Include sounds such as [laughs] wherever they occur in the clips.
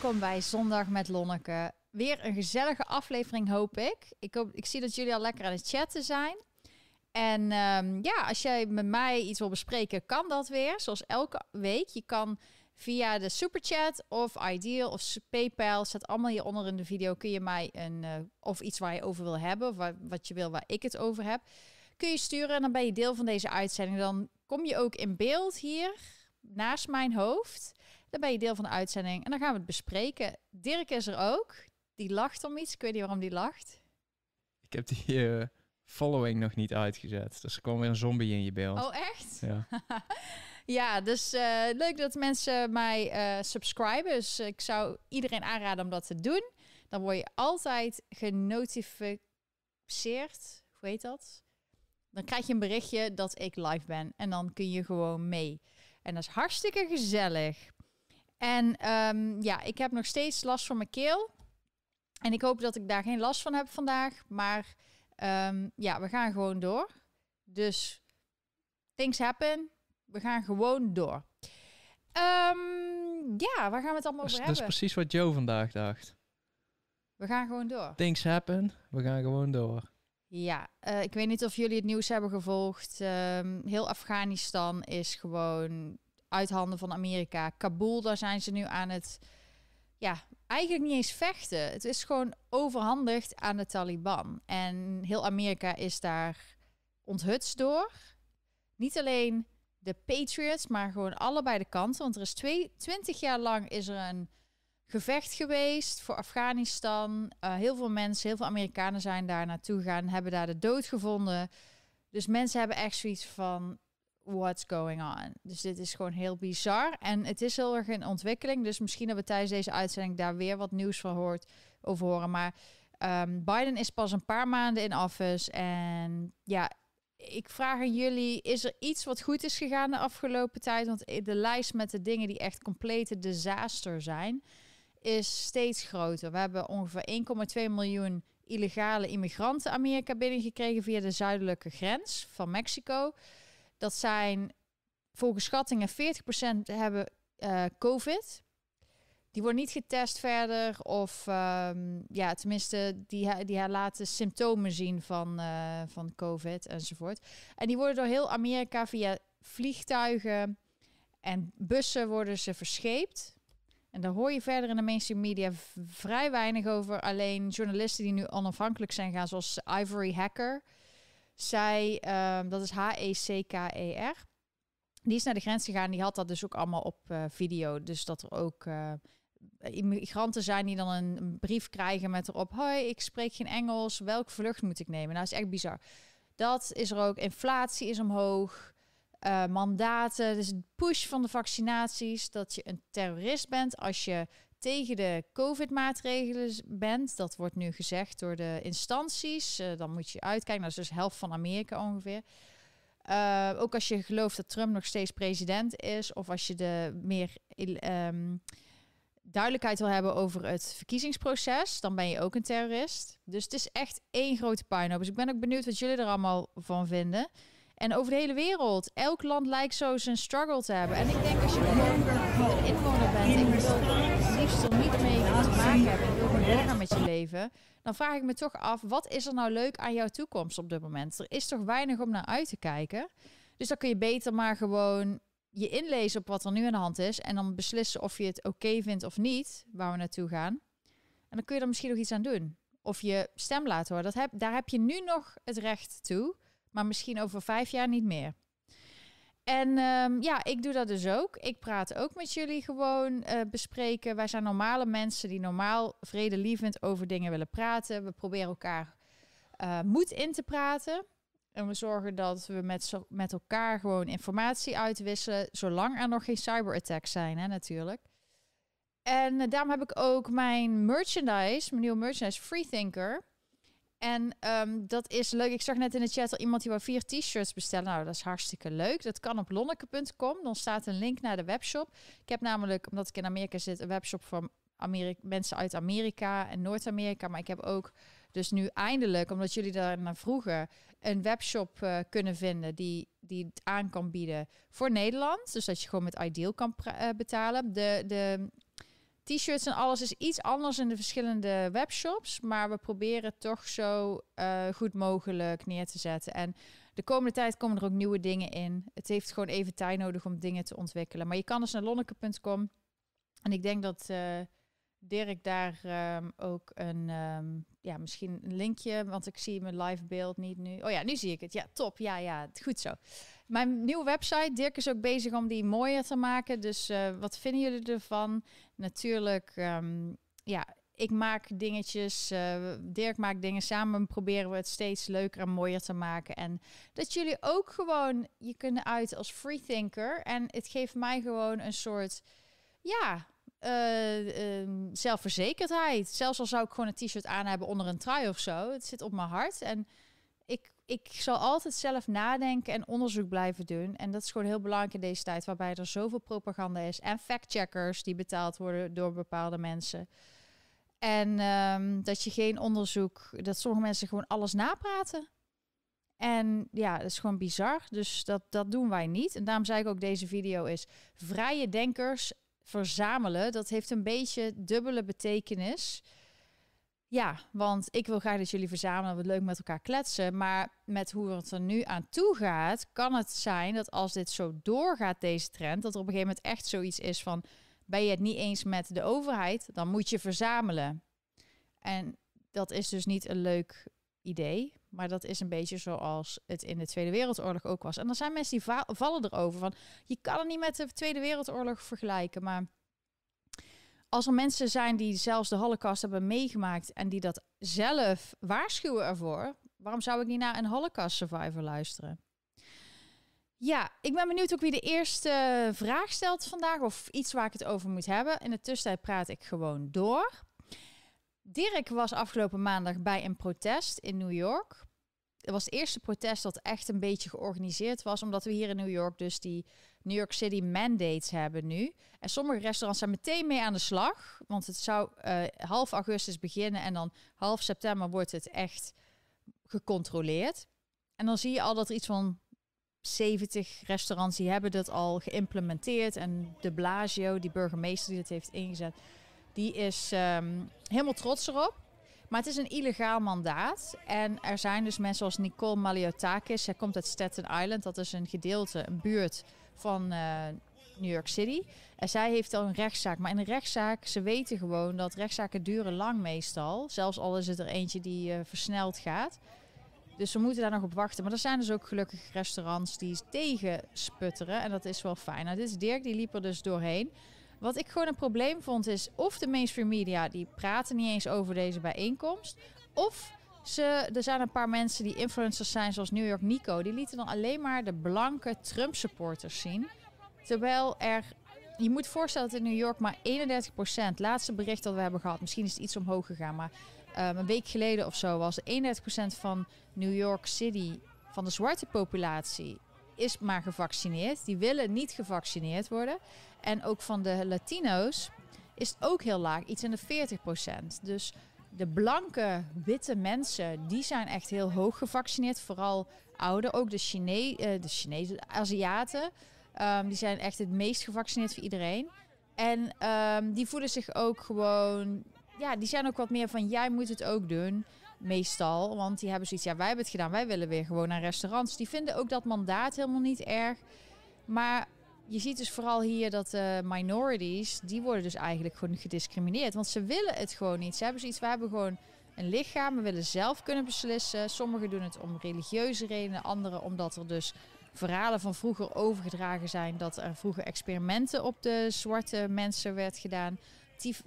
welkom bij Zondag met Lonneke. Weer een gezellige aflevering, hoop ik. Ik, ik zie dat jullie al lekker aan het chatten zijn. En ehm, ja, als jij met mij iets wil bespreken, kan dat weer. Zoals elke week. Je kan via de superchat of Ideal of PayPal, staat allemaal hieronder in de video, kun je mij een, uh, of iets waar je over wil hebben, of wat je wil waar ik het over heb, kun je sturen en dan ben je deel van deze uitzending. Dan kom je ook in beeld hier, naast mijn hoofd. Dan ben je deel van de uitzending en dan gaan we het bespreken. Dirk is er ook. Die lacht om iets. Ik weet niet waarom die lacht. Ik heb die uh, following nog niet uitgezet. Dus er kwam weer een zombie in je beeld. Oh, echt? Ja. [laughs] ja, dus uh, leuk dat mensen mij uh, subscriben. Dus ik zou iedereen aanraden om dat te doen. Dan word je altijd genotificeerd. Hoe heet dat? Dan krijg je een berichtje dat ik live ben. En dan kun je gewoon mee. En dat is hartstikke gezellig. En um, ja, ik heb nog steeds last van mijn keel. En ik hoop dat ik daar geen last van heb vandaag. Maar um, ja, we gaan gewoon door. Dus things happen. We gaan gewoon door. Um, ja, waar gaan we het allemaal over dat hebben? Dat is precies wat Joe vandaag dacht. We gaan gewoon door. Things happen. We gaan gewoon door. Ja, uh, ik weet niet of jullie het nieuws hebben gevolgd. Um, heel Afghanistan is gewoon uit handen van Amerika. Kabul, daar zijn ze nu aan het, ja, eigenlijk niet eens vechten. Het is gewoon overhandigd aan de Taliban. En heel Amerika is daar onthutst door. Niet alleen de Patriots, maar gewoon allebei de kanten. Want er is twee, 20 jaar lang is er een gevecht geweest voor Afghanistan. Uh, heel veel mensen, heel veel Amerikanen zijn daar naartoe gegaan, hebben daar de dood gevonden. Dus mensen hebben echt zoiets van what's going on. Dus dit is gewoon heel bizar. En het is heel erg in ontwikkeling. Dus misschien hebben we tijdens deze uitzending daar weer wat nieuws van hoort, over horen. Maar um, Biden is pas een paar maanden in office. En ja, ik vraag aan jullie: is er iets wat goed is gegaan de afgelopen tijd? Want de lijst met de dingen die echt complete disaster zijn, is steeds groter. We hebben ongeveer 1,2 miljoen illegale immigranten Amerika binnengekregen via de zuidelijke grens van Mexico. Dat zijn volgens schattingen 40% hebben uh, COVID. Die worden niet getest verder. Of um, ja, tenminste, die, die laten symptomen zien van, uh, van COVID enzovoort. En die worden door heel Amerika via vliegtuigen en bussen worden ze verscheept. En daar hoor je verder in de mainstream media vrij weinig over. Alleen journalisten die nu onafhankelijk zijn gaan, zoals Ivory Hacker. Zij, um, dat is H-E-C-K-E-R. Die is naar de grens gegaan. Die had dat dus ook allemaal op uh, video. Dus dat er ook uh, immigranten zijn die dan een, brief krijgen met erop: Hoi, ik spreek geen Engels. Welke vlucht moet ik nemen? Nou, is echt bizar. Dat is er ook. Inflatie is omhoog. Uh, mandaten, dus push van de vaccinaties, dat je een terrorist bent als je tegen de COVID-maatregelen bent. Dat wordt nu gezegd door de instanties. Uh, dan moet je uitkijken. Dat is dus helft van Amerika ongeveer. Uh, ook als je gelooft dat Trump nog steeds president is, of als je de meer um, duidelijkheid wil hebben over het verkiezingsproces, dan ben je ook een terrorist. Dus het is echt één grote puinhoop. Dus ik ben ook benieuwd wat jullie er allemaal van vinden. En over de hele wereld. Elk land lijkt zo zijn struggle te hebben. En ik denk als je gewoon een inwoner bent en je wil liefst er niet mee te maken hebben en wil gewoon met je leven, dan vraag ik me toch af, wat is er nou leuk aan jouw toekomst op dit moment? Er is toch weinig om naar uit te kijken. Dus dan kun je beter maar gewoon je inlezen op wat er nu aan de hand is en dan beslissen of je het oké vindt of niet, waar we naartoe gaan. En dan kun je er misschien nog iets aan doen. Of je stem laten horen. Dat heb, daar heb je nu nog het recht toe maar misschien over vijf jaar niet meer. En um, ja, ik doe dat dus ook. Ik praat ook met jullie gewoon uh, bespreken. Wij zijn normale mensen die normaal vredelievend over dingen willen praten. We proberen elkaar uh, moed in te praten. En we zorgen dat we met, met elkaar gewoon informatie uitwisselen. Zolang er nog geen cyberattacks zijn, hè, natuurlijk. En uh, daarom heb ik ook mijn merchandise, mijn nieuwe merchandise, Freethinker. En um, dat is leuk. Ik zag net in de chat al iemand die wil vier t-shirts bestellen. Nou, dat is hartstikke leuk. Dat kan op lonneke.com. Dan staat een link naar de webshop. Ik heb namelijk, omdat ik in Amerika zit, een webshop voor Amerika, mensen uit Amerika en Noord-Amerika. Maar ik heb ook dus nu eindelijk, omdat jullie daar naar vroegen, een webshop uh, kunnen vinden die, die het aan kan bieden voor Nederland. Dus dat je gewoon met Ideal kan uh, betalen. De, de T-shirts en alles is iets anders in de verschillende webshops. Maar we proberen toch zo eh, goed mogelijk neer te zetten. En de komende tijd komen er ook nieuwe dingen in. Het heeft gewoon even tijd nodig om dingen te ontwikkelen. Maar je kan dus naar lonneke.com. En ik denk dat uh, Dirk daar um, ook een, um, ja, misschien een linkje, want ik zie mijn live beeld niet nu. Oh ja, nu zie ik het. Ja, top. Ja, ja, goed zo. Mijn nieuwe website, Dirk is ook bezig om die mooier te maken. Dus uh, wat vinden jullie ervan? Natuurlijk, um, ja, ik maak dingetjes, uh, Dirk maakt dingen samen, proberen we het steeds leuker en mooier te maken. En dat jullie ook gewoon je kunnen uit als freethinker. En het geeft mij gewoon een soort, ja, uh, uh, zelfverzekerdheid. Zelfs al zou ik gewoon een t-shirt aan hebben onder een trui of zo. Het zit op mijn hart. En ik, ik zal altijd zelf nadenken en onderzoek blijven doen. En dat is gewoon heel belangrijk in deze tijd, waarbij er zoveel propaganda is. En factcheckers die betaald worden door bepaalde mensen. En um, dat je geen onderzoek, dat sommige mensen gewoon alles napraten. En ja, dat is gewoon bizar. Dus dat, dat doen wij niet. En daarom zei ik ook, deze video is vrije denkers verzamelen. Dat heeft een beetje dubbele betekenis. Ja, want ik wil graag dat jullie verzamelen, wat leuk met elkaar kletsen. Maar met hoe het er nu aan toe gaat, kan het zijn dat als dit zo doorgaat, deze trend, dat er op een gegeven moment echt zoiets is van: ben je het niet eens met de overheid, dan moet je verzamelen. En dat is dus niet een leuk idee, maar dat is een beetje zoals het in de Tweede Wereldoorlog ook was. En er zijn mensen die va vallen erover van: je kan het niet met de Tweede Wereldoorlog vergelijken, maar als er mensen zijn die zelfs de Holocaust hebben meegemaakt en die dat zelf waarschuwen ervoor, waarom zou ik niet naar een Holocaust survivor luisteren? Ja, ik ben benieuwd ook wie de eerste vraag stelt vandaag of iets waar ik het over moet hebben. In de tussentijd praat ik gewoon door. Dirk was afgelopen maandag bij een protest in New York. Het was het eerste protest dat echt een beetje georganiseerd was, omdat we hier in New York dus die New York City mandates hebben nu. En sommige restaurants zijn meteen mee aan de slag, want het zou uh, half augustus beginnen en dan half september wordt het echt gecontroleerd. En dan zie je al dat er iets van 70 restaurants die hebben dat al geïmplementeerd. En de Blasio, die burgemeester die het heeft ingezet, die is um, helemaal trots erop. Maar het is een illegaal mandaat. En er zijn dus mensen zoals Nicole Maliotakis. Zij komt uit Staten Island. Dat is een gedeelte, een buurt van uh, New York City. En zij heeft al een rechtszaak. Maar in een rechtszaak, ze weten gewoon dat rechtszaken duren lang meestal. Zelfs al is het er eentje die uh, versneld gaat. Dus we moeten daar nog op wachten. Maar er zijn dus ook gelukkig restaurants die tegen sputteren. En dat is wel fijn. Nou, dit is Dirk, die liep er dus doorheen. Wat ik gewoon een probleem vond is... of de mainstream media, die praten niet eens over deze bijeenkomst... of ze, er zijn een paar mensen die influencers zijn, zoals New York Nico... die lieten dan alleen maar de blanke Trump-supporters zien. Terwijl er... Je moet voorstellen dat in New York maar 31%... laatste bericht dat we hebben gehad, misschien is het iets omhoog gegaan... maar um, een week geleden of zo was 31% van New York City... van de zwarte populatie is maar gevaccineerd. Die willen niet gevaccineerd worden. En ook van de Latino's is het ook heel laag, iets in de 40% Dus de blanke, witte mensen, die zijn echt heel hoog gevaccineerd. Vooral ouder, ook de, Chine uh, de Chinezen, de Aziaten. Um, die zijn echt het meest gevaccineerd voor iedereen. En um, die voelen zich ook gewoon... Ja, die zijn ook wat meer van, jij moet het ook doen. Meestal, want die hebben zoiets, ja, wij hebben het gedaan. Wij willen weer gewoon naar restaurants. Die vinden ook dat mandaat helemaal niet erg. Maar je ziet dus vooral hier dat uh, minorities, die worden dus eigenlijk gewoon gediscrimineerd. Want ze willen het gewoon niet. Ze hebben zoiets, we hebben gewoon een lichaam, we willen zelf kunnen beslissen. Sommigen doen het om religieuze redenen, anderen omdat er dus verhalen van vroeger overgedragen zijn dat er vroeger experimenten op de zwarte mensen werd gedaan. Tif,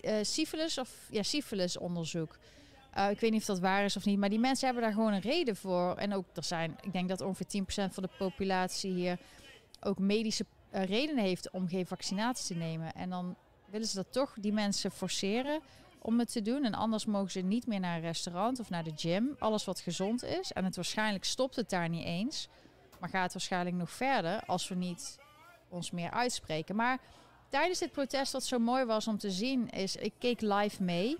uh, syphilis of ja, syphilis onderzoek. Uh, ik weet niet of dat waar is of niet, maar die mensen hebben daar gewoon een reden voor. En ook er zijn, ik denk dat ongeveer 10% van de populatie hier ook medische uh, redenen heeft om geen vaccinatie te nemen. En dan willen ze dat toch die mensen forceren om het te doen. En anders mogen ze niet meer naar een restaurant of naar de gym. Alles wat gezond is. En het waarschijnlijk stopt het daar niet eens. Maar gaat waarschijnlijk nog verder als we niet ons meer uitspreken. Maar tijdens dit protest, wat zo mooi was om te zien, is ik keek live mee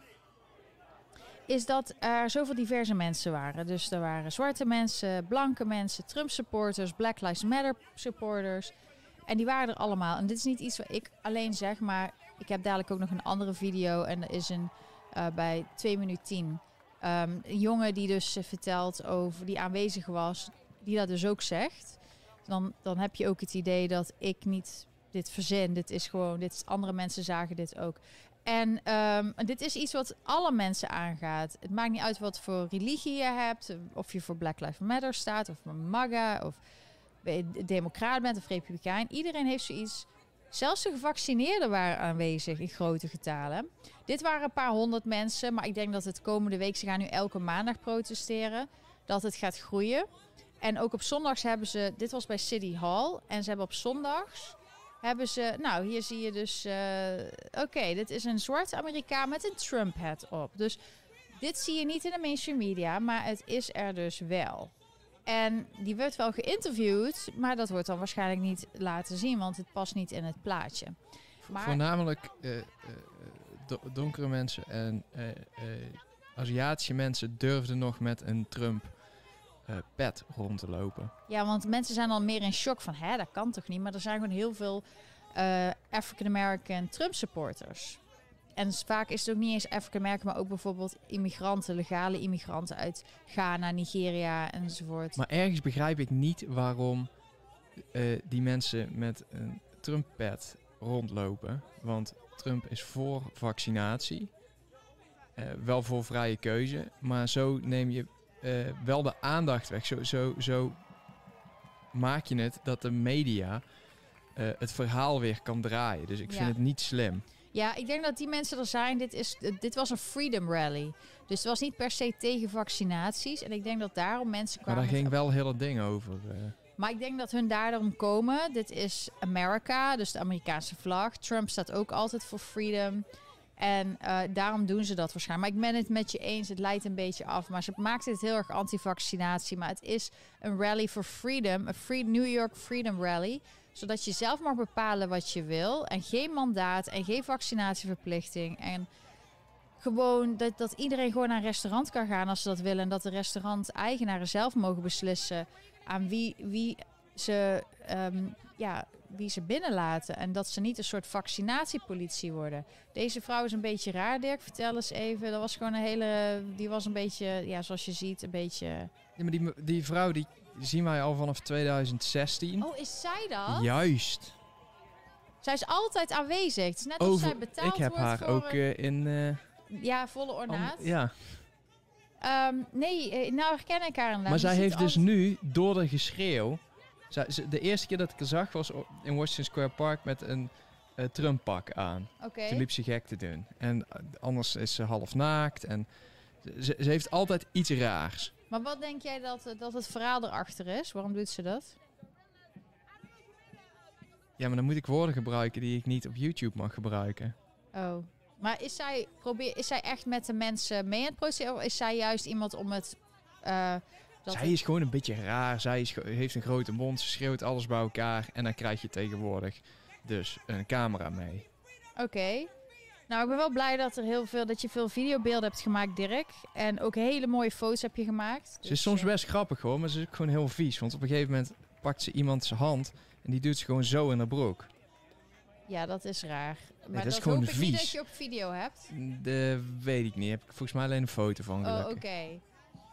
is dat er zoveel diverse mensen waren. Dus er waren zwarte mensen, blanke mensen, Trump supporters, Black Lives Matter supporters. En die waren er allemaal. En dit is niet iets wat ik alleen zeg, maar ik heb dadelijk ook nog een andere video en er is een eh, bij 2 minuten 10 ehm, een jongen die dus eh, vertelt over die aanwezig was, die dat dus ook zegt. Dan, dan heb je ook het idee dat ik niet dit verzin. Dit is gewoon, dit andere mensen zagen dit ook. En ehm, dit is iets wat alle mensen aangaat. Het maakt niet uit wat voor religie je hebt, of je voor Black Lives Matter staat, of MAGA, of democraat bent of republikein. Iedereen heeft zoiets. Zelfs de gevaccineerden waren aanwezig in grote getalen. Dit waren een paar honderd mensen, maar ik denk dat het komende week, ze gaan nu elke maandag protesteren, dat het gaat groeien. En ook op zondags hebben ze, dit was bij City Hall, en ze hebben op zondags, hebben ze, nou hier zie je dus, uh, oké, dit is een zwart Amerikaan met een Trump-hat op. Dus dit zie je niet in de mainstream media, maar het is er dus wel. En die werd wel geïnterviewd, maar dat wordt dan waarschijnlijk niet laten zien, want het past niet in het plaatje. Maar Voornamelijk uh, uh, donkere mensen en Aziatische mensen durfden nog met een Trump pet rond te lopen. Ja, want mensen zijn al meer in shock van, hè, dat kan toch niet? Maar er zijn gewoon heel veel African American Trump supporters. En vaak is het ook niet eens African American, maar ook bijvoorbeeld immigranten, legale immigranten uit Ghana, Nigeria enzovoort. Maar ergens begrijp ik niet waarom uh, die mensen met een Trump-pad rondlopen. Want Trump is voor vaccinatie, uh, wel voor vrije keuze, maar zo neem je uh, wel de aandacht weg. Zo, zo, zo maak je het dat de media het verhaal weer kan draaien. Dus ik vind het niet slim. Ja, ik denk dat die mensen er zijn. Dit, is, dit was een freedom rally. Dus het was niet per se tegen vaccinaties. En ik denk dat daarom mensen kwamen... Maar daar ging wel heel het ding over. Uh. Maar ik denk dat hun daarom komen. Dit is Amerika, dus de Amerikaanse vlag. Trump staat ook altijd voor freedom. En uh, daarom doen ze dat waarschijnlijk. Maar ik ben het met je eens, het leidt een beetje af. Maar ze maakt het heel erg anti-vaccinatie. Maar het is een rally for freedom. Een free New York Freedom Rally zodat je zelf mag bepalen wat je wil. En geen mandaat en geen vaccinatieverplichting. En gewoon dat, dat iedereen gewoon naar een restaurant kan gaan als ze dat willen. En dat de restaurant-eigenaren zelf mogen beslissen aan wie, wie, ze, um, ja, wie ze binnenlaten. En dat ze niet een soort vaccinatiepolitie worden. Deze vrouw is een beetje raar, Dirk. Vertel eens even. Dat was gewoon een hele. Die was een beetje, ja, zoals je ziet, een beetje. Ja, maar die, die vrouw die zien wij al vanaf 2016. Oh, is zij dat? Juist. Zij is altijd aanwezig. Het is net als zij betaald Ik heb haar ook uh, in... Uh, ja, volle ornaat. ja. Um, nee, eh, nou herken ik haar inderdaad. Maar zij heeft dus nu, door de geschreeuw... De eerste keer dat ik haar zag was in Washington Square Park met een uh, Trump-pak aan. Okay. Toen liep ze gek te doen. En anders is ze half naakt. En ze, ze heeft altijd iets raars. Maar wat denk jij dat, dat het verhaal erachter is? Waarom doet ze dat? Ja, maar dan moet ik woorden gebruiken die ik niet op YouTube mag gebruiken. Oh. Maar is zij, probeer, is zij echt met de mensen mee aan het procederen? Of is zij juist iemand om het... Uh, dat zij is gewoon een beetje raar. Zij is, heeft een grote mond. Ze schreeuwt alles bij elkaar. En dan krijg je tegenwoordig dus een camera mee. Oké. Nou, ik ben wel blij dat er heel veel, dat je veel videobeelden hebt gemaakt, Dirk. En ook hele mooie foto's heb je gemaakt. Ze is dus, soms eh, best grappig hoor, maar ze is ook gewoon heel vies. Want op een gegeven moment pakt ze iemand zijn hand en die doet ze gewoon zo in haar broek. Ja, dat is raar. Maar dat, is gewoon hoop vies. niet dat je op video hebt. De weet ik niet. Heb ik volgens mij alleen een foto van. Oh, oké.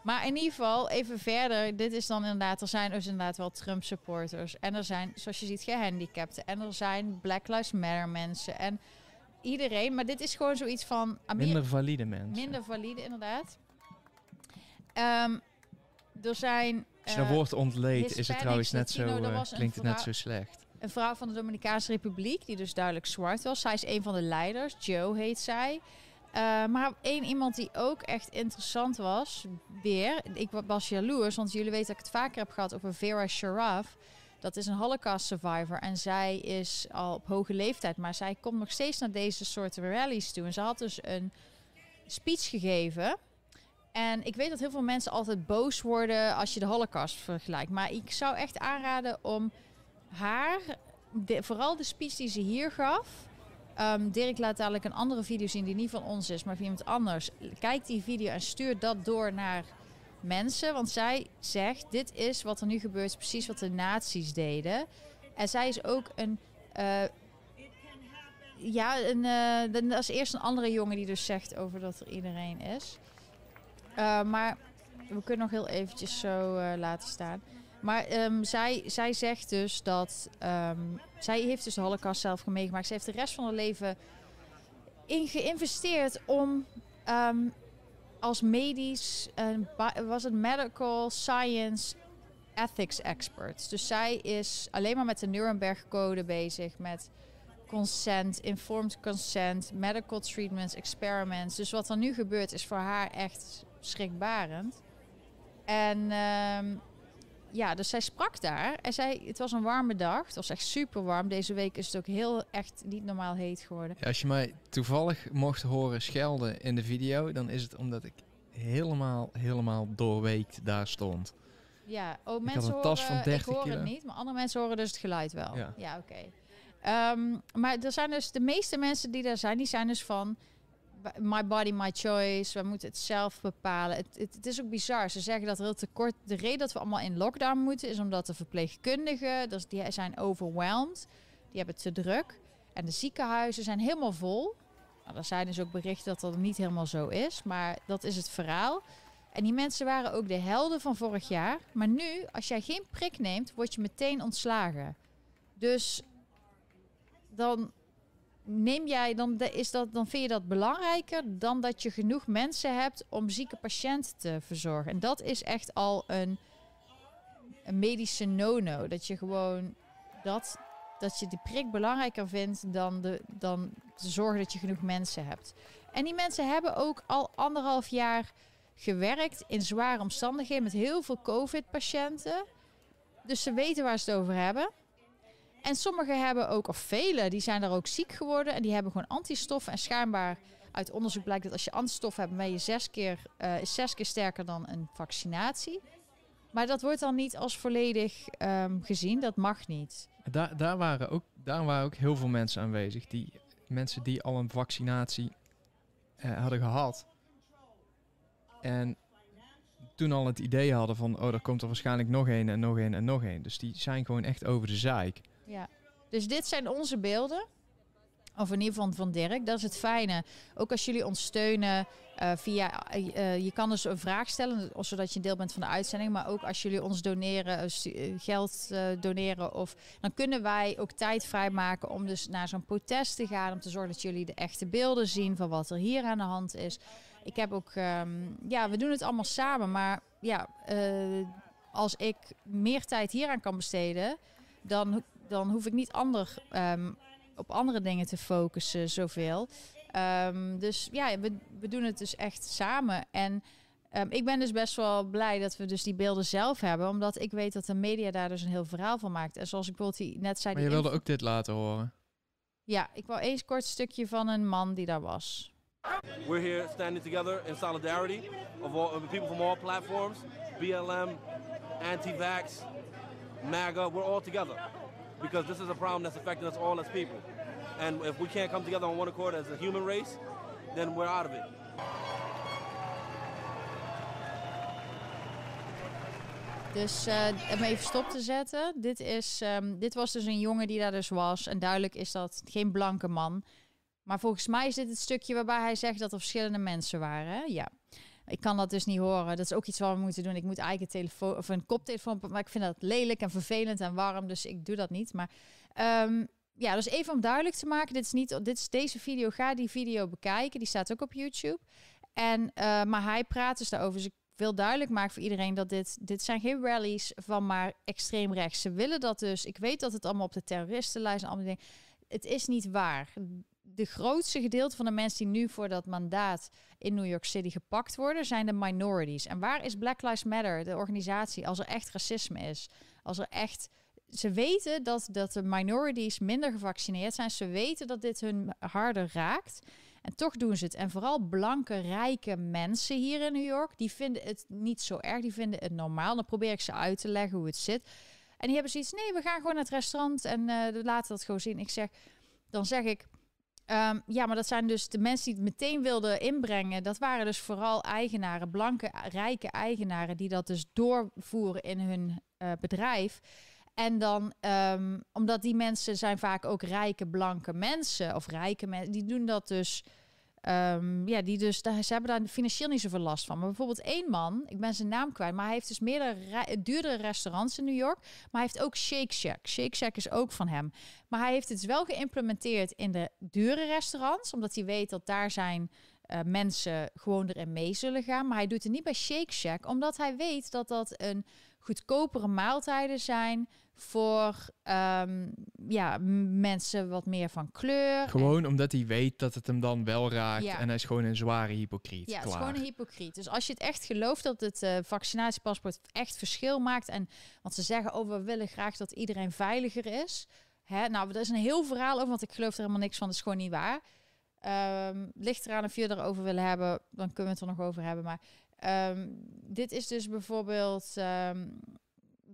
Maar in ieder geval, even verder. Dit is dan inderdaad, er zijn dus inderdaad wel Trump supporters. En er zijn, zoals je ziet, gehandicapten. En er zijn Black Lives Matter mensen. En iedereen, maar dit is gewoon zoiets van... minder valide mensen. Minder valide, inderdaad. Um, er zijn... Als je uh, woord ontleed, is het trouwens net zo, uh, klinkt het net zo slecht. Een vrouw van de Dominicaanse Republiek, die dus duidelijk zwart was. Zij is een van de leiders, Joe heet zij. Uh, maar één iemand die ook echt interessant was, weer, ik was jaloers, want jullie weten dat ik het vaker heb gehad over Vera Sharaf. Dat is een Holocaust survivor en zij is al op hoge leeftijd, maar zij komt nog steeds naar deze soorten rallies toe. En ze had dus een speech gegeven. En ik weet dat heel veel mensen altijd boos worden als je de Holocaust vergelijkt. Maar ik zou echt aanraden om haar, vooral de speech die ze hier gaf. Um, Dirk laat dadelijk een andere video zien die niet van ons is, maar van iemand anders. Kijk die video en stuur dat door naar mensen. Want zij zegt, dit is wat er nu gebeurt, precies wat de nazi's deden. En zij is ook een... Uh, ja, en, eh, dan- dat is eerst een andere jongen die dus zegt over dat er iedereen is. Eh, maar we kunnen nog heel eventjes zo eh, laten staan. Maar ehm, zij, zij zegt dus dat... ehm, zij heeft dus de holocaust zelf meegemaakt. Ze heeft de rest van haar leven in geïnvesteerd om ehm, als medisch... was het medical science ethics expert. Dus zij is alleen maar met de Nuremberg Code bezig. Met consent, informed consent, medical treatments, experiments. Dus wat er nu gebeurt is voor haar echt schrikbarend. En ja, dus zij sprak daar. En zij, het was een warme dag. Het was echt super warm. Deze week is het ook heel echt niet normaal heet geworden. Ja, als je mij toevallig mocht horen schelden in de video, dan is het omdat ik helemaal, helemaal doorweekt daar stond. Ja, oh, had mensen een tas horen, van 30 ik hoor kilo. het niet, maar andere mensen horen dus het geluid wel. Ja. Ja, oké. Ehm, maar er zijn dus de meeste mensen die daar zijn, die zijn dus van my body, my choice. We moeten het zelf bepalen. Het, het, is ook bizar. Ze zeggen dat er heel tekort. De reden dat we allemaal in lockdown moeten, is omdat de verpleegkundigen, dus die zijn overwhelmed. Die hebben het te druk. En de ziekenhuizen zijn helemaal vol. Nou, er zijn dus ook berichten dat dat niet helemaal zo is, maar dat is het verhaal. En die mensen waren ook de helden van vorig jaar. Maar nu, als jij geen prik neemt, word je meteen ontslagen. Dus dan neem jij, dan, is dat, dan vind je dat belangrijker dan dat je genoeg mensen hebt om zieke patiënten te verzorgen. En dat is echt al een, een medische no-no. Dat je gewoon dat, dat je die prik belangrijker vindt dan, de, dan te zorgen dat je genoeg mensen hebt. En die mensen hebben ook al anderhalf jaar gewerkt in zware omstandigheden met heel veel COVID-patiënten. Dus ze weten waar ze het over hebben. En sommigen hebben ook, of velen, die zijn daar ook ziek geworden. En die hebben gewoon antistoffen. En schijnbaar uit onderzoek blijkt dat als je antistoffen hebt, ben je zes keer, eh, is zes keer sterker dan een vaccinatie. Maar dat wordt dan niet als volledig ehm, gezien. Dat mag niet. Daar, daar, waren ook, daar waren ook heel veel mensen aanwezig. Die, mensen die al een vaccinatie eh, hadden gehad. En toen al het idee hadden van, oh, er komt er waarschijnlijk nog één en nog één en nog één. Dus die zijn gewoon echt over de zeik. Ja. Dus dit zijn onze beelden. Of in ieder geval van Dirk. Dat is het fijne. Ook als jullie ons steunen eh, via... eh, eh, je kan dus een vraag stellen, zodat je deel bent van de uitzending. Maar ook als jullie ons doneren, geld doneren. Of, dan kunnen wij ook tijd vrijmaken om dus naar zo'n protest te gaan. Om te zorgen dat jullie de echte beelden zien van wat er hier aan de hand is. Ik heb ook... ehm, ja, we doen het allemaal samen. Maar ja, als ik meer tijd hieraan kan besteden... Dan, dan hoef ik niet ander, ehm, op andere dingen te focussen zoveel. Ehm, dus ja, we, we doen het dus echt samen. En ehm, ik ben dus best wel blij dat we dus die beelden zelf hebben. Omdat ik weet dat de media daar dus een heel verhaal van maakt. En zoals ik bijvoorbeeld die, net zei... Maar je wilde ook dit laten horen. Ja, ik wou eens kort stukje van een man die daar was. We're here standing together in solidarity of all people from all platforms, BLM, anti-vax, MAGA. We're all together because this is a problem that's affecting us all as people. And if we can't come together on one accord as a human race, then we're out of it. Dus eh, om even stop te zetten. Dit, is, ehm, dit was dus een jongen die daar dus was. En duidelijk is dat geen blanke man. Maar volgens mij is dit het stukje waarbij hij zegt dat er verschillende mensen waren. Ja. Ik kan dat dus niet horen. Dat is ook iets wat we moeten doen. Ik moet eigenlijk een telefoon of een koptelefoon. op, Maar ik vind dat lelijk en vervelend en warm. Dus ik doe dat niet. Maar ehm, ja, dus even om duidelijk te maken. Dit is niet. Dit is deze video. Ga die video bekijken. Die staat ook op YouTube. En, eh, maar hij praat dus daarover. Dus ik wil duidelijk maken voor iedereen dat dit, dit zijn geen rallies van maar extreem rechts. Ze willen dat dus. Ik weet dat het allemaal op de terroristenlijst en allemaal dingen. Het is niet waar. De grootste gedeelte van de mensen die nu voor dat mandaat in New York City gepakt worden, zijn de minorities. En waar is Black Lives Matter, de organisatie, als er echt racisme is? Als er echt. Ze weten dat, dat de minorities minder gevaccineerd zijn. Ze weten dat dit hun harder raakt. En toch doen ze het. En vooral blanke, rijke mensen hier in New York, die vinden het niet zo erg. Die vinden het normaal. Dan probeer ik ze uit te leggen hoe het zit. En die hebben zoiets, nee, we gaan gewoon naar het restaurant en eh, laten dat gewoon zien. Ik zeg, dan zeg ik, ehm, ja, maar dat zijn dus de mensen die het meteen wilden inbrengen. Dat waren dus vooral eigenaren, blanke, rijke eigenaren, die dat dus doorvoeren in hun eh, bedrijf. En dan, ehm, omdat die mensen zijn vaak ook rijke, blanke mensen. Of rijke mensen, die doen dat dus... ehm, ja, die dus, ze hebben daar financieel niet zoveel last van. Maar bijvoorbeeld één man, ik ben zijn naam kwijt, maar hij heeft dus meerdere duurdere restaurants in New York. Maar hij heeft ook Shake Shack. Shake Shack is ook van hem. Maar hij heeft het wel geïmplementeerd in de dure restaurants, omdat hij weet dat daar zijn eh, mensen gewoon erin mee zullen gaan. Maar hij doet het niet bij Shake Shack, omdat hij weet dat dat een goedkopere maaltijden zijn voor ehm, ja, mensen wat meer van kleur. En- Gewoon omdat hij weet dat het hem dan wel raakt. Ja. En hij is gewoon een zware hypocriet. Ja, het is gewoon een hypocriet. Dus als je het echt gelooft dat het eh, vaccinatiepaspoort echt verschil maakt. En want ze zeggen, oh, we willen graag dat iedereen veiliger is. Hè? Nou, er is een heel verhaal over, want ik geloof er helemaal niks van. Dat is gewoon niet waar. Ehm ligt eraan of je erover willen hebben, dan kunnen we het er nog over hebben. Maar ehm, dit is dus bijvoorbeeld.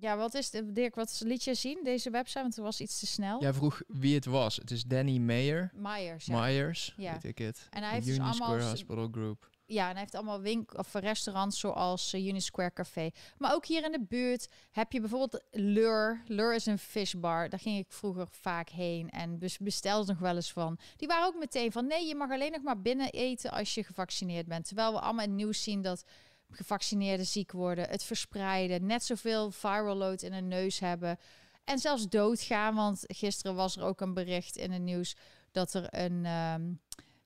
Ja, wat is het? Dirk, wat liet je zien, deze website? Want het was iets te snel. Jij vroeg wie het was. Het is Danny Mayer. Myers. Ja. Myers, Ja. weet ik het. En hij heeft dus Union allemaal Square Hospital Group. Ja, en hij heeft allemaal winkel of restaurants zoals uh, Union Square Café. Maar ook hier in de buurt heb je bijvoorbeeld Lure. Lure is een fishbar. Daar ging ik vroeger vaak heen en bes- bestelde nog wel eens van. Die waren ook meteen van nee, je mag alleen nog maar binnen eten als je gevaccineerd bent. Terwijl we allemaal in het nieuws zien dat gevaccineerden ziek worden, het verspreiden, net zoveel viral load in hun neus hebben en zelfs doodgaan. Want gisteren was er ook een bericht in het nieuws dat er een ehm,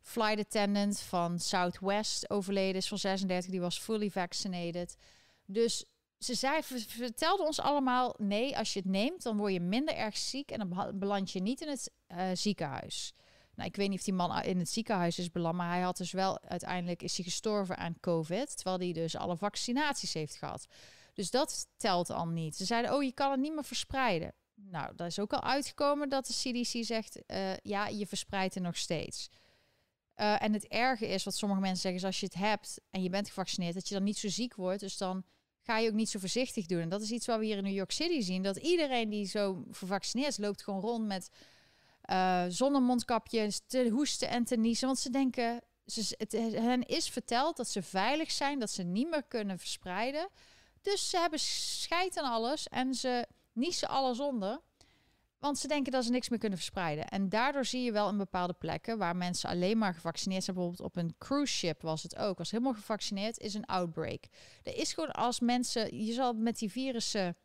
flight attendant van Southwest overleden is van 36. Die was fully vaccinated. Dus ze zei, ver- vertelde ons allemaal: nee, als je het neemt, dan word je minder erg ziek en dan beland je niet in het eh, ziekenhuis. Nou, ik weet niet of die man in het ziekenhuis is beland, maar hij had dus wel uiteindelijk is hij gestorven aan COVID, terwijl hij dus alle vaccinaties heeft gehad. Dus dat telt al niet. Ze zeiden: oh, je kan het niet meer verspreiden. Nou, dat is ook al uitgekomen dat de CDC zegt: eh, ja, je verspreidt het nog steeds. Eh, en het erge is, wat sommige mensen zeggen, is als je het hebt en je bent gevaccineerd, dat je dan niet zo ziek wordt. Dus dan ga je ook niet zo voorzichtig doen. En dat is iets wat we hier in New York City zien. Dat iedereen die zo gevaccineerd is, loopt gewoon rond met eh zonnemondkapjes, te hoesten en te niezen. Want ze denken, ze, het hen is verteld dat ze veilig zijn, dat ze niet meer kunnen verspreiden. Dus ze hebben scheid aan alles en ze niezen alles onder. Want ze denken dat ze niks meer kunnen verspreiden. En daardoor zie je wel in bepaalde plekken waar mensen alleen maar gevaccineerd zijn. Bijvoorbeeld op een cruise ship was het ook. Was helemaal gevaccineerd, is een outbreak. Er is gewoon als mensen, je zal met die virussen.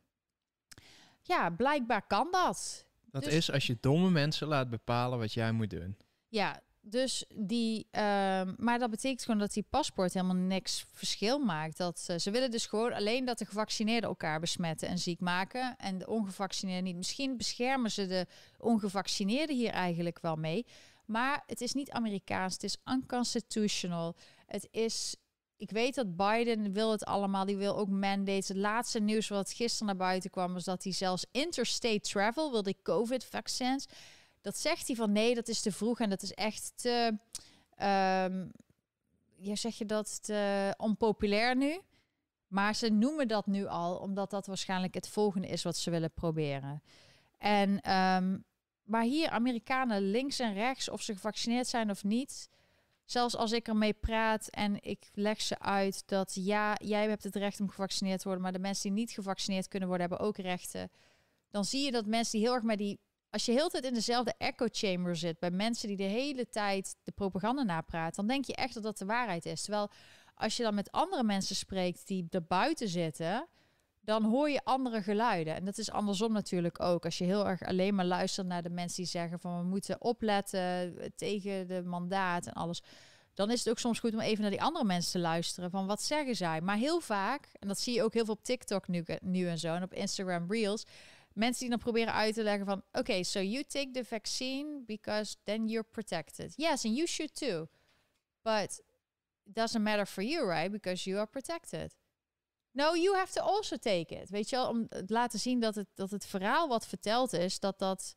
Ja, blijkbaar kan dat. Dat Dus- is als je domme mensen laat bepalen wat jij moet doen. Ja, dus die. ehm, maar dat betekent gewoon dat die paspoort helemaal niks verschil maakt. Dat, eh, ze willen dus gewoon alleen dat de gevaccineerden elkaar besmetten en ziek maken. En de ongevaccineerden niet. Misschien beschermen ze de ongevaccineerden hier eigenlijk wel mee. Maar het is niet Amerikaans. Het is unconstitutional. Het is. Ik weet dat Biden wil het allemaal. Die wil ook mandates. Het laatste nieuws wat gisteren naar buiten kwam... was dat hij zelfs interstate travel wilde COVID-vaccins. Dat zegt hij van nee, dat is te vroeg en dat is echt te... ehm, ja, zeg je dat, te onpopulair nu. Maar ze noemen dat nu al, omdat dat waarschijnlijk het volgende is wat ze willen proberen. En, ehm, maar hier, Amerikanen links en rechts, of ze gevaccineerd zijn of niet... Zelfs als ik ermee praat en ik leg ze uit dat ja, jij hebt het recht om gevaccineerd te worden, maar de mensen die niet gevaccineerd kunnen worden, hebben ook rechten. Dan zie je dat mensen die heel erg met die. Als je heel de tijd in dezelfde echo chamber zit bij mensen die de hele tijd de propaganda napraten, dan denk je echt dat dat de waarheid is. Terwijl als je dan met andere mensen spreekt die er buiten zitten, dan hoor je andere geluiden. En dat is andersom natuurlijk ook. Als je heel erg alleen maar luistert naar de mensen die zeggen van we moeten opletten tegen de mandaat en alles. Dan is het ook soms goed om even naar die andere mensen te luisteren. Van wat zeggen zij? Maar heel vaak, en dat zie je ook heel veel op TikTok nu, nu en zo. En op Instagram Reels. Mensen die dan proberen uit te leggen van... Oké, so you take the vaccine because then you're protected. Yes, and you should too. But it doesn't matter for you, right? Because you are protected. No, you have to also take it. Weet je wel, om het laten zien dat het, dat het verhaal wat verteld is, dat dat,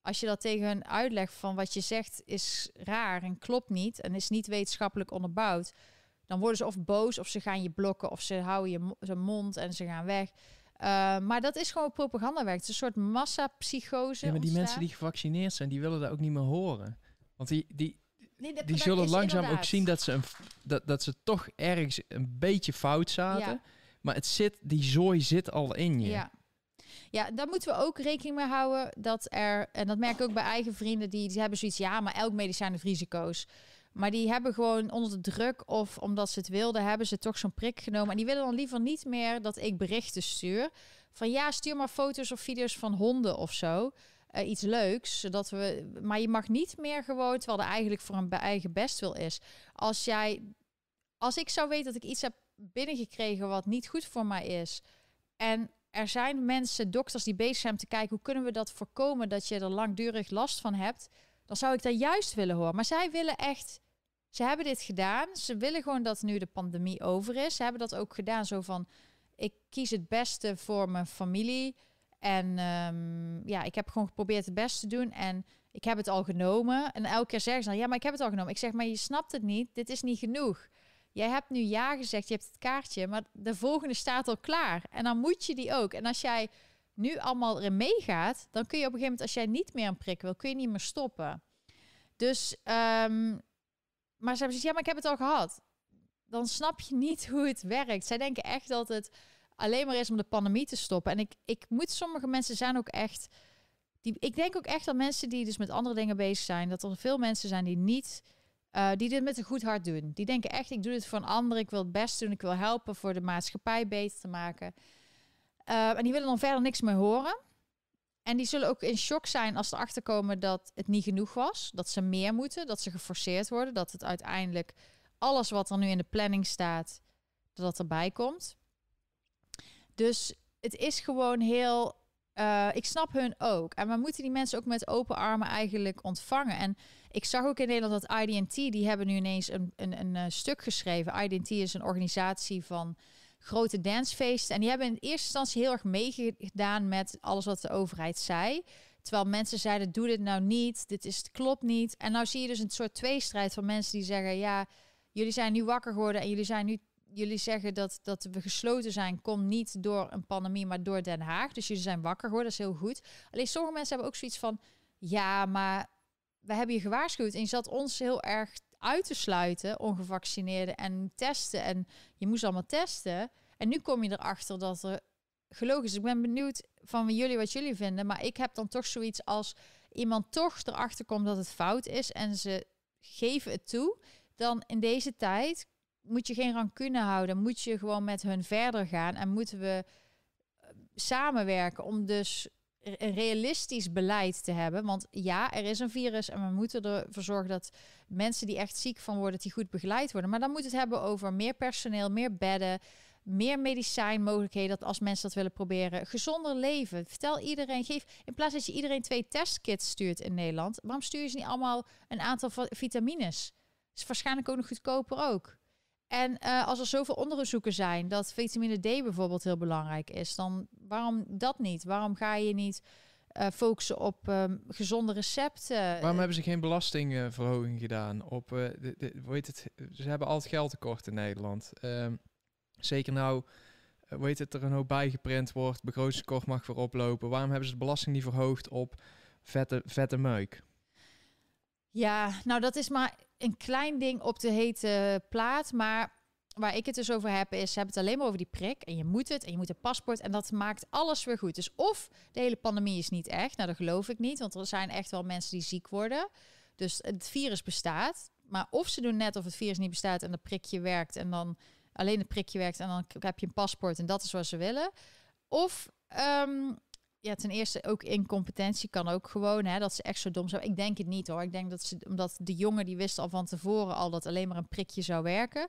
als je dat tegen hun uitlegt van wat je zegt is raar en klopt niet en is niet wetenschappelijk onderbouwd, dan worden ze of boos of ze gaan je blokken of ze houden je zijn mond en ze gaan weg. Uh, maar dat is gewoon propagandawerk. Het is een soort massapsychose. Ja, maar die ontstaan. mensen die gevaccineerd zijn, die willen dat ook niet meer horen. Want die, die, Nee, dat- die dat zullen langzaam ook zien dat ze, een, dat, dat ze toch ergens een beetje fout zaten. Ja. Maar het zit, die zooi zit al in je. Ja. Ja, daar moeten we ook rekening mee houden dat er, en dat merk ik ook bij eigen vrienden, die, die hebben zoiets, ja, maar elk medicijn heeft risico's. Maar die hebben gewoon onder de druk of omdat ze het wilden, hebben ze toch zo'n prik genomen. En die willen dan liever niet meer dat ik berichten stuur. Van ja, stuur maar foto's of video's van honden of zo. Uh, iets leuks, zodat we. Maar je mag niet meer gewoon, terwijl er eigenlijk voor een eigen bestwil is. Als jij, als ik zou weten dat ik iets heb binnengekregen wat niet goed voor mij is. En er zijn mensen, dokters die bezig zijn te kijken hoe kunnen we dat voorkomen dat je er langdurig last van hebt. Dan zou ik dat juist willen horen. Maar zij willen echt. Ze hebben dit gedaan. Ze willen gewoon dat nu de pandemie over is. Ze hebben dat ook gedaan zo van. Ik kies het beste voor mijn familie. En um, ja, ik heb gewoon geprobeerd het beste te doen. En ik heb het al genomen. En elke keer zeggen ze dan, ja, maar ik heb het al genomen. Ik zeg, maar je snapt het niet. Dit is niet genoeg. Jij hebt nu ja gezegd, je hebt het kaartje, maar de volgende staat al klaar. En dan moet je die ook. En als jij nu allemaal erin meegaat, dan kun je op een gegeven moment, als jij niet meer een prik wil, kun je niet meer stoppen. Dus, um, maar ze hebben gezegd, ja, maar ik heb het al gehad. Dan snap je niet [laughs] hoe het werkt. Zij denken echt dat het alleen maar is om de pandemie te stoppen. En ik, ik moet, sommige mensen zijn ook echt, die, ik denk ook echt dat mensen die dus met andere dingen bezig zijn, dat er veel mensen zijn die niet uh, die dit met een goed hart doen. Die denken echt, ik doe dit voor een ander, ik wil het best doen, ik wil helpen voor de maatschappij beter te maken. Uh, en die willen dan verder niks meer horen. En die zullen ook in shock zijn als ze erachter komen dat het niet genoeg was, dat ze meer moeten, dat ze geforceerd worden, dat het uiteindelijk alles wat er nu in de planning staat, dat dat erbij komt. Dus het is gewoon heel. Uh, ik snap hun ook. En we moeten die mensen ook met open armen eigenlijk ontvangen. En ik zag ook in Nederland dat IDT, die hebben nu ineens een, een, een, een stuk geschreven. IDT is een organisatie van grote dancefeesten. En die hebben in eerste instantie heel erg meegedaan met alles wat de overheid zei. Terwijl mensen zeiden, doe dit nou niet, dit is, klopt niet. En nou zie je dus een soort tweestrijd van mensen die zeggen, ja, jullie zijn nu wakker geworden en jullie zijn nu jullie zeggen dat, dat we gesloten zijn, komt niet door een pandemie, maar door Den Haag. Dus jullie zijn wakker geworden, dat is heel goed. Alleen sommige mensen hebben ook zoiets van, ja, maar we hebben je gewaarschuwd en je zat ons heel erg uit te sluiten, ongevaccineerden en testen. En je moest allemaal testen. En nu kom je erachter dat er gelogen is. Ik ben benieuwd van jullie wat jullie vinden. Maar ik heb dan toch zoiets als iemand toch erachter komt dat het fout is en ze geven het toe. Dan in deze tijd moet je geen rancune houden. Moet je gewoon met hun verder gaan. En moeten we eh, samenwerken om dus een realistisch beleid te hebben. Want ja, er is een virus en we moeten ervoor zorgen dat mensen die echt ziek van worden, die goed begeleid worden. Maar dan moet het hebben over meer personeel, meer bedden, meer medicijnmogelijkheden. Dat als mensen dat willen proberen, gezonder leven. Vertel iedereen, geef in plaats dat je iedereen twee testkits stuurt in Nederland, waarom stuur je ze niet allemaal een aantal vitamines? Is waarschijnlijk ook nog goedkoper ook. En uh, als er zoveel onderzoeken zijn dat vitamine D bijvoorbeeld heel belangrijk is, dan waarom dat niet? Waarom ga je niet uh, focussen op um, gezonde recepten? Waarom hebben ze geen belastingverhoging gedaan? Op, uh, de, de, weet het, ze hebben altijd geldtekort in Nederland. Um, zeker nou, weet het, er een hoop bijgeprint wordt, begrotingskort mag weer oplopen. Waarom hebben ze de belasting niet verhoogd op vette, vette meuk? Ja, nou dat is maar een klein ding op de hete plaat. Maar waar ik het dus over heb, is ze hebben het alleen maar over die prik. En je moet het en je moet een paspoort. En dat maakt alles weer goed. Dus of de hele pandemie is niet echt. Nou, dat geloof ik niet. Want er zijn echt wel mensen die ziek worden. Dus het virus bestaat. Maar of ze doen net of het virus niet bestaat en dat prikje werkt. En dan alleen het prikje werkt. En dan heb je een paspoort en dat is wat ze willen. Of um, ja, ten eerste ook incompetentie kan ook gewoon, hè, dat ze echt zo dom zijn. Ik denk het niet hoor. Ik denk dat ze, omdat de jongen die wist al van tevoren al dat alleen maar een prikje zou werken.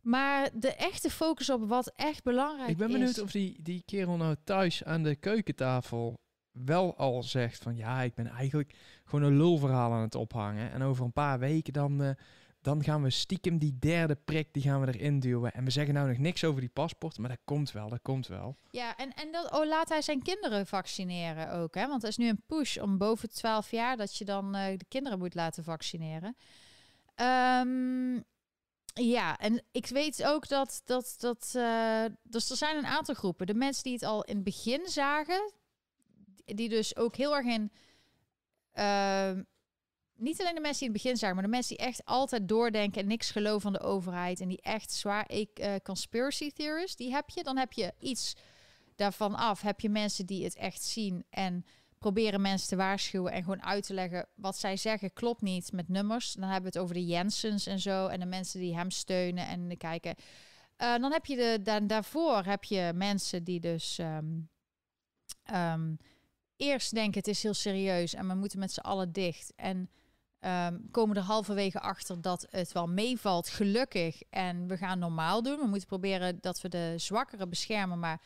Maar de echte focus op wat echt belangrijk is. Ik ben benieuwd of die, die kerel nou thuis aan de keukentafel wel al zegt van ja, ik ben eigenlijk gewoon een lulverhaal aan het ophangen. En over een paar weken dan uh, dan gaan we stiekem die derde prik, die gaan we erin duwen. En we zeggen nou nog niks over die paspoort, maar dat komt wel, dat komt wel. Ja, en, en dat, oh, laat hij zijn kinderen vaccineren ook, hè? Want er is nu een push om boven 12 jaar dat je dan uh, de kinderen moet laten vaccineren. Um, ja, en ik weet ook dat, dat, dat uh, dus er zijn een aantal groepen. De mensen die het al in het begin zagen, die dus ook heel erg in... Uh, niet alleen de mensen die in het begin zagen, maar de mensen die echt altijd doordenken en niks geloven van de overheid en die echt zwaar ik uh, conspiracy theorists, die heb je. Dan heb je iets daarvan af heb je mensen die het echt zien en proberen mensen te waarschuwen en gewoon uit te leggen wat zij zeggen klopt niet met nummers. Dan hebben we het over de Jensens en zo en de mensen die hem steunen en kijken. Uh, dan heb je de, dan, daarvoor heb je mensen die dus um, um, eerst denken het is heel serieus en we moeten met z'n allen dicht. En um, komen er halverwege achter dat het wel meevalt, gelukkig. En we gaan normaal doen. We moeten proberen dat we de zwakkeren beschermen, maar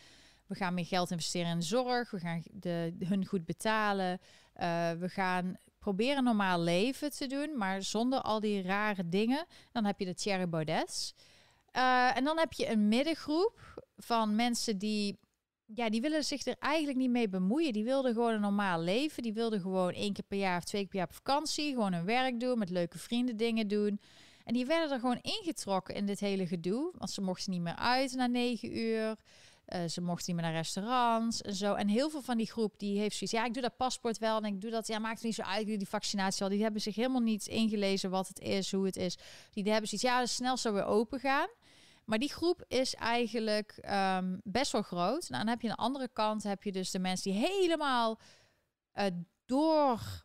we gaan meer geld investeren in zorg. We gaan de, hun goed betalen. Uh, we gaan proberen normaal leven te doen, maar zonder al die rare dingen. Dan heb je de Thierry Baudets. Uh, en dan heb je een middengroep van mensen die ja, die willen zich er eigenlijk niet mee bemoeien. Die wilden gewoon een normaal leven. Die wilden gewoon één keer per jaar of twee keer per jaar op vakantie. Gewoon hun werk doen, met leuke vrienden dingen doen. En die werden er gewoon ingetrokken in dit hele gedoe. Want ze mochten niet meer uit na negen uur. Uh, ze mochten niet meer naar restaurants en zo. En heel veel van die groep die heeft zoiets. Ja, ik doe dat paspoort wel. En ik doe dat. Ja, maakt niet zo uit. die vaccinatie al. Die hebben zich helemaal niet ingelezen wat het is, hoe het is. Die hebben zoiets. Ja, snel zo weer open gaan. Maar die groep is eigenlijk um, best wel groot. Nou, dan heb je aan de andere kant heb je dus de mensen die helemaal uh, doorgaan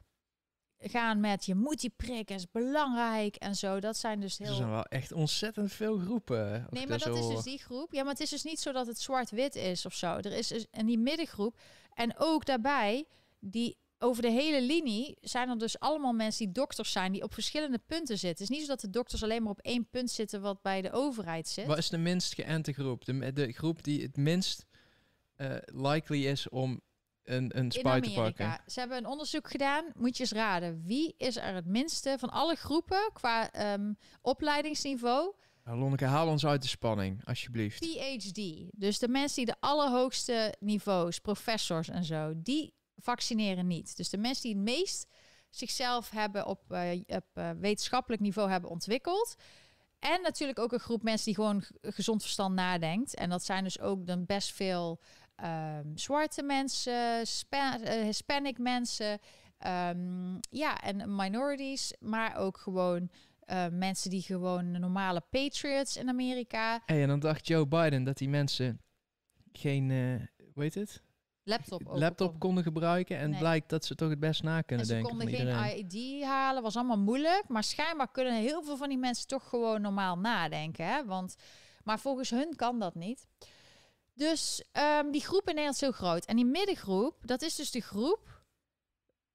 met je moet die prikken, is belangrijk en zo. Dat zijn dus heel. Er zijn wel echt ontzettend veel groepen. Nee, maar dat is dus die groep. Ja, maar het is dus niet zo dat het zwart-wit is of zo. Er is dus en die middengroep en ook daarbij die over de hele linie zijn er dus allemaal mensen die dokters zijn die op verschillende punten zitten. Het is niet zo dat de dokters alleen maar op één punt zitten wat bij de overheid zit. Wat is de minst geënte groep? De, de groep die het minst uh, likely is om een, een spuit te pakken. Ze hebben een onderzoek gedaan. Moet je eens raden. Wie is er het minste van alle groepen qua um, opleidingsniveau? Nou, Lonneke, haal ons uit de spanning, alsjeblieft. PhD. Dus de mensen die de allerhoogste niveaus, professors en zo, die vaccineren niet. Dus de mensen die het meest zichzelf hebben op, uh, op uh, wetenschappelijk niveau hebben ontwikkeld. En natuurlijk ook een groep mensen die gewoon gezond verstand nadenkt. En dat zijn dus ook dan best veel um, zwarte mensen, uh, Hispanic mensen. Um, ja, en minorities, maar ook gewoon mensen die gewoon normale patriots in Amerika. En dan dacht Joe Biden dat die mensen geen, uh, het? Laptop, laptop konden gebruiken. En blijkt dat ze toch het best na kunnen denken. Ze konden geen ID halen, was allemaal moeilijk. Maar schijnbaar kunnen heel veel van die mensen toch gewoon normaal nadenken. Hè? Want, maar volgens hun kan dat niet. Dus um, die groep in Nederland is heel groot. En die middengroep, dat is dus de groep.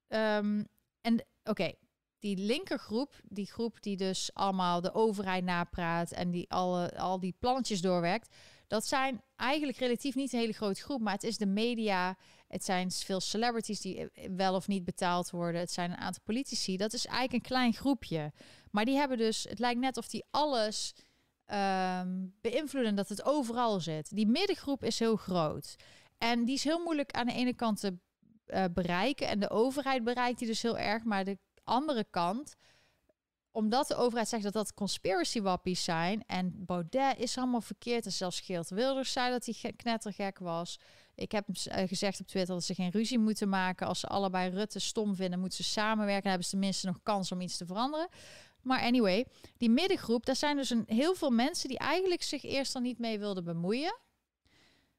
Um, en oké, okay, die linkergroep, die groep die dus allemaal de overheid napraat en die alle, al die plannetjes doorwerkt dat zijn eigenlijk relatief niet een hele grote groep, maar het is de media. Het zijn veel celebrities die eh, wel of niet betaald worden. Het zijn een aantal politici. Dat is eigenlijk een klein groepje. Maar die hebben dus, het lijkt net of die alles um, beïnvloeden, dat het overal zit. Die middengroep is heel groot. En die is heel moeilijk aan de ene kant te uh, bereiken. En de overheid bereikt die dus heel erg. Maar de andere kant omdat de overheid zegt dat dat conspiracy wappies zijn. En Baudet is allemaal verkeerd. En zelfs Geert Wilders zei dat hij knettergek was. Ik heb uh, gezegd op Twitter dat ze geen ruzie moeten maken. Als ze allebei Rutte stom vinden, moeten ze samenwerken. Dan hebben ze tenminste nog kans om iets te veranderen. Maar anyway, die middengroep, daar zijn dus een, heel veel mensen die eigenlijk zich eerst dan niet mee wilden bemoeien.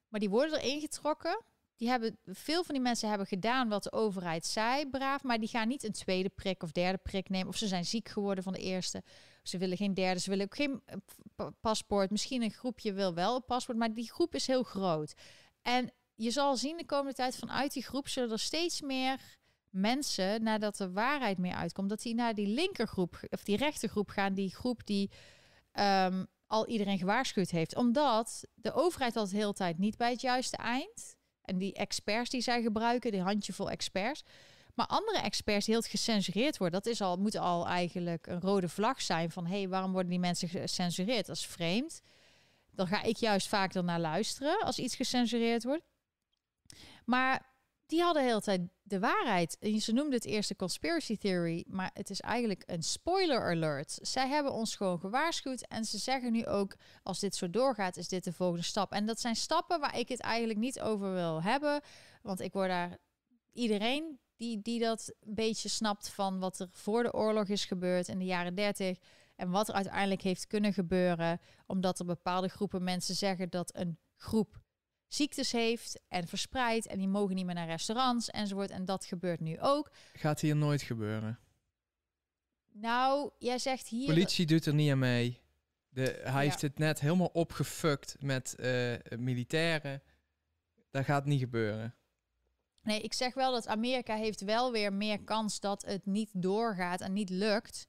Maar die worden erin getrokken die hebben, veel van die mensen hebben gedaan wat de overheid zei, braaf, maar die gaan niet een tweede prik of derde prik nemen. Of ze zijn ziek geworden van de eerste. Ze willen geen derde, ze willen ook geen eh, paspoort. Misschien een groepje wil wel een paspoort, maar die groep is heel groot. En je zal zien de komende tijd vanuit die groep zullen er steeds meer mensen, nadat de waarheid meer uitkomt, dat die naar die linkergroep of die rechtergroep gaan, die groep die um, al iedereen gewaarschuwd heeft. Omdat de overheid al de hele tijd niet bij het juiste eind en die experts die zij gebruiken, die handjevol experts. Maar andere experts die heel gecensureerd worden, dat is al, moet al eigenlijk een rode vlag zijn van hé, hey, waarom worden die mensen gecensureerd? Dat is vreemd. Dan ga ik juist vaak naar luisteren als iets gecensureerd wordt. Maar die hadden de hele tijd de waarheid. En ze noemden het eerste conspiracy theory, maar het is eigenlijk een spoiler alert. Zij hebben ons gewoon gewaarschuwd en ze zeggen nu ook, als dit zo doorgaat, is dit de volgende stap. En dat zijn stappen waar ik het eigenlijk niet over wil hebben, want ik word daar iedereen die, die dat een beetje snapt van wat er voor de oorlog is gebeurd in de jaren 30 en wat er uiteindelijk heeft kunnen gebeuren, omdat er bepaalde groepen mensen zeggen dat een groep ziektes heeft en verspreidt en die mogen niet meer naar restaurants enzovoort. En dat gebeurt nu ook. Gaat hier nooit gebeuren. Nou, jij zegt hier... Politie doet er niet aan mee. De, hij Ja. heeft het net helemaal opgefukt met eh, militairen. Dat gaat niet gebeuren. Nee, ik zeg wel dat Amerika heeft wel weer meer kans dat het niet doorgaat en niet lukt.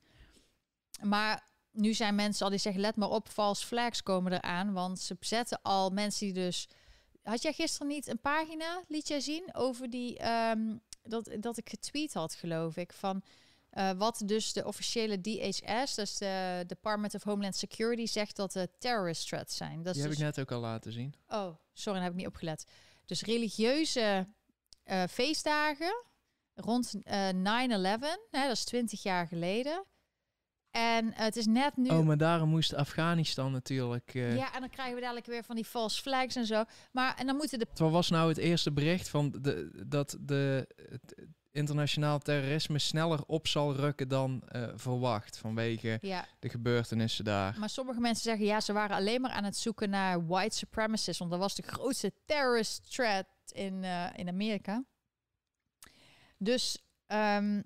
Maar nu zijn mensen al die zeggen, let maar op, false flags komen eraan. Want ze zetten al mensen die dus... Had jij gisteren niet een pagina, liet jij zien, over die... ehm, dat, dat ik getweet had, geloof ik, van... eh, wat dus de officiële DHS, dus de Department of Homeland Security, zegt dat het terrorist threats zijn. Dat Die heb dus ik net ook al laten zien. Oh, sorry, daar heb ik niet opgelet. Dus religieuze eh, feestdagen rond eh 9-11, hè, dat is 20 jaar geleden. En het is net nu... Oh, maar daarom moest Afghanistan natuurlijk... eh, ja, en dan krijgen we dadelijk weer van die false flags en zo. Maar en dan moeten de... Wat was nou het eerste bericht van de, dat de, het internationaal terrorisme sneller op zal rukken dan eh, verwacht vanwege Ja, de gebeurtenissen daar? maar sommige mensen zeggen ja, ze waren alleen maar aan het zoeken naar white supremacists. Want dat was de grootste terrorist threat in, eh, in Amerika. Dus ehm,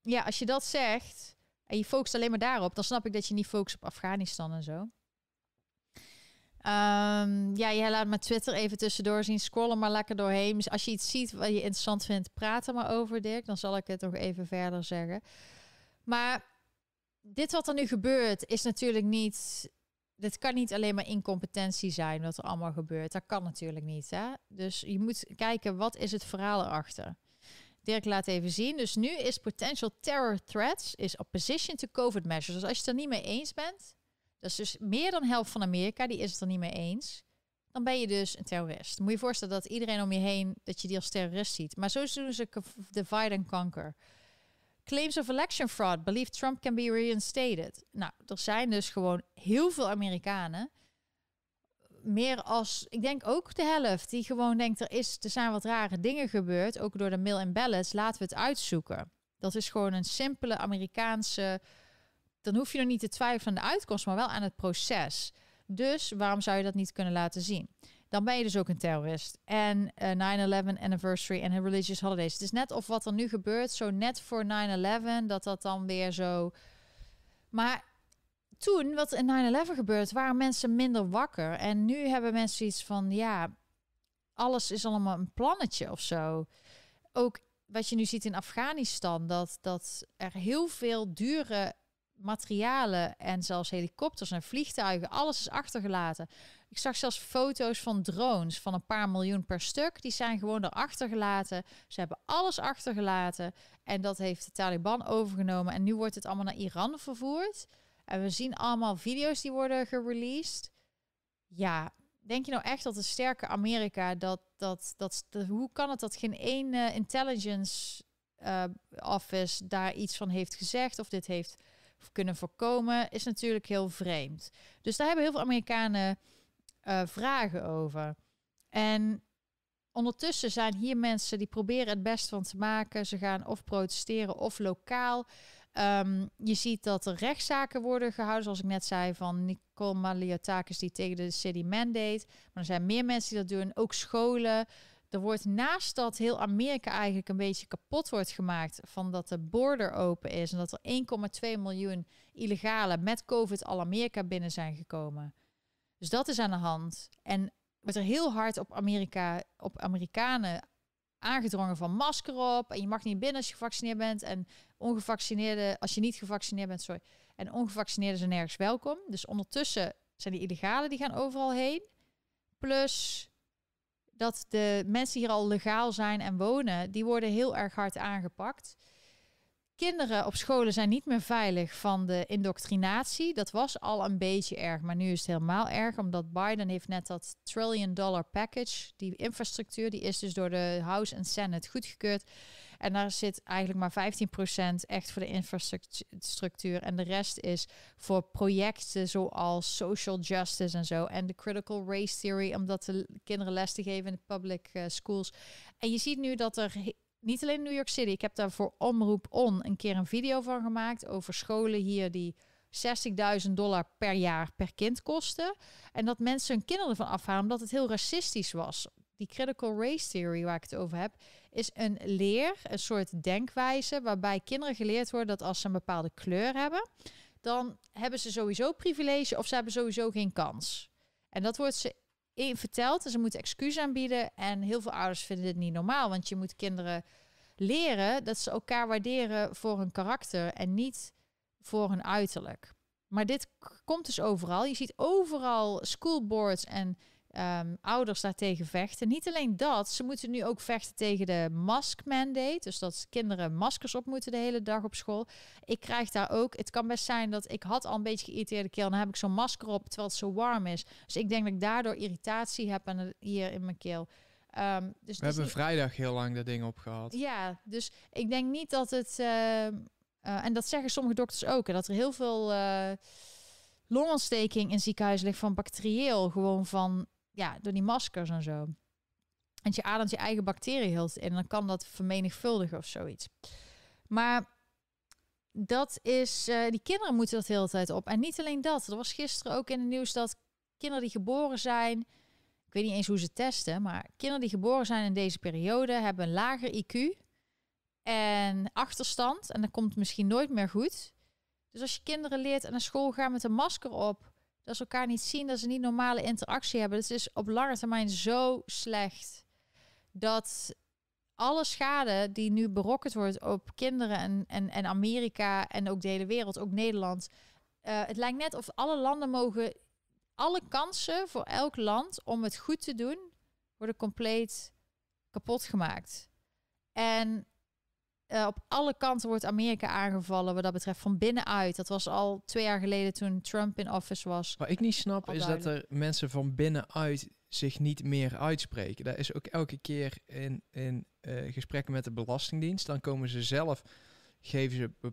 ja, als je dat zegt en je focust alleen maar daarop, dan snap ik dat je niet focust op Afghanistan en zo. Ehm, ja, jij laat mijn Twitter even tussendoor zien. Scroll er maar lekker doorheen. Dus als je iets ziet wat je interessant vindt, praat er maar over, Dirk. Dan zal ik het nog even verder zeggen. Maar dit wat er nu gebeurt, is natuurlijk niet. Dit kan niet alleen maar incompetentie zijn wat er allemaal gebeurt. Dat kan natuurlijk niet. Hè? Dus je moet kijken, wat is het verhaal erachter? Dirk laat even zien. Dus nu is potential terror threats is opposition to COVID measures. Dus als je het er niet mee eens bent, dat is dus meer dan helft van Amerika, die is het er niet mee eens. Dan ben je dus een terrorist. Moet je voorstellen dat iedereen om je heen, dat je die als terrorist ziet. Maar zo doen ze divide and conquer. Claims of election fraud. Believe Trump can be reinstated. Nou, er zijn dus gewoon heel veel Amerikanen. Meer als, ik denk ook de helft, die gewoon denkt, er, is, er zijn wat rare dingen gebeurd. Ook door de mail-in ballots. Laten we het uitzoeken. Dat is gewoon een simpele Amerikaanse... Dan hoef je nog niet te twijfelen aan de uitkomst, maar wel aan het proces. Dus waarom zou je dat niet kunnen laten zien? Dan ben je dus ook een terrorist. En eh 9-11 anniversary en religious holidays. Het is net of wat er nu gebeurt, zo net voor 9-11, dat dat dan weer zo... Maar toen, wat in 9-11 gebeurt, waren mensen minder wakker. En nu hebben mensen iets van, ja, alles is allemaal een plannetje of zo. Ook wat je nu ziet in Afghanistan, dat, dat er heel veel dure materialen en zelfs helikopters en vliegtuigen, alles is achtergelaten. Ik zag zelfs foto's van drones van een paar miljoen per stuk. Die zijn gewoon er achtergelaten. Ze hebben alles achtergelaten. En dat heeft de Taliban overgenomen. En nu wordt het allemaal naar Iran vervoerd. En we zien allemaal video's die worden gereleased. Ja, denk je nou echt dat een sterke Amerika dat dat dat, hoe kan het dat geen één eh, intelligence eh, office daar iets van heeft gezegd of dit heeft kunnen voorkomen, is natuurlijk heel vreemd. Dus daar hebben heel veel Amerikanen eh, vragen over. En ondertussen zijn hier mensen die proberen het best van te maken. Ze gaan of protesteren of lokaal. Ehm, je ziet dat er rechtszaken worden gehouden, zoals ik net zei, van Nicole Maliotakis die tegen de city mandate. Maar er zijn meer mensen die dat doen, ook scholen. Er wordt naast dat heel Amerika eigenlijk een beetje kapot wordt gemaakt van dat de border open is en dat er 1,2 miljoen illegalen met COVID al Amerika binnen zijn gekomen. Dus dat is aan de hand. En wordt er heel hard op Amerika, op Amerikanen aangedrongen van masker op. En je mag niet binnen als je gevaccineerd bent. En ongevaccineerden, als je niet gevaccineerd bent, sorry. En ongevaccineerden zijn nergens welkom. Dus ondertussen zijn die illegalen die gaan overal heen. Plus dat de mensen hier al legaal zijn en wonen, die worden heel erg hard aangepakt. Kinderen op scholen zijn niet meer veilig van de indoctrinatie. Dat was al een beetje erg, maar nu is het helemaal erg. Omdat Biden heeft net dat trillion dollar package, die infrastructuur, die is dus door de House en Senate goedgekeurd. En daar zit eigenlijk maar 15% echt voor de infrastructuur. En de rest is voor projecten zoals social justice en zo. En de critical race theory, om dat de kinderen les te geven in de public uh, schools. En je ziet nu dat er niet alleen in New York City. Ik heb daar voor Omroep On een keer een video van gemaakt over scholen hier die 60.000 dollar per jaar per kind kostte. En dat mensen hun kinderen ervan afhalen omdat het heel racistisch was. Die critical race theory waar ik het over heb, is een leer, een soort denkwijze waarbij kinderen geleerd worden dat als ze een bepaalde kleur hebben, dan hebben ze sowieso privilege of ze hebben sowieso geen kans. En dat wordt ze verteld en ze moeten excuus aanbieden. En heel veel ouders vinden dit niet normaal, want je moet kinderen leren dat ze elkaar waarderen voor hun karakter en niet voor hun uiterlijk. Maar dit komt dus overal. Je ziet overal schoolboards en um, ouders daartegen vechten. Niet alleen dat, ze moeten nu ook vechten tegen de mask mandate. Dus dat kinderen maskers op moeten de hele dag op school. Ik krijg daar ook. Het kan best zijn dat ik had al een beetje geïrriteerde keel. Dan heb ik zo'n masker op terwijl het zo warm is. Dus ik denk dat ik daardoor irritatie heb aan hier in mijn keel. Um, dus We hebben vrijdag heel lang dat ding opgehad. Ja, dus ik denk niet dat het. Uh, uh, en dat zeggen sommige dokters ook. dat er heel veel uh, longontsteking in ziekenhuis ligt van bacterieel. Gewoon van ja, door die maskers en zo. En je ademt je eigen bacteriën in. En dan kan dat vermenigvuldigen of zoiets. Maar dat is, uh, die kinderen moeten dat de hele tijd op. En niet alleen dat. Er was gisteren ook in het nieuws dat kinderen die geboren zijn. Ik weet niet eens hoe ze testen, maar kinderen die geboren zijn in deze periode hebben een lager IQ en achterstand. En dat komt misschien nooit meer goed. Dus als je kinderen leert naar school gaan met een masker op, dat ze elkaar niet zien, dat ze niet normale interactie hebben. Het is op lange termijn zo slecht dat alle schade die nu berokkend wordt op kinderen en, en, en Amerika en ook de hele wereld, ook Nederland. Uh, het lijkt net of alle landen mogen, alle kansen voor elk land om het goed te doen, worden compleet kapot gemaakt. En uh, op alle kanten wordt Amerika aangevallen wat dat betreft van binnenuit. Dat was al twee jaar geleden toen Trump in office was. Wat ik niet snap is dat er mensen van binnenuit zich niet meer uitspreken. Dat is ook elke keer in, in uh, gesprekken met de Belastingdienst. Dan komen ze zelf, geven ze,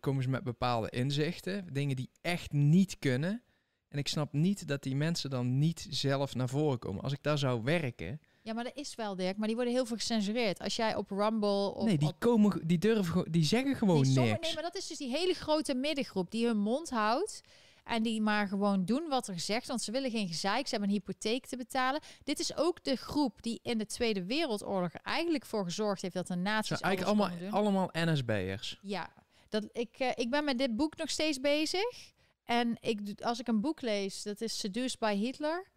komen ze met bepaalde inzichten. Dingen die echt niet kunnen. En ik snap niet dat die mensen dan niet zelf naar voren komen. Als ik daar zou werken ja, maar dat is wel, Dirk. Maar die worden heel veel gecensureerd. Als jij op Rumble... Of nee, die, komen, die durven die zeggen gewoon nee, niks. Nee, maar dat is dus die hele grote middengroep die hun mond houdt. En die maar gewoon doen wat er gezegd. Want ze willen geen gezeik. Ze hebben een hypotheek te betalen. Dit is ook de groep die in de Tweede Wereldoorlog eigenlijk voor gezorgd heeft dat de nazi's. Eigenlijk allemaal, allemaal NSB'ers. Ja, dat, ik, uh, ik ben met dit boek nog steeds bezig. En ik, als ik een boek lees, dat is Seduced by Hitler.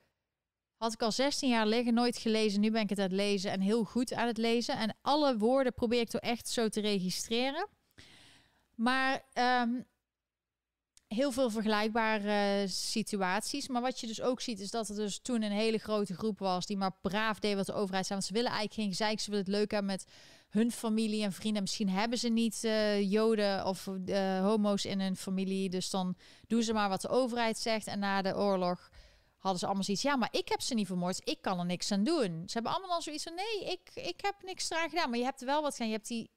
Had ik al 16 jaar liggen, nooit gelezen. Nu ben ik het aan het lezen en heel goed aan het lezen. En alle woorden probeer ik toch echt zo te registreren. Maar um, heel veel vergelijkbare situaties. Maar wat je dus ook ziet, is dat er dus toen een hele grote groep was die maar braaf deed wat de overheid zei. Want ze willen eigenlijk geen gezeik. Ze willen het leuk hebben met hun familie en vrienden. Misschien hebben ze niet uh, joden of uh, homo's in hun familie. Dus dan doen ze maar wat de overheid zegt. En na de oorlog hadden ze allemaal zoiets. Ja, maar ik heb ze niet vermoord. Ik kan er niks aan doen. Ze hebben allemaal al zoiets van nee, ik, ik heb niks eraan gedaan. Maar je hebt er wel wat gedaan. Je hebt die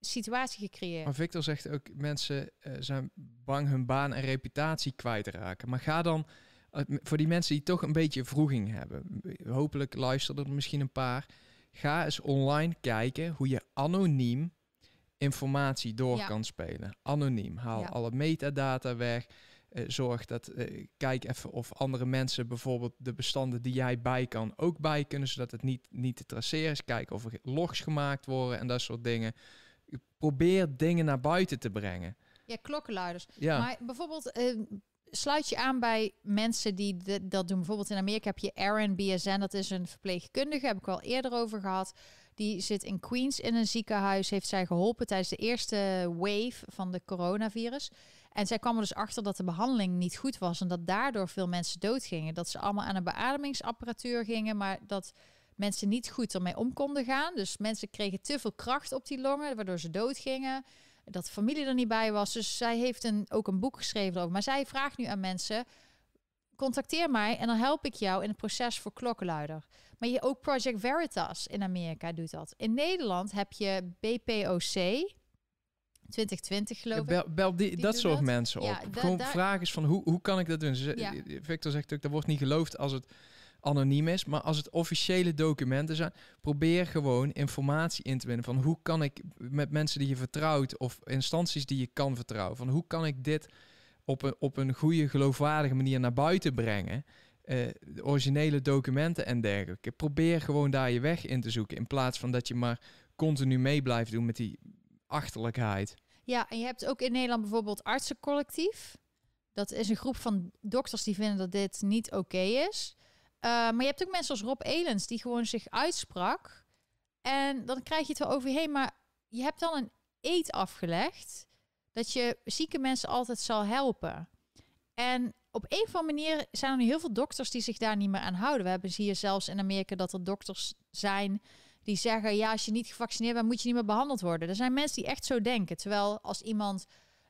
situatie gecreëerd. Maar Victor zegt ook mensen uh, zijn bang hun baan en reputatie kwijt te raken. Maar ga dan uh, voor die mensen die toch een beetje vroeging hebben. Hopelijk luisteren er misschien een paar. Ga eens online kijken hoe je anoniem informatie door ja. kan spelen. Anoniem. Haal ja. alle metadata weg. Uh, zorg dat, uh, kijk even of andere mensen bijvoorbeeld de bestanden die jij bij kan ook bij kunnen, zodat het niet, niet te traceren is. Kijk of er logs gemaakt worden en dat soort dingen. Probeer dingen naar buiten te brengen. Ja, klokkenluiders. Ja. Maar bijvoorbeeld, uh, sluit je aan bij mensen die dat doen. Bijvoorbeeld in Amerika heb je Aaron BSN, dat is een verpleegkundige, heb ik al eerder over gehad. Die zit in Queens in een ziekenhuis, heeft zij geholpen tijdens de eerste wave van de coronavirus. En zij kwam er dus achter dat de behandeling niet goed was en dat daardoor veel mensen doodgingen. Dat ze allemaal aan een beademingsapparatuur gingen, maar dat mensen niet goed ermee om konden gaan. Dus mensen kregen te veel kracht op die longen, waardoor ze doodgingen. Dat de familie er niet bij was. Dus zij heeft een, ook een boek geschreven over. Maar zij vraagt nu aan mensen: contacteer mij en dan help ik jou in het proces voor klokkenluider. Maar je ook Project Veritas in Amerika doet dat. In Nederland heb je BPOC. 2020 geloof ik. Bel, bel die, dat soort mensen op. Ja, Gewoon vragen is van hoe, hoe kan ik dat doen? Ja. Victor zegt ook, dat wordt niet geloofd als het anoniem is. Maar als het officiële documenten zijn, probeer gewoon informatie in te winnen. Van hoe kan ik met mensen die je vertrouwt of instanties die je kan vertrouwen. Van hoe kan ik dit op een, op een goede, geloofwaardige manier naar buiten brengen. De originele documenten en dergelijke. Probeer gewoon daar je weg in te zoeken. In plaats van dat je maar continu mee blijft doen met die achterlijkheid. Ja, en je hebt ook in Nederland bijvoorbeeld artsencollectief. Dat is een groep van dokters die vinden dat dit niet oké is. Uh, maar je hebt ook mensen als Rob Elens die gewoon zich uitsprak. En dan krijg je het wel over. Maar je hebt dan een eet afgelegd dat je zieke mensen altijd zal helpen. En op een of andere manier zijn er nu heel veel dokters die zich daar niet meer aan houden. We hebben hier zelfs in Amerika dat er dokters zijn die zeggen: ja, als je niet gevaccineerd bent, moet je niet meer behandeld worden. Er zijn mensen die echt zo denken. Terwijl als iemand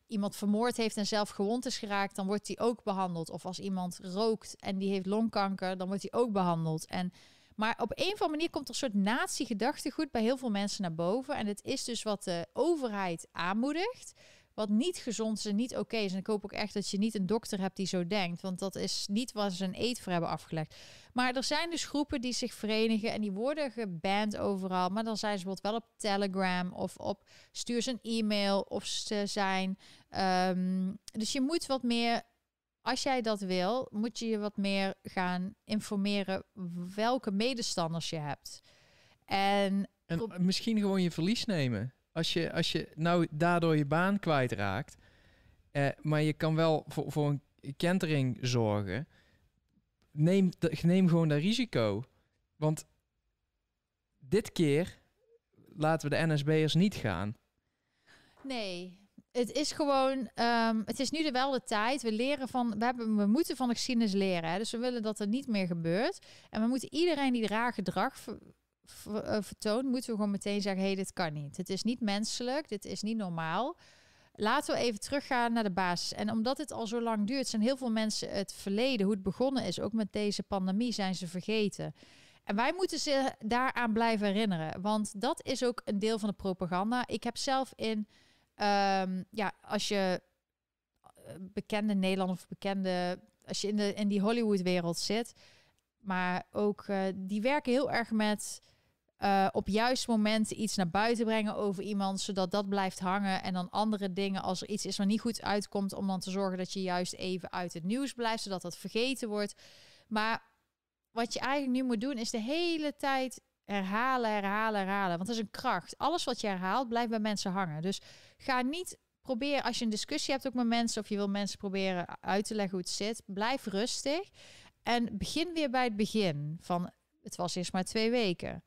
iemand vermoord heeft en zelf gewond is geraakt, dan wordt die ook behandeld. Of als iemand rookt en die heeft longkanker, dan wordt die ook behandeld. En maar op een of andere manier komt er een soort nazi-gedachtegoed bij heel veel mensen naar boven. En het is dus wat de overheid aanmoedigt. Wat niet gezond is en niet oké is. En ik hoop ook echt dat je niet een dokter hebt die zo denkt. Want dat is niet waar ze een eet voor hebben afgelegd. Maar er zijn dus groepen die zich verenigen en die worden geband overal. Maar dan zijn ze bijvoorbeeld wel op Telegram of op stuur ze een e-mail of ze zijn. Ehm, dus je moet wat meer als jij dat wil, moet je je wat meer gaan informeren welke medestanders je hebt. En, en misschien gewoon je verlies nemen. Als je, als je nou daardoor je baan kwijtraakt, eh, maar je kan wel voor, voor een kentering zorgen, neem, neem gewoon dat risico. Want dit keer laten we de NSB'ers niet gaan. Nee, het is gewoon, um, het is nu wel de tijd. We leren van, we, hebben, we moeten van de geschiedenis leren. Hè? Dus we willen dat er niet meer gebeurt. En we moeten iedereen die raar gedrag vertoont, moeten we gewoon meteen zeggen: hé, hey, dit kan niet. Het is niet menselijk, dit is niet normaal. Laten we even teruggaan naar de basis. En omdat het al zo lang duurt, zijn heel veel mensen het verleden, hoe het begonnen is, ook met deze pandemie, zijn ze vergeten. En wij moeten ze daaraan blijven herinneren. Want dat is ook een deel van de propaganda. Ik heb zelf in Um, ja, als je eh, bekende Nederland of bekende, als je in, de, in die Hollywood-wereld zit, maar ook uh, die werken heel erg met uh, op juist momenten iets naar buiten brengen over iemand, zodat dat blijft hangen. En dan andere dingen, als er iets is wat niet goed uitkomt, om dan te zorgen dat je juist even uit het nieuws blijft, zodat dat vergeten wordt. Maar wat je eigenlijk nu moet doen, is de hele tijd herhalen, herhalen, herhalen. Want dat is een kracht. Alles wat je herhaalt, blijft bij mensen hangen. Dus ga niet proberen, als je een discussie hebt ook met mensen, of je wil mensen proberen uit te leggen hoe het zit, blijf rustig. En begin weer bij het begin. Van het was eerst maar twee weken.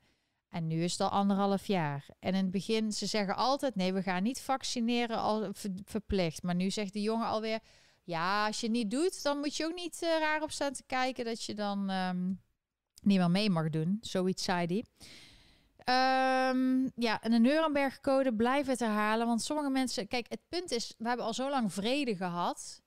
En nu is het al anderhalf jaar. En in het begin, ze zeggen altijd: nee, we gaan niet vaccineren al verplicht. Maar nu zegt de jongen alweer: ja, als je het niet doet, dan moet je ook niet uh, raar op staan te kijken dat je dan um, niet meer mee mag doen. Zoiets zei hij. Um, ja, en de Nuremberg-code blijf het herhalen. Want sommige mensen... Kijk, het punt is, we hebben al zo lang vrede gehad.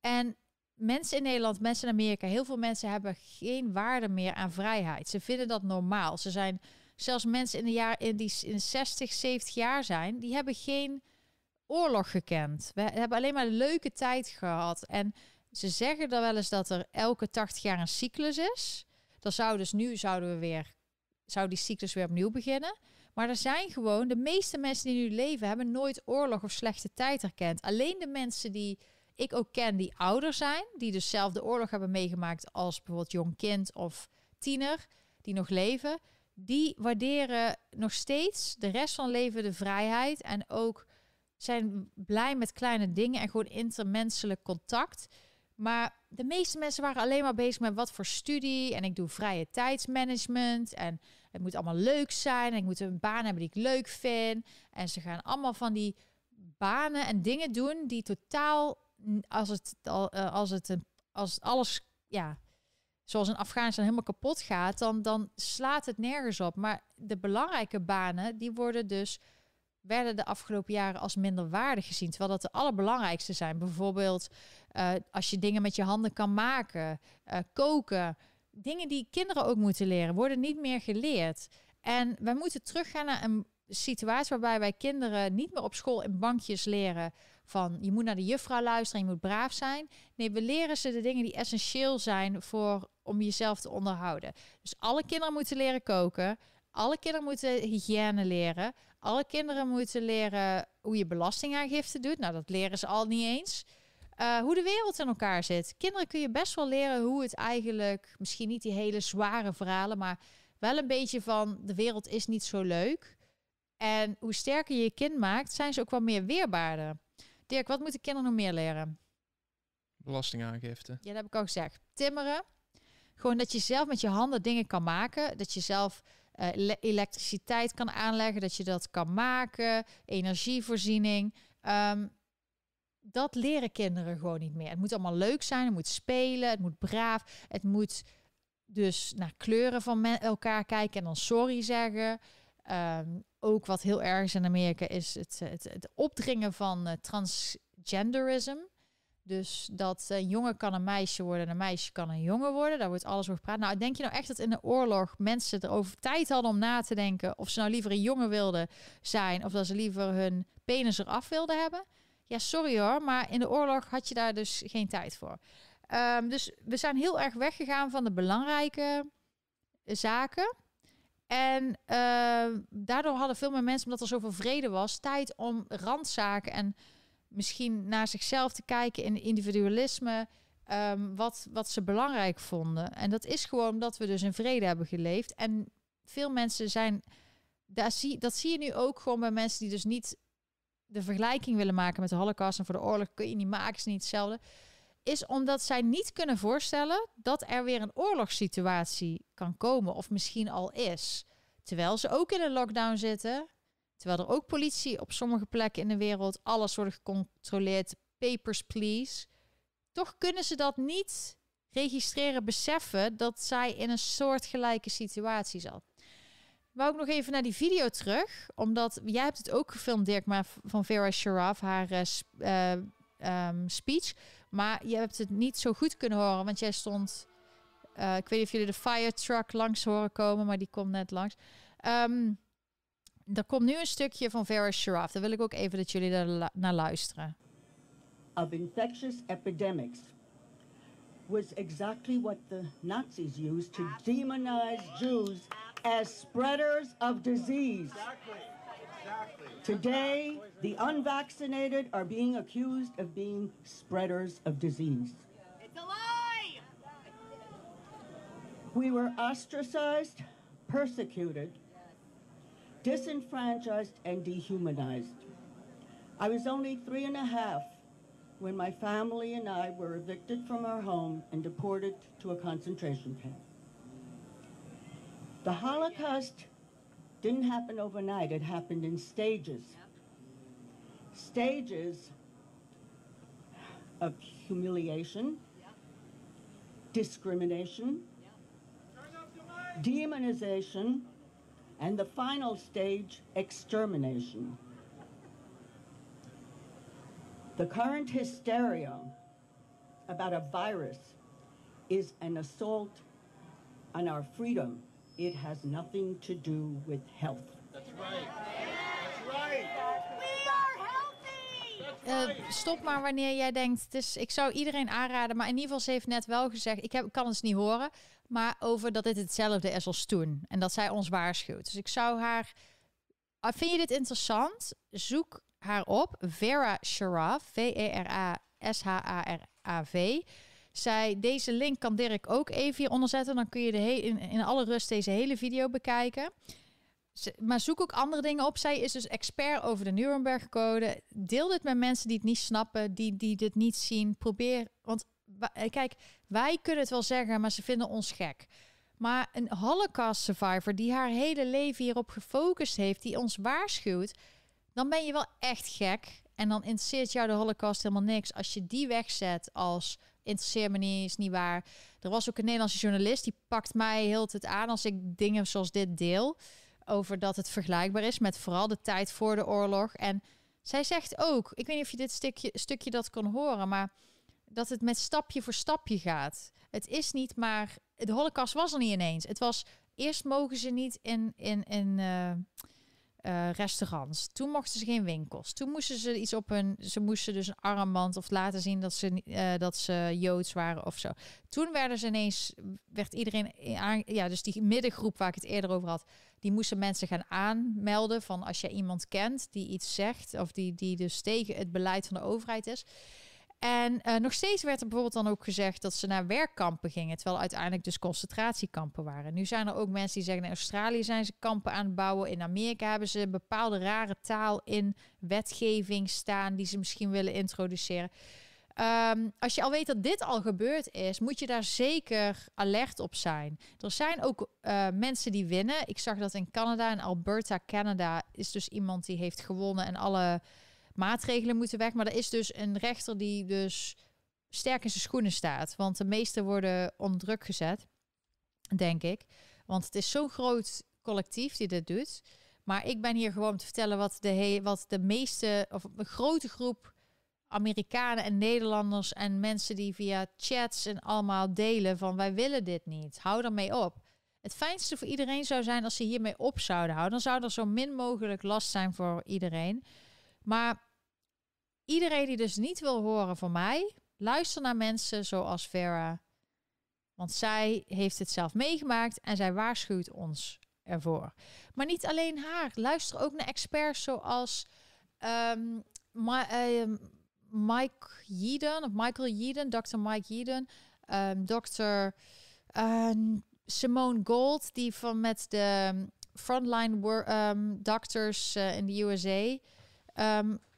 En mensen in Nederland, mensen in Amerika... heel veel mensen hebben geen waarde meer aan vrijheid. Ze vinden dat normaal. Ze zijn... Zelfs mensen in de jaren in die in 60, 70 jaar zijn... die hebben geen oorlog gekend. We hebben alleen maar een leuke tijd gehad. En ze zeggen dan wel eens dat er elke 80 jaar een cyclus is... Dan zou dus nu zouden we weer, zou die cyclus weer opnieuw beginnen. Maar er zijn gewoon, de meeste mensen die nu leven, hebben nooit oorlog of slechte tijd herkend. Alleen de mensen die ik ook ken, die ouder zijn, die dus oorlog hebben meegemaakt als bijvoorbeeld jong kind of tiener, die nog leven, die waarderen nog steeds de rest van leven de vrijheid en ook zijn blij met kleine dingen en gewoon intermenselijk contact. Maar de meeste mensen waren alleen maar bezig met wat voor studie. En ik doe vrije tijdsmanagement. En het moet allemaal leuk zijn. En ik moet een baan hebben die ik leuk vind. En ze gaan allemaal van die banen en dingen doen die totaal, als het, eh, als het, als alles, ja, zoals in Afghanistan helemaal kapot gaat, dan, dan slaat het nergens op. Maar de belangrijke banen, die worden dus werden de afgelopen jaren als minder waardig gezien. Terwijl dat de allerbelangrijkste zijn. Bijvoorbeeld uh, als je dingen met je handen kan maken, uh, koken. Dingen die kinderen ook moeten leren, worden niet meer geleerd. En wij moeten teruggaan naar een situatie waarbij wij kinderen niet meer op school in bankjes leren van je moet naar de juffrouw luisteren, je moet braaf zijn. Nee, we leren ze de dingen die essentieel zijn voor om jezelf te onderhouden. Dus alle kinderen moeten leren koken. Alle kinderen moeten hygiëne leren. Alle kinderen moeten leren hoe je belastingaangifte doet. Nou, dat leren ze al niet eens. Uh, hoe de wereld in elkaar zit. Kinderen kun je best wel leren hoe het eigenlijk, misschien niet die hele zware verhalen, maar wel een beetje van de wereld is niet zo leuk. En hoe sterker je je kind maakt, zijn ze ook wel meer weerbaarder. Dirk, wat moeten kinderen nog meer leren? Belastingaangifte. Ja, dat heb ik al gezegd. Timmeren. Gewoon dat je zelf met je handen dingen kan maken. Dat je zelf uh, elektriciteit kan aanleggen. Dat je dat kan maken. Energievoorziening. Um, dat leren kinderen gewoon niet meer. Het moet allemaal leuk zijn. Het moet spelen. Het moet braaf. Het moet dus naar kleuren van elkaar kijken en dan sorry zeggen. Um, ook wat heel erg is in Amerika is het, het, het opdringen van uh, transgenderism. Dus dat een jongen kan een meisje worden en een meisje kan een jongen worden. Daar wordt alles over gepraat. Nou, denk je nou echt dat in de oorlog mensen erover tijd hadden om na te denken of ze nou liever een jongen wilden zijn of dat ze liever hun penis eraf wilden hebben? Ja, sorry hoor, maar in de oorlog had je daar dus geen tijd voor. Um, dus we zijn heel erg weggegaan van de belangrijke zaken. En uh, daardoor hadden veel meer mensen, omdat er zoveel vrede was, tijd om randzaken en misschien naar zichzelf te kijken in individualisme, um, wat, wat ze belangrijk vonden. En dat is gewoon omdat we dus in vrede hebben geleefd. En veel mensen zijn, daar zie, dat zie je nu ook gewoon bij mensen die dus niet de vergelijking willen maken met de Holocaust en voor de oorlog kun je niet maken, is niet hetzelfde. Is omdat zij niet kunnen voorstellen dat er weer een oorlogssituatie kan komen, of misschien al is. Terwijl ze ook in een lockdown zitten, terwijl er ook politie op sommige plekken in de wereld alles wordt gecontroleerd, papers please. Toch kunnen ze dat niet registreren, beseffen dat zij in een soortgelijke situatie zat wou ik nog even naar die video terug. Omdat jij hebt het ook gefilmd, Dirk, maar van Vera Sharaf, haar uh, um, speech. Maar je hebt het niet zo goed kunnen horen, want jij stond... Uh, ik weet niet of jullie de fire truck langs horen komen, maar die komt net langs. Um, er komt nu een stukje van Vera Sharaf. Daar wil ik ook even dat jullie daar naar luisteren. Of infectious epidemics was exactly what the Nazis used to demonize Jews as spreaders of disease. Exactly. Exactly. Today, the unvaccinated are being accused of being spreaders of disease. It's a lie! We were ostracized, persecuted, disenfranchised, and dehumanized. I was only three and a half when my family and I were evicted from our home and deported to a concentration camp. The Holocaust didn't happen overnight, it happened in stages. Stages of humiliation, discrimination, demonization, and the final stage, extermination. The current hysteria about a virus is an assault on our freedom It has nothing to do with health. That's right. That's right. Uh, stop maar wanneer jij denkt. Dus ik zou iedereen aanraden, maar in ieder geval, ze heeft net wel gezegd. Ik, heb, kan het niet horen, maar over dat dit hetzelfde is als toen. En dat zij ons waarschuwt. Dus ik zou haar. Uh, vind je dit interessant? Zoek haar op. Vera Sharaf. V-E-R-A-S-H-A-R-A-V. Zij, deze link kan Dirk ook even hieronder zetten. Dan kun je de in, in alle rust deze hele video bekijken. maar zoek ook andere dingen op. Zij is dus expert over de Nuremberg-code. Deel dit met mensen die het niet snappen, die, die dit niet zien. Probeer, want eh, kijk, wij kunnen het wel zeggen, maar ze vinden ons gek. Maar een Holocaust survivor die haar hele leven hierop gefocust heeft, die ons waarschuwt, dan ben je wel echt gek. En dan interesseert jou de Holocaust helemaal niks. Als je die wegzet als interesseert me niet, is niet waar. Er was ook een Nederlandse journalist die pakt mij heel het aan als ik dingen zoals dit deel. Over dat het vergelijkbaar is met vooral de tijd voor de oorlog. En zij zegt ook, ik weet niet of je dit stukje, stukje dat kon horen, maar dat het met stapje voor stapje gaat. Het is niet maar, de holocaust was er niet ineens. Het was, eerst mogen ze niet in, in, in uh, uh, restaurants. Toen mochten ze geen winkels. Toen moesten ze iets op hun. Ze moesten dus een armband of laten zien dat ze, uh, dat ze joods waren of zo. Toen werden ze ineens. werd iedereen aan. Ja, dus die middengroep waar ik het eerder over had. Die moesten mensen gaan aanmelden. Van als je iemand kent die iets zegt. of die, die dus tegen het beleid van de overheid is. En uh, nog steeds werd er bijvoorbeeld dan ook gezegd dat ze naar werkkampen gingen, terwijl uiteindelijk dus concentratiekampen waren. Nu zijn er ook mensen die zeggen in Australië zijn ze kampen aan het bouwen, in Amerika hebben ze een bepaalde rare taal in wetgeving staan die ze misschien willen introduceren. Um, als je al weet dat dit al gebeurd is, moet je daar zeker alert op zijn. Er zijn ook uh, mensen die winnen. Ik zag dat in Canada, in Alberta, Canada, is dus iemand die heeft gewonnen en alle maatregelen moeten weg. Maar er is dus een rechter die dus sterk in zijn schoenen staat. Want de meesten worden onder druk gezet, denk ik. Want het is zo'n groot collectief die dit doet. Maar ik ben hier gewoon om te vertellen wat de, wat de meeste, of een grote groep Amerikanen en Nederlanders en mensen die via chats en allemaal delen van wij willen dit niet. Hou ermee op. Het fijnste voor iedereen zou zijn als ze hiermee op zouden houden. Dan zou er zo min mogelijk last zijn voor iedereen. Maar iedereen die dus niet wil horen van mij, luister naar mensen zoals Vera. Want zij heeft het zelf meegemaakt en zij waarschuwt ons ervoor. Maar niet alleen haar. Luister ook naar experts zoals um, Mike Yeadon, of Michael Yeadon, Dr. Mike Yeadon, um, Dr. Simone Gold, die van met de frontline um, doctors uh, in de USA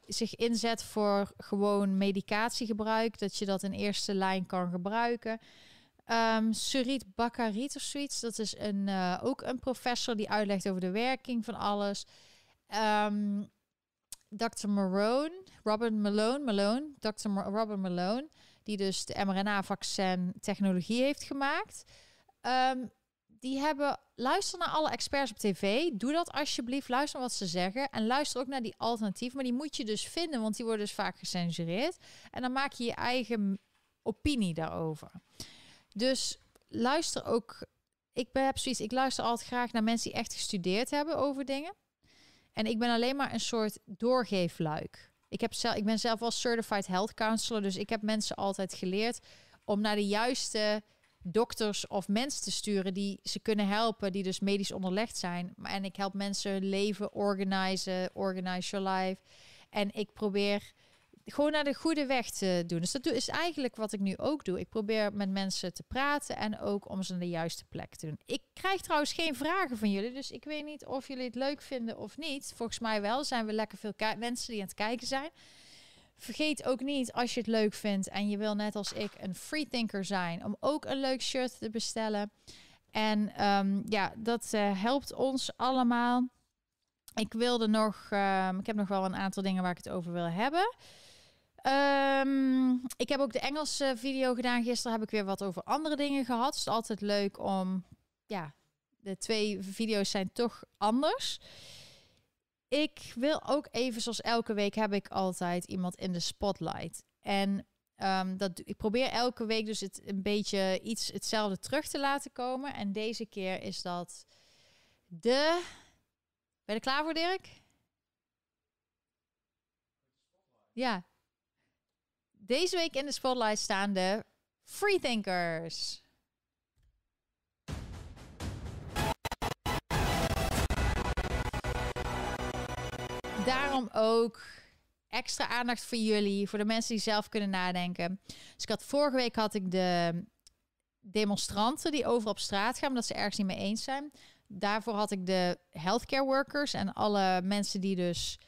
zich inzet voor gewoon medicatiegebruik, dat je dat in eerste lijn kan gebruiken. Um, Surit Bakarit of zoiets, dat is een, uh, ook een professor die uitlegt over de werking van alles. Um, Dr. Malone, Robert Malone, Malone, Dr. Robert Malone, die dus de mRNA-vaccin technologie heeft gemaakt. Um, die hebben, luister naar alle experts op tv. Doe dat alsjeblieft. Luister wat ze zeggen. En luister ook naar die alternatief. Maar die moet je dus vinden, want die worden dus vaak gecensureerd. En dan maak je je eigen opinie daarover. Dus luister ook. Ik heb zoiets, ik luister altijd graag naar mensen die echt gestudeerd hebben over dingen. En ik ben alleen maar een soort doorgeefluik. Ik, heb zelf, ik ben zelf wel certified health counselor, dus ik heb mensen altijd geleerd om naar de juiste dokters of mensen te sturen die ze kunnen helpen, die dus medisch onderlegd zijn. En ik help mensen leven organiseren, organize your life. En ik probeer gewoon naar de goede weg te doen. Dus dat is eigenlijk wat ik nu ook doe. Ik probeer met mensen te praten en ook om ze naar de juiste plek te doen. Ik krijg trouwens geen vragen van jullie, dus ik weet niet of jullie het leuk vinden of niet. Volgens mij wel. Zijn we lekker veel mensen die aan het kijken zijn. Vergeet ook niet, als je het leuk vindt en je wil net als ik een freethinker zijn, om ook een leuk shirt te bestellen. En um, ja, dat uh, helpt ons allemaal. Ik wilde nog, um, ik heb nog wel een aantal dingen waar ik het over wil hebben. Um, ik heb ook de Engelse video gedaan. Gisteren heb ik weer wat over andere dingen gehad. Het is altijd leuk om, ja, de twee video's zijn toch anders. Ik wil ook even, zoals elke week, heb ik altijd iemand in de spotlight. En um, dat, ik probeer elke week dus het een beetje iets hetzelfde terug te laten komen. En deze keer is dat de. Ben je klaar voor, Dirk? Ja. Deze week in de spotlight staan de freethinkers. Daarom ook extra aandacht voor jullie, voor de mensen die zelf kunnen nadenken. Dus ik had vorige week had ik de demonstranten die over op straat gaan, omdat ze ergens niet mee eens zijn. Daarvoor had ik de healthcare workers en alle mensen die dus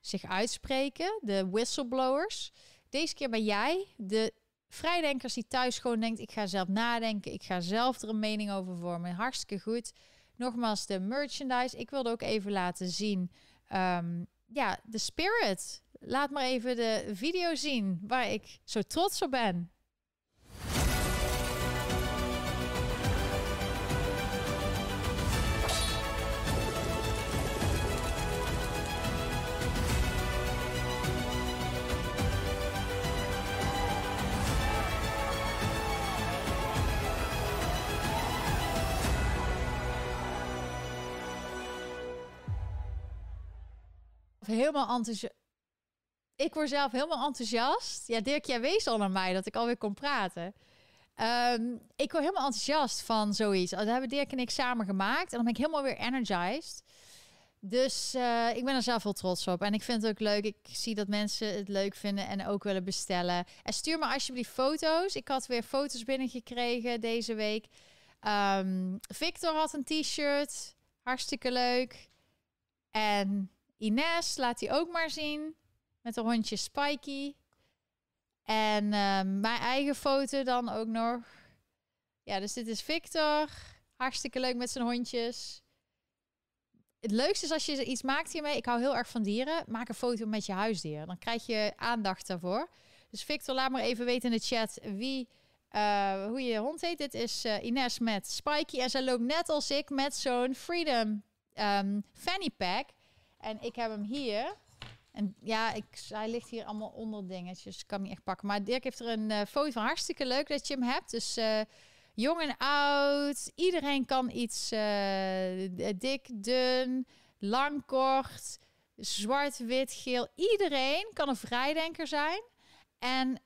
zich uitspreken, de whistleblowers. Deze keer ben jij de vrijdenkers die thuis gewoon denkt, ik ga zelf nadenken, ik ga zelf er een mening over vormen. Hartstikke goed. Nogmaals, de merchandise. Ik wilde ook even laten zien um, ja, de spirit. Laat maar even de video zien waar ik zo trots op ben. Helemaal enthousiast. Ik word zelf helemaal enthousiast. Ja, Dirk, jij wees al naar mij dat ik alweer kon praten. Um, ik word helemaal enthousiast van zoiets. Dat hebben Dirk en ik samen gemaakt. En dan ben ik helemaal weer energized. Dus uh, ik ben er zelf heel trots op. En ik vind het ook leuk. Ik zie dat mensen het leuk vinden en ook willen bestellen. En stuur me alsjeblieft foto's. Ik had weer foto's binnengekregen deze week. Um, Victor had een t-shirt. Hartstikke leuk. En Ines, laat die ook maar zien. Met een hondje Spikey. En uh, mijn eigen foto dan ook nog. Ja, dus dit is Victor. Hartstikke leuk met zijn hondjes. Het leukste is als je iets maakt hiermee. Ik hou heel erg van dieren. Maak een foto met je huisdier. Dan krijg je aandacht daarvoor. Dus Victor, laat maar even weten in de chat wie, uh, hoe je hond heet. Dit is uh, Ines met Spikey. En zij loopt net als ik met zo'n Freedom um, fanny pack. En ik heb hem hier. En ja, ik, hij ligt hier allemaal onder dingetjes. Ik kan niet echt pakken. Maar Dirk heeft er een uh, foto van. Hartstikke leuk dat je hem hebt. Dus uh, jong en oud. Iedereen kan iets uh, dik, dun, lang, kort, zwart, wit, geel. Iedereen kan een vrijdenker zijn. En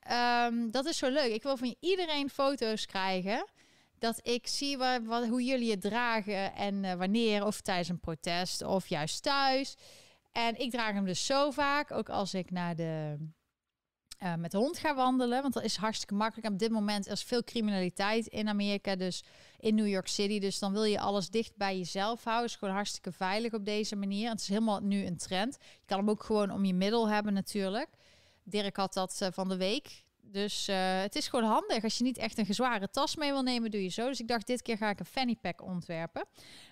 um, dat is zo leuk. Ik wil van iedereen foto's krijgen. Dat ik zie hoe jullie het dragen en wanneer. Of tijdens een protest of juist thuis. En ik draag hem dus zo vaak, ook als ik naar de, uh, met de hond ga wandelen. Want dat is hartstikke makkelijk. Op dit moment is veel criminaliteit in Amerika, dus in New York City. Dus dan wil je alles dicht bij jezelf houden. is gewoon hartstikke veilig op deze manier. Het is helemaal nu een trend. Je kan hem ook gewoon om je middel hebben natuurlijk. Dirk had dat uh, van de week. Dus uh, het is gewoon handig. Als je niet echt een zware tas mee wil nemen, doe je zo. Dus ik dacht, dit keer ga ik een fanny pack ontwerpen.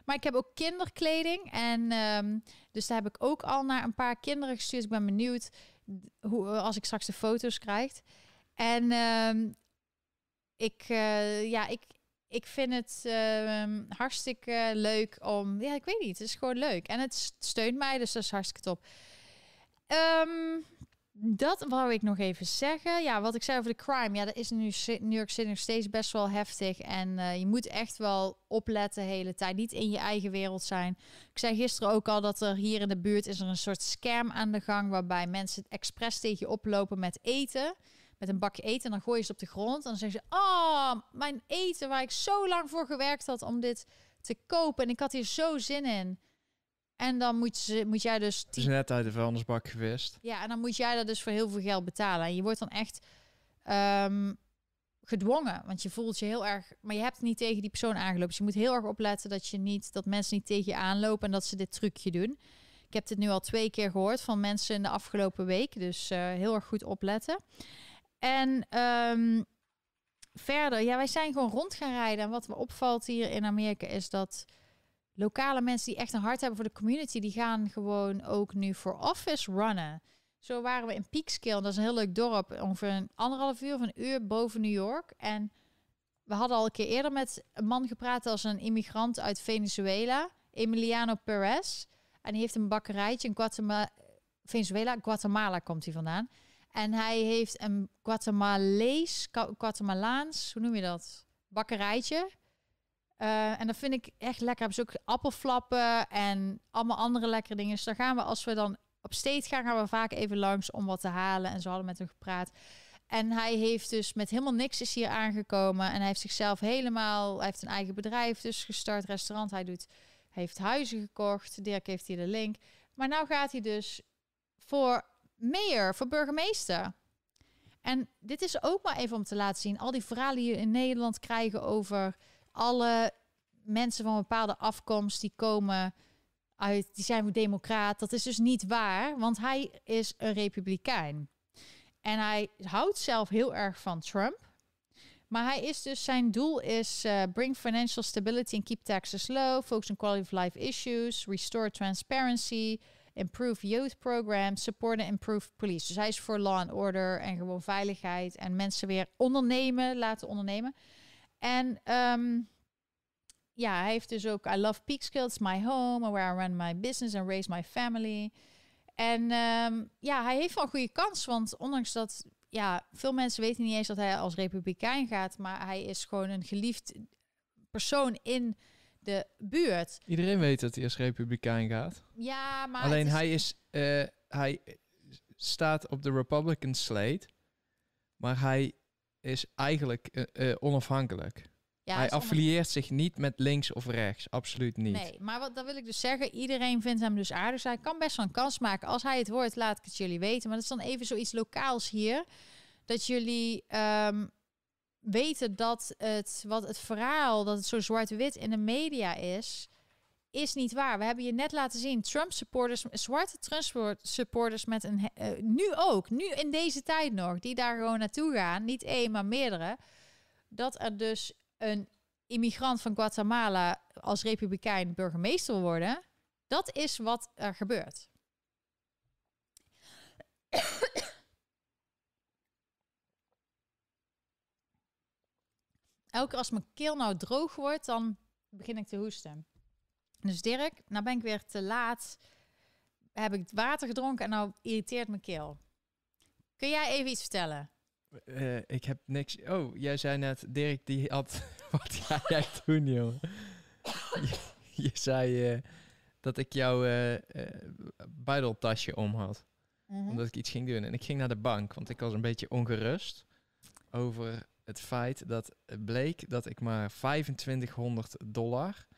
Maar ik heb ook kinderkleding. En um, dus daar heb ik ook al naar een paar kinderen gestuurd. Ik ben benieuwd hoe, als ik straks de foto's krijg. En um, ik, uh, ja, ik, ik vind het uh, hartstikke leuk om... Ja, ik weet niet. Het is gewoon leuk. En het steunt mij, dus dat is hartstikke top. Um, dat wou ik nog even zeggen. Ja, wat ik zei over de crime. Ja, dat is nu New York City nog steeds best wel heftig. En uh, je moet echt wel opletten de hele tijd. Niet in je eigen wereld zijn. Ik zei gisteren ook al dat er hier in de buurt is er een soort scam aan de gang. Waarbij mensen expres tegen je oplopen met eten. Met een bakje eten. En dan gooi je ze op de grond. En dan zeggen ze: Oh, mijn eten waar ik zo lang voor gewerkt had om dit te kopen. En ik had hier zo zin in. En dan moet, ze, moet jij dus... Het is net uit de vuilnisbak geweest. Ja, en dan moet jij dat dus voor heel veel geld betalen. En je wordt dan echt um, gedwongen. Want je voelt je heel erg... Maar je hebt niet tegen die persoon aangelopen. Dus je moet heel erg opletten dat, je niet, dat mensen niet tegen je aanlopen... en dat ze dit trucje doen. Ik heb dit nu al twee keer gehoord van mensen in de afgelopen week. Dus uh, heel erg goed opletten. En um, verder, ja, wij zijn gewoon rond gaan rijden. En wat me opvalt hier in Amerika is dat lokale mensen die echt een hart hebben voor de community, die gaan gewoon ook nu voor office runnen. Zo waren we in Peekskill, dat is een heel leuk dorp, ongeveer een anderhalf uur of een uur boven New York. En we hadden al een keer eerder met een man gepraat als een immigrant uit Venezuela, Emiliano Perez. En die heeft een bakkerijtje in Guatemala, Venezuela, Guatemala komt hij vandaan. En hij heeft een Guatemalees, Guatemalaans, hoe noem je dat? Bakkerijtje. Uh, en dat vind ik echt lekker. Hebben ze ook appelflappen en allemaal andere lekkere dingen. Dus daar gaan we, als we dan op state gaan, gaan we vaak even langs om wat te halen. En zo hadden met hem gepraat. En hij heeft dus met helemaal niks is hier aangekomen. En hij heeft zichzelf helemaal... Hij heeft een eigen bedrijf dus gestart, restaurant. Hij doet, heeft huizen gekocht. Dirk heeft hier de link. Maar nou gaat hij dus voor mayor, voor burgemeester. En dit is ook maar even om te laten zien. Al die verhalen die je in Nederland krijgen over alle mensen van een bepaalde afkomst die komen uit, die zijn democraat. Dat is dus niet waar, want hij is een republikein. En hij houdt zelf heel erg van Trump. Maar hij is dus, zijn doel is uh, bring financial stability and keep taxes low, focus on quality of life issues, restore transparency, improve youth programs, support and improve police. Dus hij is voor law and order en gewoon veiligheid en mensen weer ondernemen, laten ondernemen. En um, ja, hij heeft dus ook I love Peekskill, it's my home, where I run my business and raise my family. En um, ja, hij heeft wel een goede kans, want ondanks dat, ja, veel mensen weten niet eens dat hij als republikein gaat, maar hij is gewoon een geliefd persoon in de buurt. Iedereen weet dat hij als republikein gaat. Ja, maar alleen is... hij is, uh, hij staat op de Republican slate, maar hij is eigenlijk uh, uh, onafhankelijk. Ja, hij affilieert zich niet met links of rechts. Absoluut niet. Nee, maar wat, dat wil ik dus zeggen. Iedereen vindt hem dus aardig. Dus hij kan best wel een kans maken. Als hij het hoort, laat ik het jullie weten. Maar dat is dan even zoiets lokaals hier. Dat jullie ehm, weten dat het, wat het verhaal, dat het zo zwart-wit in de media is, is niet waar. We hebben je net laten zien, Trump-supporters, zwarte Trump-supporters met een, eh, nu ook, nu in deze tijd nog, die daar gewoon naartoe gaan, niet één, maar meerdere, dat er dus een immigrant van Guatemala als republikein burgemeester worden. Dat is wat er gebeurt. [coughs] Elke keer als mijn keel nou droog wordt, dan begin ik te hoesten. Dus Dirk, nou ben ik weer te laat. Heb ik water gedronken en nou irriteert mijn keel. Kun jij even iets vertellen? Eh, ik heb niks. Oh, jij zei net, Dirk, die had. [laughs] Wat ga jij doen, jongen? je, je zei eh, dat ik jouw eh eh, buideltasje om had. Mhm. Omdat ik iets ging doen. En ik ging naar de bank, want ik was een beetje ongerust over het feit dat het bleek dat ik maar 2500 dollar eh,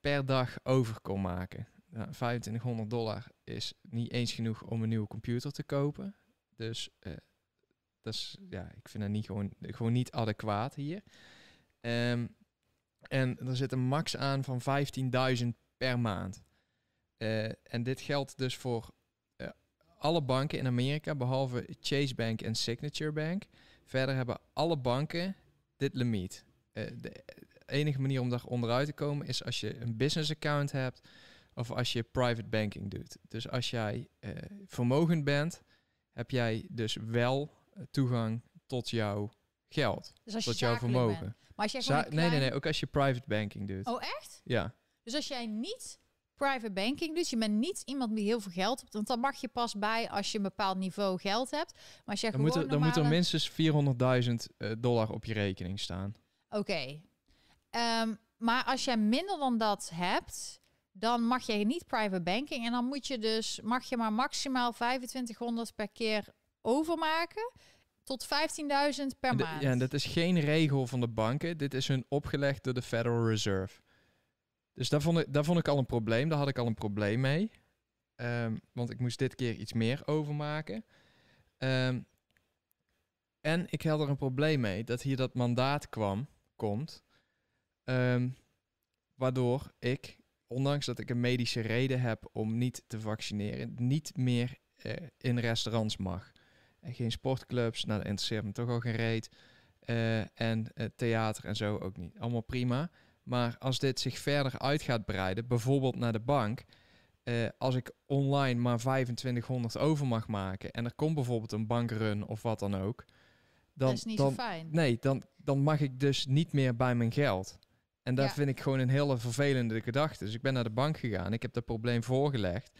per dag over kon maken. Nou, 2500 dollar is niet eens genoeg om een nieuwe computer te kopen. Dus eh, dat is, ja, ik vind dat niet gewoon, gewoon niet adequaat hier. Ehm, en er zit een max aan van 15.000 per maand. Eh, en dit geldt dus voor eh, alle banken in Amerika, behalve Chase Bank en Signature Bank. Verder hebben alle banken dit limiet. Eh, de enige manier om daar onderuit te komen is als je een business account hebt of als je private banking doet. Dus als jij eh, vermogend bent, heb jij dus wel eh, toegang tot jouw geld, Dus als je tot jouw vermogen. bent. Maar als jij Za- Nee, nee, nee, ook als je private banking doet. Oh, echt? Ja. Dus als jij niet private banking doet, je bent niet iemand die heel veel geld hebt, want dan mag je pas bij als je een bepaald niveau geld hebt. Maar als jij Dan gewoon moet, er, dan moet er minstens 400.000 eh, dollar op je rekening staan. Oké. Ehm, maar als jij minder dan dat hebt, dan mag je niet private banking. En dan moet je dus, mag je maar maximaal 2500 per keer overmaken. Tot 15.000 per de- maand. ja, en dat is geen regel van de banken. Dit is hun opgelegd door de Federal Reserve. Dus daar vond ik, daar vond ik al een probleem. Daar had ik al een probleem mee. Ehm, want ik moest dit keer iets meer overmaken. Ehm, en ik had er een probleem mee dat hier dat mandaat kwam, komt. Ehm, waardoor ik, ondanks dat ik een medische reden heb om niet te vaccineren, niet meer eh, in restaurants mag. En geen sportclubs, nou dat interesseert me toch al geen reet. Eh, en eh, theater en zo ook niet. Allemaal prima. Maar als dit zich verder uit gaat breiden, bijvoorbeeld naar de bank, als ik online maar 2500 over mag maken en er komt bijvoorbeeld een bankrun of wat dan ook, dan, dat is niet dan, zo fijn. nee, dan, dan mag ik dus niet meer bij mijn geld. En dat Ja. vind ik gewoon een hele vervelende gedachte. Dus ik ben naar de bank gegaan, ik heb dat probleem voorgelegd.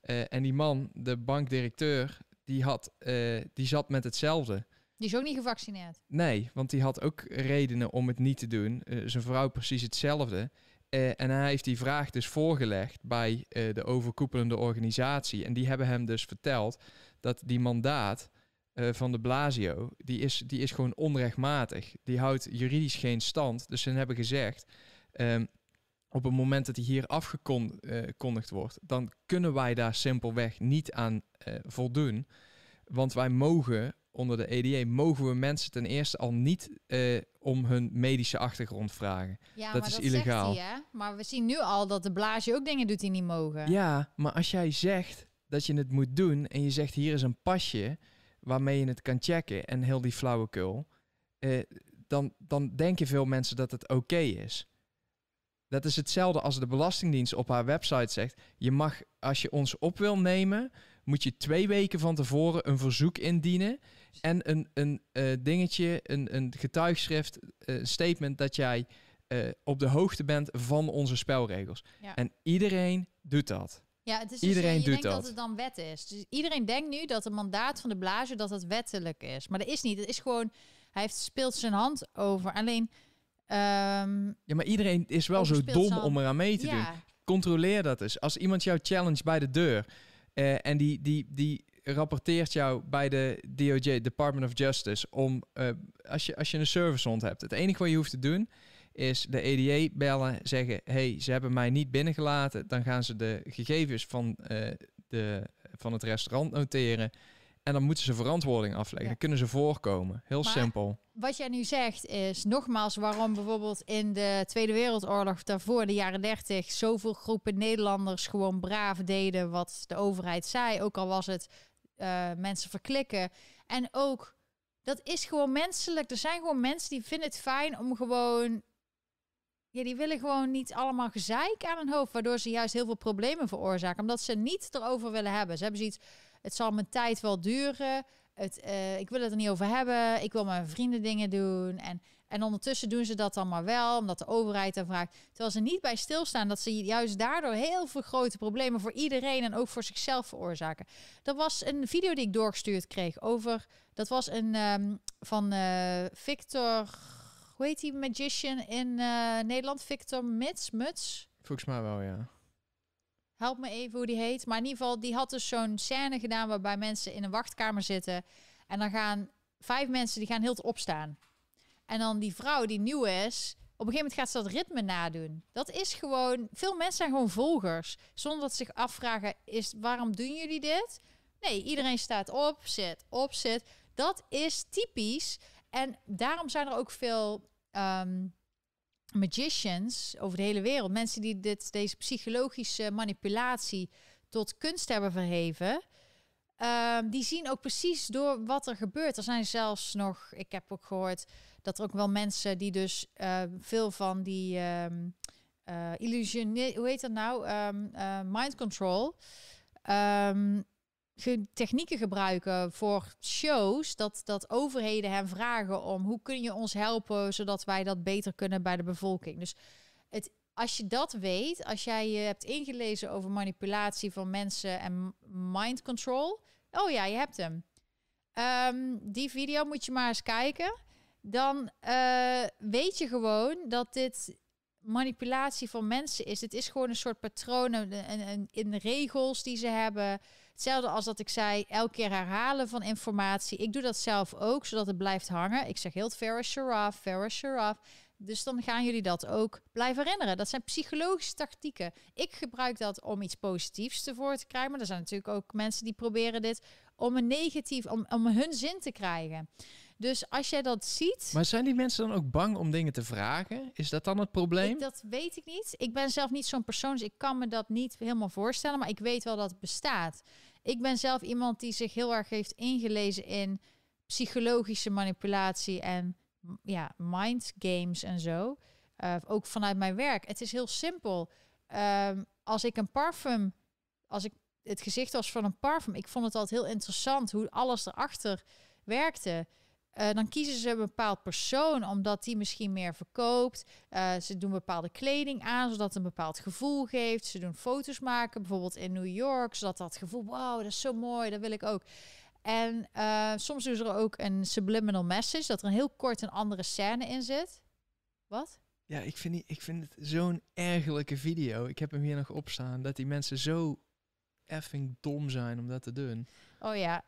Eh, en die man, de bankdirecteur, die, had, eh, die zat met hetzelfde. Die is ook niet gevaccineerd. Nee, want die had ook redenen om het niet te doen. Eh, zijn vrouw precies hetzelfde. En hij heeft die vraag dus voorgelegd bij de overkoepelende organisatie. En die hebben hem dus verteld dat die mandaat eh, van de Blasio, die is, die is gewoon onrechtmatig. Die houdt juridisch geen stand. Dus ze hebben gezegd, ehm, op het moment dat hij hier afgekondigd wordt, dan kunnen wij daar simpelweg niet aan eh, voldoen. Want wij mogen onder de EDA mogen we mensen ten eerste al niet eh, om hun medische achtergrond vragen. Ja, Dat maar is dat illegaal. Zegt hij, hè? Maar we zien nu al dat de blaasje ook dingen doet die niet mogen. Ja, maar als jij zegt dat je het moet doen en je zegt hier is een pasje waarmee je het kan checken en heel die flauwekul, eh, dan, dan denken veel mensen dat het oké is. Dat is hetzelfde als de Belastingdienst op haar website zegt. Je mag, als je ons op wil nemen, moet je twee weken van tevoren een verzoek indienen. En een, een eh, dingetje, een, een getuigschrift, eh, een statement dat jij op de hoogte bent van onze spelregels. Ja. En iedereen doet dat. Ja, het is Iedereen dus, eh, je doet denkt dat. dat. het dan wet is. Dus iedereen denkt nu dat het mandaat van de blazer dat het wettelijk is. Maar dat is niet. Het is gewoon, hij heeft, speelt zijn hand over. Alleen, ehm, Ja, maar iedereen is wel zo dom om eraan mee te doen. Controleer dat eens. Als iemand jou challenge bij de deur eh, en die, die, die rapporteert jou bij de DOJ, Department of Justice, om eh, als, je, als je een servicehond hebt. Het enige wat je hoeft te doen is de EDA bellen, zeggen: hey, ze hebben mij niet binnengelaten. Dan gaan ze de gegevens van, eh, de, van het restaurant noteren. En dan moeten ze verantwoording afleggen. Ja. Dan kunnen ze voorkomen. Heel Maar- simpel. Wat jij nu zegt is nogmaals waarom bijvoorbeeld in de Tweede Wereldoorlog daarvoor, de jaren 30, zoveel groepen Nederlanders gewoon braaf deden wat de overheid zei. Ook al was het eh, mensen verklikken. En ook, dat is gewoon menselijk. Er zijn gewoon mensen die vinden het fijn om gewoon. Ja, die willen gewoon niet allemaal gezeik aan hun hoofd, waardoor ze juist heel veel problemen veroorzaken. Omdat ze niet erover willen hebben. Ze hebben zoiets, het zal mijn tijd wel duren. Het, eh, ik wil het er niet over hebben. Ik wil mijn vrienden dingen doen. En, en ondertussen doen ze dat dan maar wel, omdat de overheid dan vraagt. Terwijl ze niet bij stilstaan dat ze juist daardoor heel veel grote problemen voor iedereen en ook voor zichzelf veroorzaken. Er was een video die ik doorgestuurd kreeg over. Dat was een ehm, van eh, Victor. Hoe heet die magician in eh, Nederland? Victor Mits, Muts. Volgens mij wel, ja. Help me even hoe die heet. Maar in ieder geval, die had dus zo'n scène gedaan waarbij mensen in een wachtkamer zitten. En dan gaan vijf mensen, die gaan heel te opstaan. En dan die vrouw die nieuw is, op een gegeven moment gaat ze dat ritme nadoen. Dat is gewoon, veel mensen zijn gewoon volgers. Zonder dat ze zich afvragen, is, waarom doen jullie dit? Nee, iedereen staat op, zit, op, zit. Dat is typisch. En daarom zijn er ook veel ehm, magicians over de hele wereld. Mensen die dit, deze psychologische manipulatie tot kunst hebben verheven. Ehm, die zien ook precies door wat er gebeurt. Er zijn zelfs nog, ik heb ook gehoord dat er ook wel mensen die dus eh, veel van die illusione- hoe heet dat nou? Eh, mind control. Technieken gebruiken voor shows. Dat, dat overheden hen vragen om hoe kun je ons helpen zodat wij dat beter kunnen bij de bevolking. Dus het, als je dat weet, als jij je hebt ingelezen over manipulatie van mensen en mind control. Oh ja, je hebt hem. Ehm, die video moet je maar eens kijken. Dan eh, weet je gewoon dat dit manipulatie van mensen is. Het is gewoon een soort patronen en, in regels die ze hebben. Hetzelfde als dat ik zei, elke keer herhalen van informatie. Ik doe dat zelf ook, zodat het blijft hangen. Ik zeg heel het Farah Sharaf, Farah Sharaf. Dus dan gaan jullie dat ook blijven herinneren. Dat zijn psychologische tactieken. Ik gebruik dat om iets positiefs ervoor te krijgen. Maar er zijn natuurlijk ook mensen die proberen dit om een negatief, om, om hun zin te krijgen. Dus als jij dat ziet, Maar zijn die mensen dan ook bang om dingen te vragen? Is dat dan het probleem? ik, dat weet ik niet. Ik ben zelf niet zo'n persoon, dus ik kan me dat niet helemaal voorstellen. Maar ik weet wel dat het bestaat. Ik ben zelf iemand die zich heel erg heeft ingelezen in psychologische manipulatie en ja, mind games en zo. Eh, ook vanuit mijn werk. Het is heel simpel. Ehm, als ik een parfum, als ik het gezicht was van een parfum, ik vond het altijd heel interessant hoe alles erachter werkte. Eh, dan kiezen ze een bepaald persoon omdat die misschien meer verkoopt. Eh, ze doen bepaalde kleding aan zodat het een bepaald gevoel geeft. Ze doen foto's maken, bijvoorbeeld in New York, zodat dat gevoel, wow, dat is zo mooi, dat wil ik ook. En eh, soms doen ze er ook een subliminal message, dat er een heel kort een andere scène in zit. Wat? Ja, ik vind, die, ik vind het zo'n ergerlijke video. Ik heb hem hier nog opstaan. Dat die mensen zo effing dom zijn om dat te doen. Oh ja.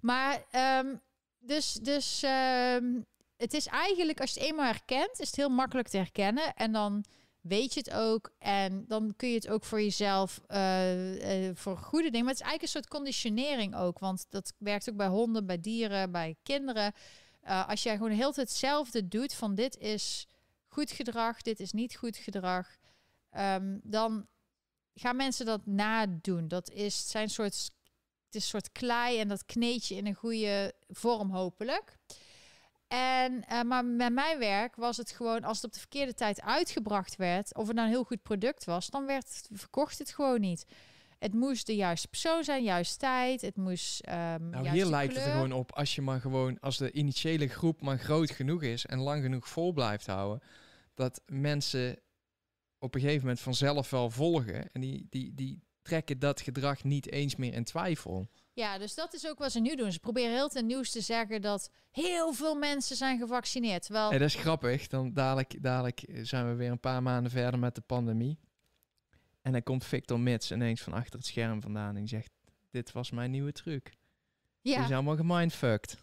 Maar ehm, dus, dus ehm, het is eigenlijk, als je het eenmaal herkent, is het heel makkelijk te herkennen. En dan weet je het ook. En dan kun je het ook voor jezelf, eh, eh, voor goede dingen. Maar het is eigenlijk een soort conditionering ook. Want dat werkt ook bij honden, bij dieren, bij kinderen. Eh, als jij gewoon tijd hetzelfde doet van dit is goed gedrag, dit is niet goed gedrag. ehm, dan gaan mensen dat nadoen. Dat is zijn soort het is een soort klei en dat kneed je in een goede vorm hopelijk. En, eh, maar met mijn werk was het gewoon, als het op de verkeerde tijd uitgebracht werd, of het nou een heel goed product was, dan werd, verkocht het gewoon niet. Het moest de juiste persoon zijn, juiste tijd. Het moest. ehm Nou, hier lijkt het er gewoon op als je maar gewoon, als de initiële groep maar groot genoeg is en lang genoeg vol blijft houden, dat mensen op een gegeven moment vanzelf wel volgen en die, die, die trekken dat gedrag niet eens meer in twijfel. Ja, dus dat is ook wat ze nu doen. Ze proberen heel het nieuws te zeggen dat heel veel mensen zijn gevaccineerd. Terwijl Hey, dat is grappig. Dan dadelijk, dadelijk zijn we weer een paar maanden verder met de pandemie. En dan komt Victor Mits ineens van achter het scherm vandaan en zegt: Dit was mijn nieuwe truc. Die Ja, zijn allemaal gemindfucked.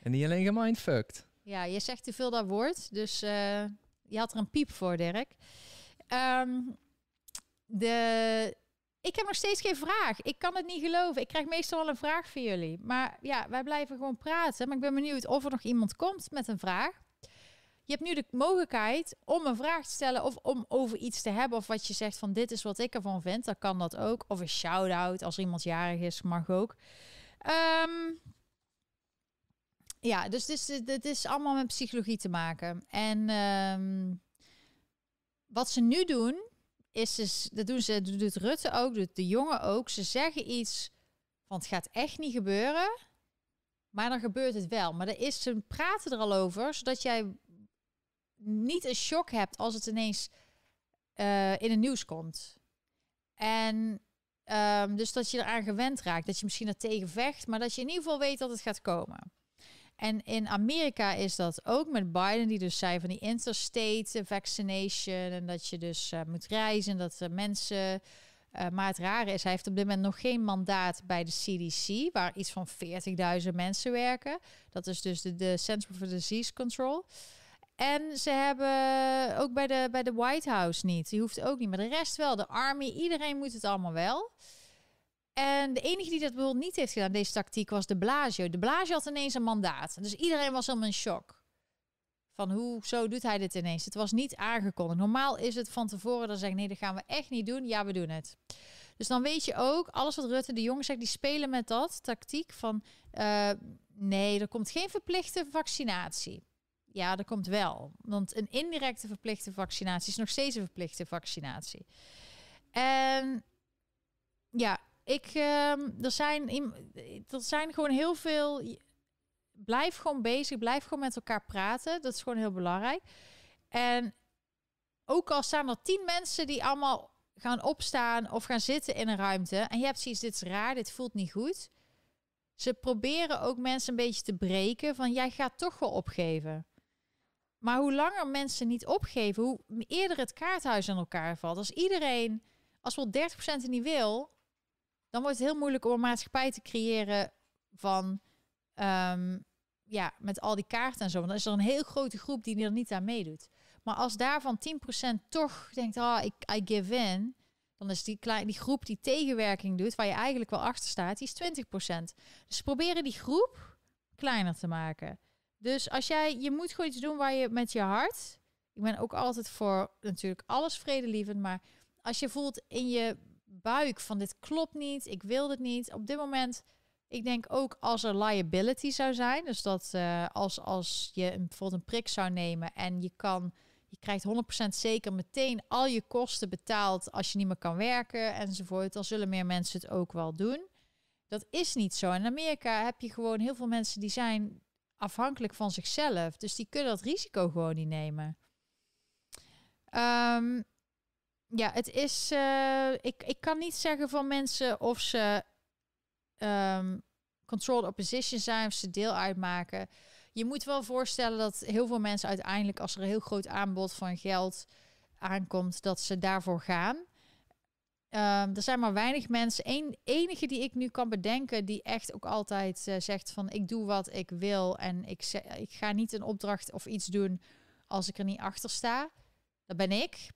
En niet alleen gemindfucked. ja je zegt te veel dat woord. Dus eh, je had er een piep voor, Dirk. Ehm, de... Ik heb nog steeds geen vraag. Ik kan het niet geloven. Ik krijg meestal wel een vraag van jullie. Maar ja, wij blijven gewoon praten. Maar ik ben benieuwd of er nog iemand komt met een vraag. Je hebt nu de mogelijkheid om een vraag te stellen of om over iets te hebben. Of wat je zegt van dit is wat ik ervan vind. Dan kan dat ook. Of een shout-out als iemand jarig is, mag ook. Ehm, ja, dus dit is, dit is allemaal met psychologie te maken. En ehm, wat ze nu doen, is dus, dat doen ze, doet Rutte ook, doet de jongen ook. Ze zeggen iets van het gaat echt niet gebeuren, maar dan gebeurt het wel. Maar er is, ze praten er al over, zodat jij niet een shock hebt als het ineens eh, in het nieuws komt. En ehm, dus dat je eraan gewend raakt, dat je misschien er tegen vecht, maar dat je in ieder geval weet dat het gaat komen. En in Amerika is dat ook met Biden, die dus zei van die interstate vaccination. En dat je dus eh, moet reizen, dat er mensen. eh, maar het rare is, hij heeft op dit moment nog geen mandaat bij de CDC, waar iets van 40.000 mensen werken. Dat is dus de, de Center for Disease Control. En ze hebben ook bij de, bij de White House niet. Die hoeft ook niet, maar de rest wel. De Army, iedereen moet het allemaal wel. En de enige die dat bijvoorbeeld niet heeft gedaan, deze tactiek, was de Blasio. De Blasio had ineens een mandaat. Dus iedereen was helemaal in shock. Van hoe, zo doet hij dit ineens? Het was niet aangekondigd. Normaal is het van tevoren dan zeggen, nee, dat gaan we echt niet doen. Ja, we doen het. Dus dan weet je ook, alles wat Rutte de Jong zegt, die spelen met dat tactiek van, eh, nee, er komt geen verplichte vaccinatie. Ja, er komt wel. Want een indirecte verplichte vaccinatie is nog steeds een verplichte vaccinatie. En ja, ik, ehm, er, zijn, er zijn gewoon heel veel. Blijf gewoon bezig, blijf gewoon met elkaar praten. Dat is gewoon heel belangrijk. En ook al staan er tien mensen die allemaal gaan opstaan of gaan zitten in een ruimte. En je hebt zoiets, dit is raar, dit voelt niet goed. Ze proberen ook mensen een beetje te breken van jij gaat toch wel opgeven. Maar hoe langer mensen niet opgeven, hoe eerder het kaarthuis aan elkaar valt. Als iedereen, als wel 30% er niet wil, dan wordt het heel moeilijk om een maatschappij te creëren van, ehm, ja, met al die kaarten en zo. Want dan is er een heel grote groep die er niet aan meedoet. Maar als daarvan 10% toch denkt, ah, ik I give in, dan is die, die groep die tegenwerking doet, waar je eigenlijk wel achter staat, die is 20%. Dus proberen die groep kleiner te maken. Dus als jij, je moet gewoon iets doen waar je met je hart, ik ben ook altijd voor natuurlijk alles vredelievend, maar als je voelt in je buik van dit klopt niet, ik wil dit niet. Op dit moment, ik denk ook als er liability zou zijn, dus dat eh, als, als je een, bijvoorbeeld een prik zou nemen en je kan, je krijgt 100% zeker meteen al je kosten betaald als je niet meer kan werken enzovoort, dan zullen meer mensen het ook wel doen. Dat is niet zo. In Amerika heb je gewoon heel veel mensen die zijn afhankelijk van zichzelf, dus die kunnen dat risico gewoon niet nemen. Ehm, ja, het is. eh, ik, ik kan niet zeggen van mensen of ze ehm controlled opposition zijn of ze deel uitmaken. Je moet wel voorstellen dat heel veel mensen uiteindelijk, als er een heel groot aanbod van geld aankomt, dat ze daarvoor gaan. Ehm, er zijn maar weinig mensen. Eén enige die ik nu kan bedenken, die echt ook altijd eh, zegt van ik doe wat ik wil en ik, ik ga niet een opdracht of iets doen als ik er niet achter sta. Dat ben ik.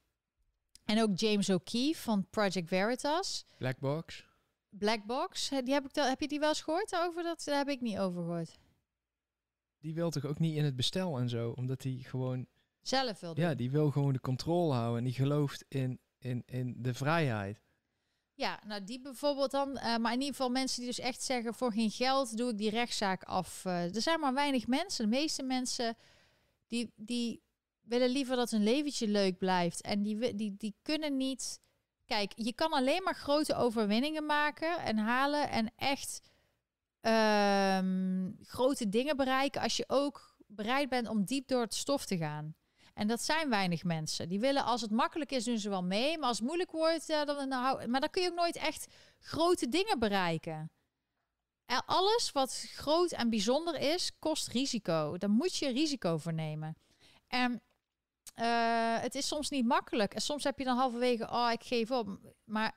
En ook James O'Keefe van Project Veritas. Black Box. Black Box, die heb, ik da- heb je die wel eens gehoord over? Dat daar heb ik niet over gehoord. Die wil toch ook niet in het bestel en zo. Omdat hij gewoon... Zelf wil doen. Ja, die wil gewoon de controle houden. En die gelooft in, in, in de vrijheid. Ja, nou die bijvoorbeeld dan. eh, maar in ieder geval mensen die dus echt zeggen... voor geen geld doe ik die rechtszaak af. Eh, er zijn maar weinig mensen. De meeste mensen die, die willen liever dat hun leventje leuk blijft. En die, die, die kunnen niet... Kijk, je kan alleen maar grote overwinningen maken en halen... en echt ehm, grote dingen bereiken... als je ook bereid bent om diep door het stof te gaan. En dat zijn weinig mensen. Die willen, als het makkelijk is, doen ze wel mee. Maar als het moeilijk wordt, dan, dan hou- Maar dan kun je ook nooit echt grote dingen bereiken. En alles wat groot en bijzonder is, kost risico. Daar moet je risico voor nemen. En eh, het is soms niet makkelijk. En soms heb je dan halverwege, oh, ik geef op. Maar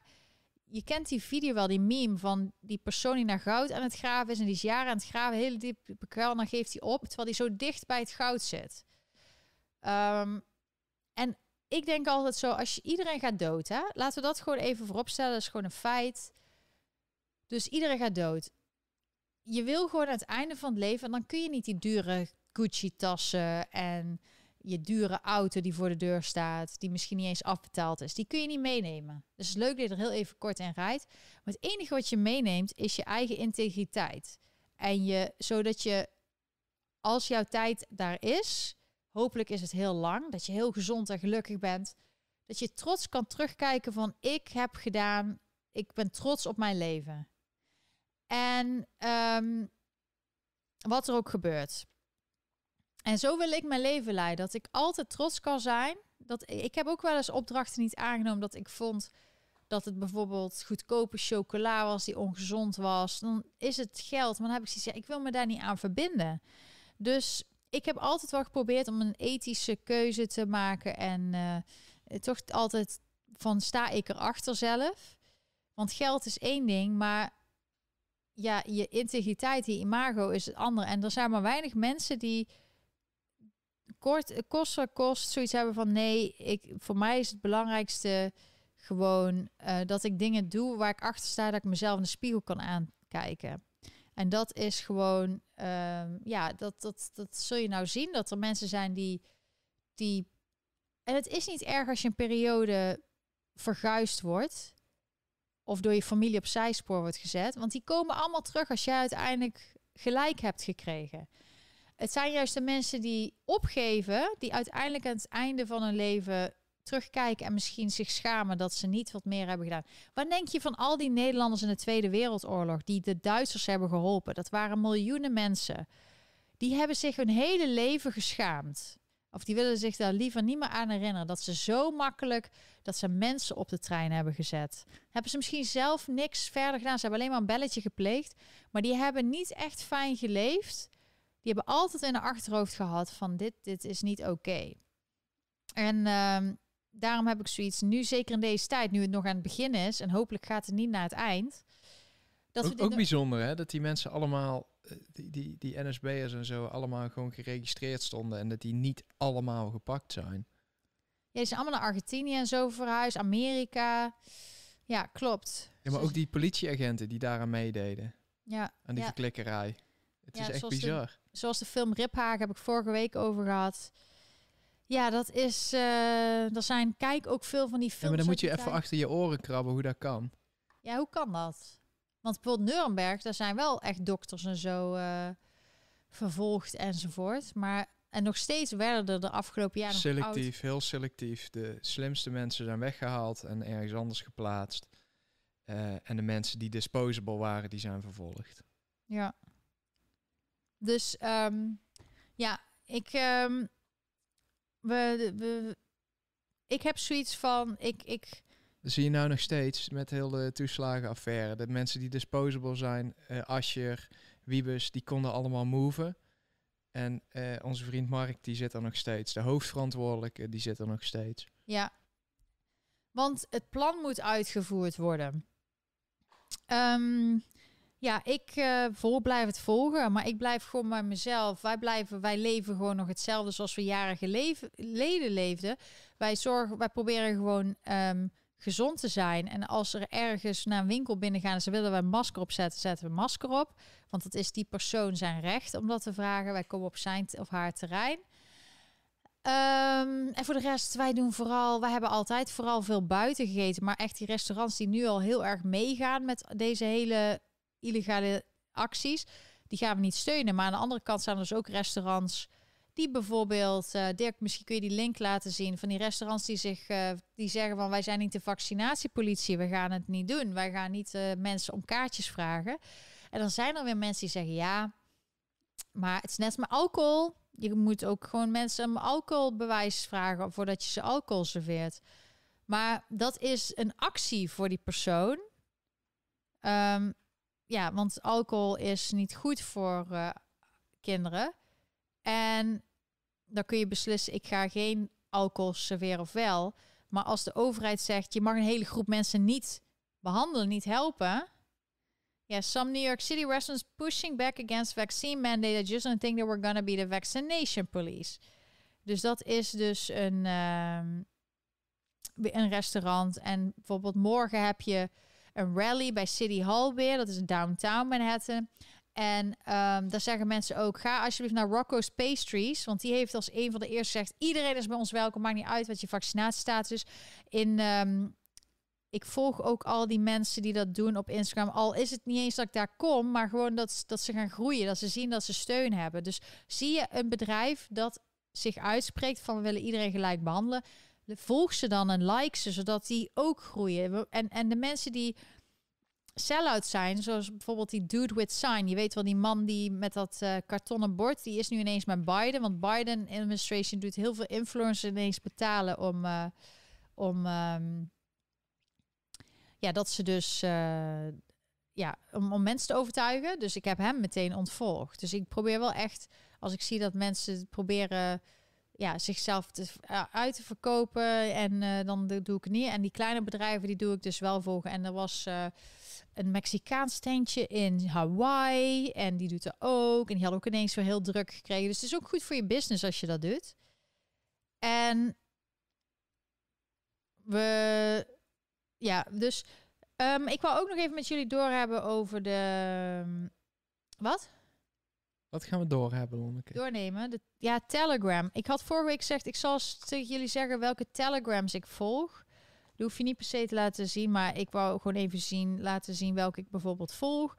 je kent die video wel, die meme van die persoon die naar goud aan het graven is en die is jaren aan het graven, heel diep kuil, en dan geeft hij op, terwijl hij zo dicht bij het goud zit. Ehm, en ik denk altijd zo, als je iedereen gaat dood, hè, laten we dat gewoon even vooropstellen, dat is gewoon een feit. Dus iedereen gaat dood. Je wil gewoon aan het einde van het leven, en dan kun je niet die dure Gucci-tassen en je dure auto die voor de deur staat, die misschien niet eens afbetaald is, die kun je niet meenemen. Dus het is leuk dat je er heel even kort in rijdt. Maar het enige wat je meeneemt is je eigen integriteit. En je, zodat je, als jouw tijd daar is, hopelijk is het heel lang, dat je heel gezond en gelukkig bent, dat je trots kan terugkijken van ik heb gedaan, ik ben trots op mijn leven. En ehm, wat er ook gebeurt. En zo wil ik mijn leven leiden. Dat ik altijd trots kan zijn. Dat, ik heb ook wel eens opdrachten niet aangenomen dat ik vond dat het bijvoorbeeld goedkope chocola was die ongezond was. Dan is het geld. Maar dan heb ik zoiets, ja, ik wil me daar niet aan verbinden. Dus ik heb altijd wel geprobeerd om een ethische keuze te maken. En uh, toch altijd van sta ik erachter zelf. Want geld is één ding, maar ja, je integriteit, je imago is het andere. En er zijn maar weinig mensen die kort, kost kost zoiets hebben van nee, ik, voor mij is het belangrijkste gewoon uh, dat ik dingen doe waar ik achter sta, dat ik mezelf in de spiegel kan aankijken. En dat is gewoon, uh, ja, dat, dat, dat zul je nou zien, dat er mensen zijn die, die... En het is niet erg als je een periode verguisd wordt of door je familie op zijspoor wordt gezet, want die komen allemaal terug als jij uiteindelijk gelijk hebt gekregen. Het zijn juist de mensen die opgeven, die uiteindelijk aan het einde van hun leven terugkijken en misschien zich schamen dat ze niet wat meer hebben gedaan. Wat denk je van al die Nederlanders in de Tweede Wereldoorlog die de Duitsers hebben geholpen? Dat waren miljoenen mensen. Die hebben zich hun hele leven geschaamd. Of die willen zich daar liever niet meer aan herinneren. Dat ze zo makkelijk dat ze mensen op de trein hebben gezet. Hebben ze misschien zelf niks verder gedaan. Ze hebben alleen maar een belletje gepleegd. Maar die hebben niet echt fijn geleefd die hebben altijd in de achterhoofd gehad van dit, dit is niet oké. En um, daarom heb ik zoiets nu, zeker in deze tijd, nu het nog aan het begin is, en hopelijk gaat het niet naar het eind. Dat ook, we ook bijzonder hè, dat die mensen allemaal, eh, die, die, die NSB'ers en zo, allemaal gewoon geregistreerd stonden en dat die niet allemaal gepakt zijn. Ja, ze zijn allemaal naar Argentinië en zo verhuisd, Amerika. Ja, klopt. Ja, maar ook die politieagenten die daaraan meededen. Ja. Aan die ja. verklikkerij. Het ja, is echt bizar zoals de film Riphaag heb ik vorige week over gehad. Ja, dat is. Uh, er zijn, kijk ook veel van die films. Ja, maar dan moet je even achter je oren krabben hoe dat kan. Ja, hoe kan dat? Want bijvoorbeeld Nuremberg, daar zijn wel echt dokters en zo uh, vervolgd enzovoort. Maar en nog steeds werden er de afgelopen jaren. Selectief, heel selectief. De slimste mensen zijn weggehaald en ergens anders geplaatst. Uh, en de mensen die disposable waren, die zijn vervolgd. Ja. Dus um, ja, ik, um, we, we, ik heb zoiets van, ik, ik... zie je nou nog steeds met heel de toeslagenaffaire. Dat mensen die disposable zijn, uh, Ascher, Wiebes, die konden allemaal moven. En uh, onze vriend Mark, die zit er nog steeds. De hoofdverantwoordelijke, die zit er nog steeds. Ja, want het plan moet uitgevoerd worden. Um, ja, ik uh, blijf het volgen, maar ik blijf gewoon bij mezelf. Wij, blijven, wij leven gewoon nog hetzelfde zoals we jaren geleden leefden. Wij, zorgen, wij proberen gewoon um, gezond te zijn. En als er ergens naar een winkel binnen gaan en ze willen we een masker opzetten, zetten we een masker op. Want het is die persoon zijn recht om dat te vragen. Wij komen op zijn of haar terrein. Um, en voor de rest, wij doen vooral, wij hebben altijd vooral veel buiten gegeten. Maar echt die restaurants die nu al heel erg meegaan met deze hele illegale acties. Die gaan we niet steunen. Maar aan de andere kant zijn er dus ook restaurants die bijvoorbeeld, uh, Dirk, misschien kun je die link laten zien van die restaurants die zich uh, die zeggen van wij zijn niet de vaccinatiepolitie, we gaan het niet doen, wij gaan niet uh, mensen om kaartjes vragen. En dan zijn er weer mensen die zeggen ja, maar het is net met alcohol. Je moet ook gewoon mensen een alcoholbewijs vragen voordat je ze alcohol serveert. Maar dat is een actie voor die persoon. Um, ja, want alcohol is niet goed voor uh, kinderen. En dan kun je beslissen, ik ga geen alcohol serveren of wel. Maar als de overheid zegt, je mag een hele groep mensen niet behandelen, niet helpen. Yeah, some New York City residents pushing back against vaccine mandate just don't think that we're gonna be the vaccination police. Dus dat is dus een, ehm, een restaurant. En bijvoorbeeld morgen heb je een rally bij City Hall weer. Dat is downtown Manhattan. En um, daar zeggen mensen ook: ga alsjeblieft naar Rocco's Pastries. Want die heeft als een van de eerste gezegd: iedereen is bij ons welkom. Maakt niet uit wat je vaccinatiestatus. In. Um, ik volg ook al die mensen die dat doen op Instagram. Al is het niet eens dat ik daar kom, maar gewoon dat, dat ze gaan groeien. Dat ze zien dat ze steun hebben. Dus zie je een bedrijf dat zich uitspreekt van we willen iedereen gelijk behandelen. Volg ze dan en like ze, zodat die ook groeien. En, en de mensen die sell-out zijn, zoals bijvoorbeeld die dude with sign. Je weet wel, die man die met dat uh, kartonnen bord, die is nu ineens met Biden. Want Biden administration doet heel veel influencers ineens betalen om, uh, om um, ja, dat ze dus uh, ja, om, om mensen te overtuigen. Dus ik heb hem meteen ontvolgd. Dus ik probeer wel echt, als ik zie dat mensen proberen ja, zichzelf te, uh, uit te verkopen. En uh, dan doe ik niet. En die kleine bedrijven, die doe ik dus wel volgen. En er was uh, een Mexicaans tentje in Hawaii. En die doet er ook. En die had ook ineens weer heel druk gekregen. Dus het is ook goed voor je business als je dat doet. En we, ja, dus um, ik wou ook nog even met jullie doorhebben over de, um, wat? Wat gaan we doorhebben, Lonneke? Doornemen. Ja, Telegram. Ik had vorige week gezegd, ik zal tegen jullie zeggen welke Telegrams ik volg. Dat hoef je niet per se te laten zien, maar ik wou gewoon even zien, laten zien welke ik bijvoorbeeld volg.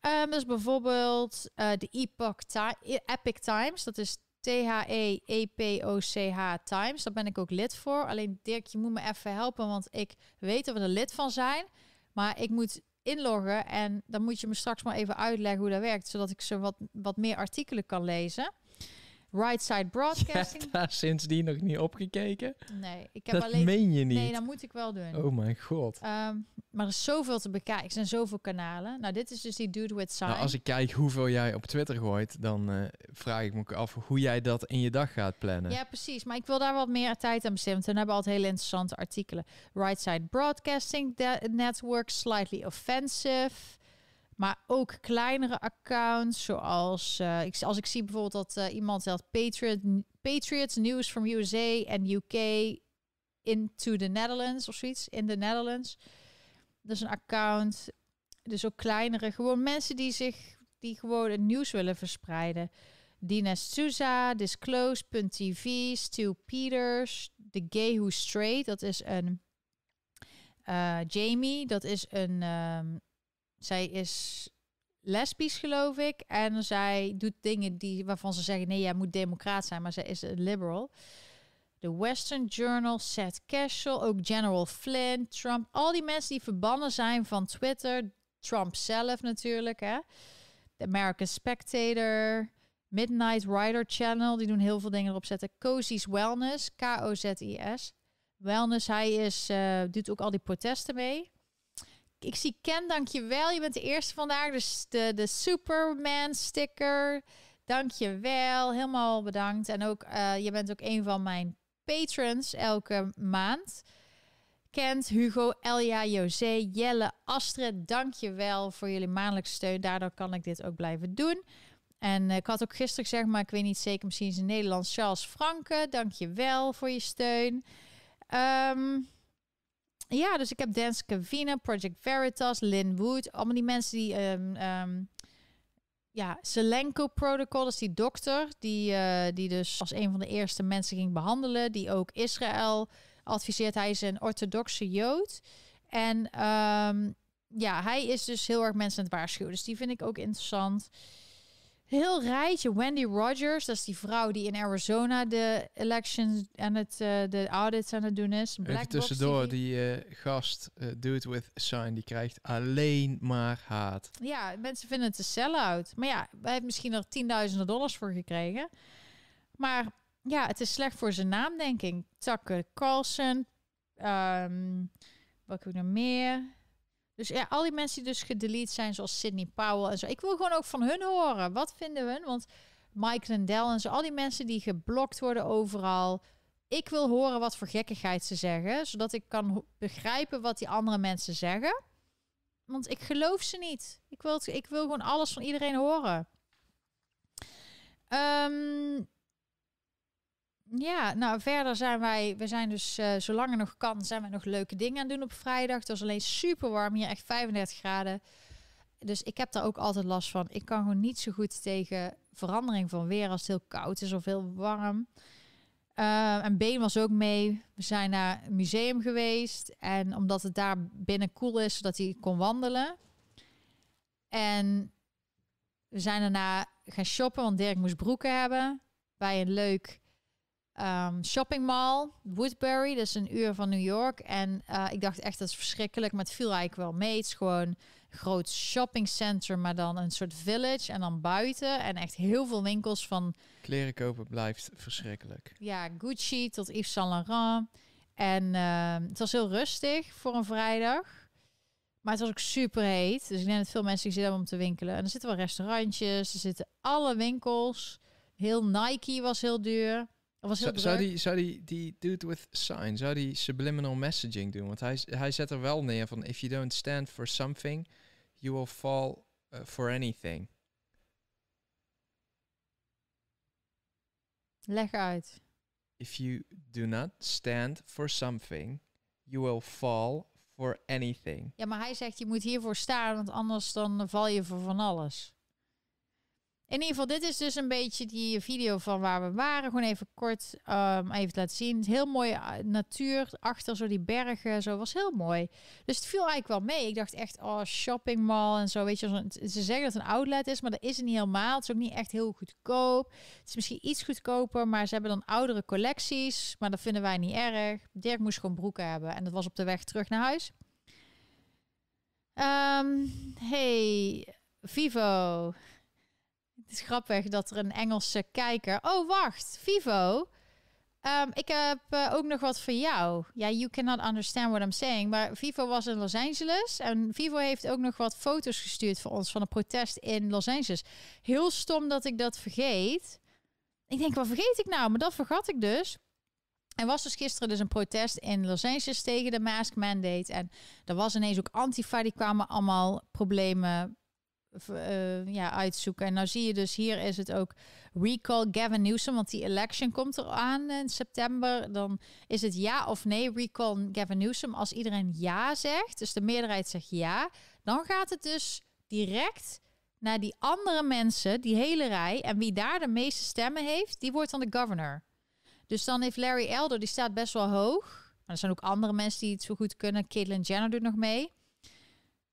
Um, dus bijvoorbeeld uh, de Epoch Ti Epic Times. Dat is T-H-E-E-P-O-C-H Times. Daar ben ik ook lid voor. Alleen Dirk, je moet me even helpen, want ik weet dat we er lid van zijn. Maar ik moet inloggen en dan moet je me straks maar even uitleggen hoe dat werkt, zodat ik zo wat, wat meer artikelen kan lezen. Right Side Broadcasting. Je daar sindsdien nog niet opgekeken? Nee, ik heb dat alleen. meen je niet. Nee, dat moet ik wel doen. Oh mijn god. Um, maar er is zoveel te bekijken. Er zijn zoveel kanalen. Nou, dit is dus die Dude with Sign. Nou, als ik kijk hoeveel jij op Twitter gooit, dan uh, vraag ik me af hoe jij dat in je dag gaat plannen. Ja, precies. Maar ik wil daar wat meer tijd aan besteden. Want dan hebben we altijd hele interessante artikelen. Right Side Broadcasting Network, Slightly Offensive. Maar ook kleinere accounts, zoals uh, ik, als ik zie bijvoorbeeld dat uh, iemand zegt Patriot, Patriots News from USA en UK into the Netherlands of zoiets, in the Netherlands. Dat is een account. Dus ook kleinere, gewoon mensen die zich, die gewoon het nieuws willen verspreiden. Dina Souza, Disclose.tv, Stu Peters, The Gay Who Straight, dat is een uh, Jamie, dat is een um, zij is lesbisch, geloof ik. En zij doet dingen die, waarvan ze zeggen: nee, jij moet democraat zijn, maar zij is een liberal. De Western Journal, Seth Cashel, ook General Flynn, Trump. Al die mensen die verbannen zijn van Twitter. Trump zelf natuurlijk, hè. De American Spectator, Midnight Rider Channel, die doen heel veel dingen erop zetten. Cozy's Wellness, K-O-Z-I-S. Wellness, hij is, uh, doet ook al die protesten mee. Ik zie Ken, dankjewel. Je bent de eerste vandaag. Dus de, de Superman sticker. Dankjewel. Helemaal bedankt. En ook, uh, je bent ook een van mijn patrons elke maand. Kent, Hugo, Elja, José, Jelle, Astrid. Dankjewel voor jullie maandelijkse steun. Daardoor kan ik dit ook blijven doen. En uh, ik had ook gisteren gezegd, maar ik weet niet zeker, misschien is in Nederlands Charles Franke. Dankjewel voor je steun. Um, ja, dus ik heb Dance Cavina, Project Veritas, Lynn Wood. Allemaal die mensen die... Um, um, ja, Selenko Protocol, is die dokter... Die, uh, die dus als een van de eerste mensen ging behandelen. Die ook Israël adviseert. Hij is een orthodoxe Jood. En um, ja, hij is dus heel erg mensen aan het waarschuwen. Dus die vind ik ook interessant heel rijtje. Wendy Rogers, dat is die vrouw die in Arizona de elections en het uh, de audits aan het doen is. Black Even tussendoor, die uh, gast, uh, Do It With Sign, die krijgt alleen maar haat. Ja, mensen vinden het een sell-out. Maar ja, hij heeft misschien er tienduizenden dollars voor gekregen. Maar ja, het is slecht voor zijn naam, denk ik. Tucker Carlson. Um, wat heb ik nog meer? Dus ja, al die mensen die dus gedelete zijn, zoals Sydney Powell en zo. Ik wil gewoon ook van hun horen. Wat vinden hun? Want Mike Lindell en zo, al die mensen die geblokt worden overal. Ik wil horen wat voor gekkigheid ze zeggen, zodat ik kan begrijpen wat die andere mensen zeggen. Want ik geloof ze niet. Ik wil, ik wil gewoon alles van iedereen horen. Ehm, ja, nou verder zijn wij, we zijn dus uh, zolang er nog kan, zijn we nog leuke dingen aan doen op vrijdag. Het was alleen super warm hier, echt 35 graden. Dus ik heb daar ook altijd last van. Ik kan gewoon niet zo goed tegen verandering van weer als het heel koud is of heel warm. Uh, en Been was ook mee. We zijn naar een museum geweest. En omdat het daar binnen koel is, zodat hij kon wandelen. En we zijn daarna gaan shoppen, want Dirk moest broeken hebben. Bij een leuk um, shopping mall, Woodbury. Dat is een uur van New York. En uh, ik dacht echt, dat is verschrikkelijk. Maar het viel eigenlijk wel mee. Het is gewoon groot shoppingcenter, maar dan een soort village en dan buiten en echt heel veel winkels van kleren kopen blijft verschrikkelijk. Ja, Gucci tot Yves Saint Laurent en uh, het was heel rustig voor een vrijdag. Maar het was ook super heet. Dus ik denk dat veel mensen zitten om te winkelen. En er zitten wel restaurantjes, er zitten alle winkels. Heel Nike was heel duur. Was heel zou, die, zou die, die dude with sign, zou die subliminal messaging doen? Want hij, hij zet er wel neer van, if you don't stand for something, you will fall uh, for anything. Leg uit. If you do not stand for something, you will fall for anything. Ja, maar hij zegt je moet hiervoor staan, want anders dan val je voor van alles. In ieder geval, dit is dus een beetje die video van waar we waren. Gewoon even kort um, even laten zien. Heel mooie uh, natuur achter zo die bergen. Zo was heel mooi. Dus het viel eigenlijk wel mee. Ik dacht echt, oh, shopping mall en zo. Weet je, ze zeggen dat het een outlet is, maar dat is het niet helemaal. Het is ook niet echt heel goedkoop. Het is misschien iets goedkoper, maar ze hebben dan oudere collecties. Maar dat vinden wij niet erg. Dirk moest gewoon broeken hebben. En dat was op de weg terug naar huis. Um, hey, Vivo. Het is grappig dat er een Engelse kijker. Oh, wacht, Vivo. Um, ik heb uh, ook nog wat voor jou. Ja, you cannot understand what I'm saying. Maar Vivo was in Los Angeles. En Vivo heeft ook nog wat foto's gestuurd voor ons van een protest in Los Angeles. Heel stom dat ik dat vergeet. Ik denk, wat vergeet ik nou? Maar dat vergat ik dus. Er was dus gisteren dus een protest in Los Angeles tegen de mask mandate. En er was ineens ook Antifa, die kwamen allemaal problemen uh, ja, uitzoeken. En nou zie je dus hier is het ook recall Gavin Newsom, want die election komt eraan in september. Dan is het ja of nee recall Gavin Newsom. Als iedereen ja zegt, dus de meerderheid zegt ja, dan gaat het dus direct naar die andere mensen, die hele rij. En wie daar de meeste stemmen heeft, die wordt dan de governor. Dus dan heeft Larry Elder, die staat best wel hoog. Maar er zijn ook andere mensen die het zo goed kunnen. Caitlyn Jenner doet nog mee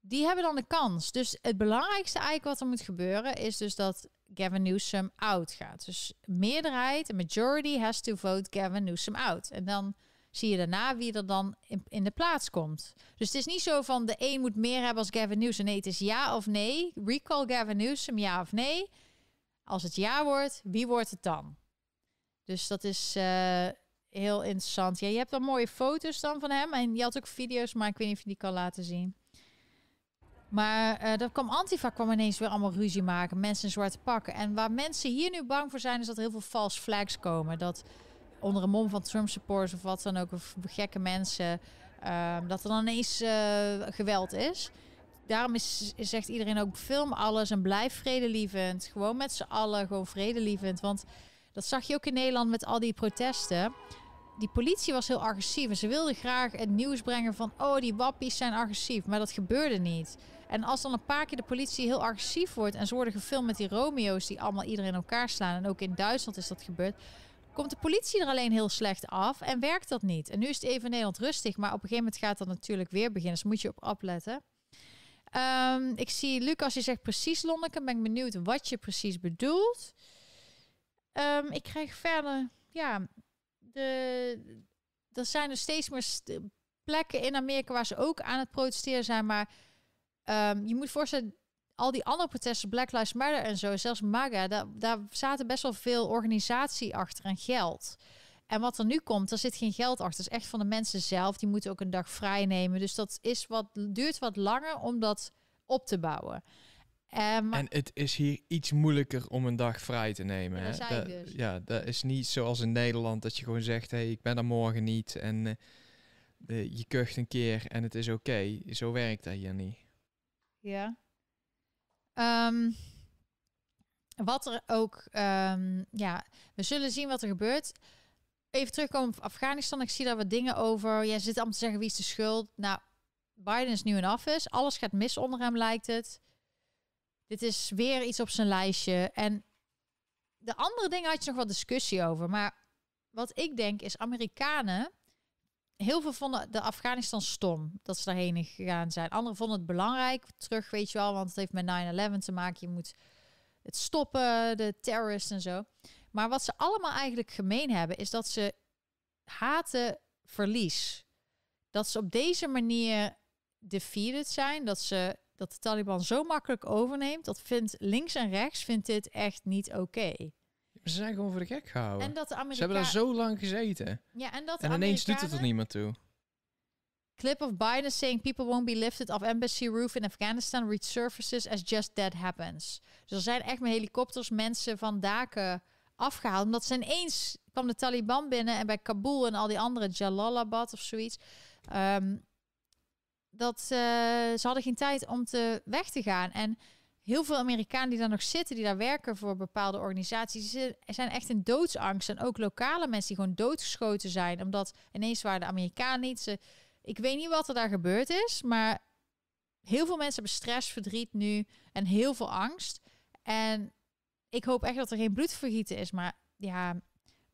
die hebben dan de kans. Dus het belangrijkste eigenlijk wat er moet gebeuren is dus dat Gavin Newsom out gaat. Dus meerderheid, een majority has to vote Gavin Newsom out. En dan zie je daarna wie er dan in, de plaats komt. Dus het is niet zo van de een moet meer hebben als Gavin Newsom. Nee, het is ja of nee. Recall Gavin Newsom, ja of nee. Als het ja wordt, wie wordt het dan? Dus dat is uh, heel interessant. Ja, je hebt dan mooie foto's dan van hem. En je had ook video's, maar ik weet niet of je die kan laten zien. Maar uh, dat kwam Antifa kwam ineens weer allemaal ruzie maken. Mensen in zwarte pakken. En waar mensen hier nu bang voor zijn, is dat er heel veel false flags komen. Dat onder een mom van Trump supporters of wat dan ook, of gekke mensen, uh, dat er dan ineens uh, geweld is. Daarom is, zegt iedereen ook, film alles en blijf vredelievend. Gewoon met z'n allen, gewoon vredelievend. Want dat zag je ook in Nederland met al die protesten die politie was heel agressief. En ze wilden graag het nieuws brengen van... oh, die wappies zijn agressief. Maar dat gebeurde niet. En als dan een paar keer de politie heel agressief wordt... en ze worden gefilmd met die Romeo's die allemaal iedereen in elkaar slaan... en ook in Duitsland is dat gebeurd... komt de politie er alleen heel slecht af en werkt dat niet. En nu is het even in Nederland rustig... maar op een gegeven moment gaat dat natuurlijk weer beginnen. Dus moet je op opletten. Um, ik zie Lucas, je zegt precies Lonneke. Ben ik benieuwd wat je precies bedoelt. Um, ik krijg verder... Ja, de, er zijn er steeds meer plekken in Amerika waar ze ook aan het protesteren zijn. Maar um, je moet voorstellen, al die andere protesten, Black Lives Matter en zo, zelfs MAGA, daar, daar zaten best wel veel organisatie achter en geld. En wat er nu komt, er zit geen geld achter. Het is echt van de mensen zelf. Die moeten ook een dag vrij nemen. Dus dat is wat, duurt wat langer om dat op te bouwen. Um, en het is hier iets moeilijker om een dag vrij te nemen. Ja, dat, hè? dus. ja, dat is niet zoals in Nederland dat je gewoon zegt: hé, hey, ik ben er morgen niet. En uh, de, je kucht een keer en het is oké. Okay. Zo werkt dat hier niet. Ja. Ehm, wat er ook, ehm, ja, we zullen zien wat er gebeurt. Even terugkomen op Afghanistan. Ik zie daar wat dingen over. Jij zit allemaal te zeggen wie is de schuld. Nou, Biden is nu in office. Alles gaat mis onder hem, lijkt het. Dit is weer iets op zijn lijstje. En de andere dingen had je nog wat discussie over. Maar wat ik denk is, Amerikanen... Heel veel vonden de Afghanistan stom dat ze daarheen gegaan zijn. Anderen vonden het belangrijk. Terug, weet je wel, want het heeft met 9-11 te maken. Je moet het stoppen, de terroristen en zo. Maar wat ze allemaal eigenlijk gemeen hebben, is dat ze haten verlies. Dat ze op deze manier defeated zijn, dat ze dat de Taliban zo makkelijk overneemt, dat vindt links en rechts vindt dit echt niet oké. Ze zijn gewoon voor de gek gehouden. En dat de Ze hebben daar zo lang gezeten. ja, en dat En ineens doet het er niemand toe. Clip of Biden saying people won't be lifted off embassy roof in Afghanistan resurfaces as just that happens. Dus er zijn echt met helikopters mensen van daken afgehaald. Omdat ze ineens kwam de Taliban binnen en bij Kabul en al die andere Jalalabad of zoiets. ehm, dat eh, ze hadden geen tijd om te weg te gaan. En heel veel Amerikanen die daar nog zitten, die daar werken voor bepaalde organisaties, die zijn echt in doodsangst. En ook lokale mensen die gewoon doodgeschoten zijn. Omdat ineens waren de Amerikanen niet. Ze, ik weet niet wat er daar gebeurd is, maar heel veel mensen hebben stress, verdriet nu en heel veel angst. En ik hoop echt dat er geen bloedvergieten is, maar ja,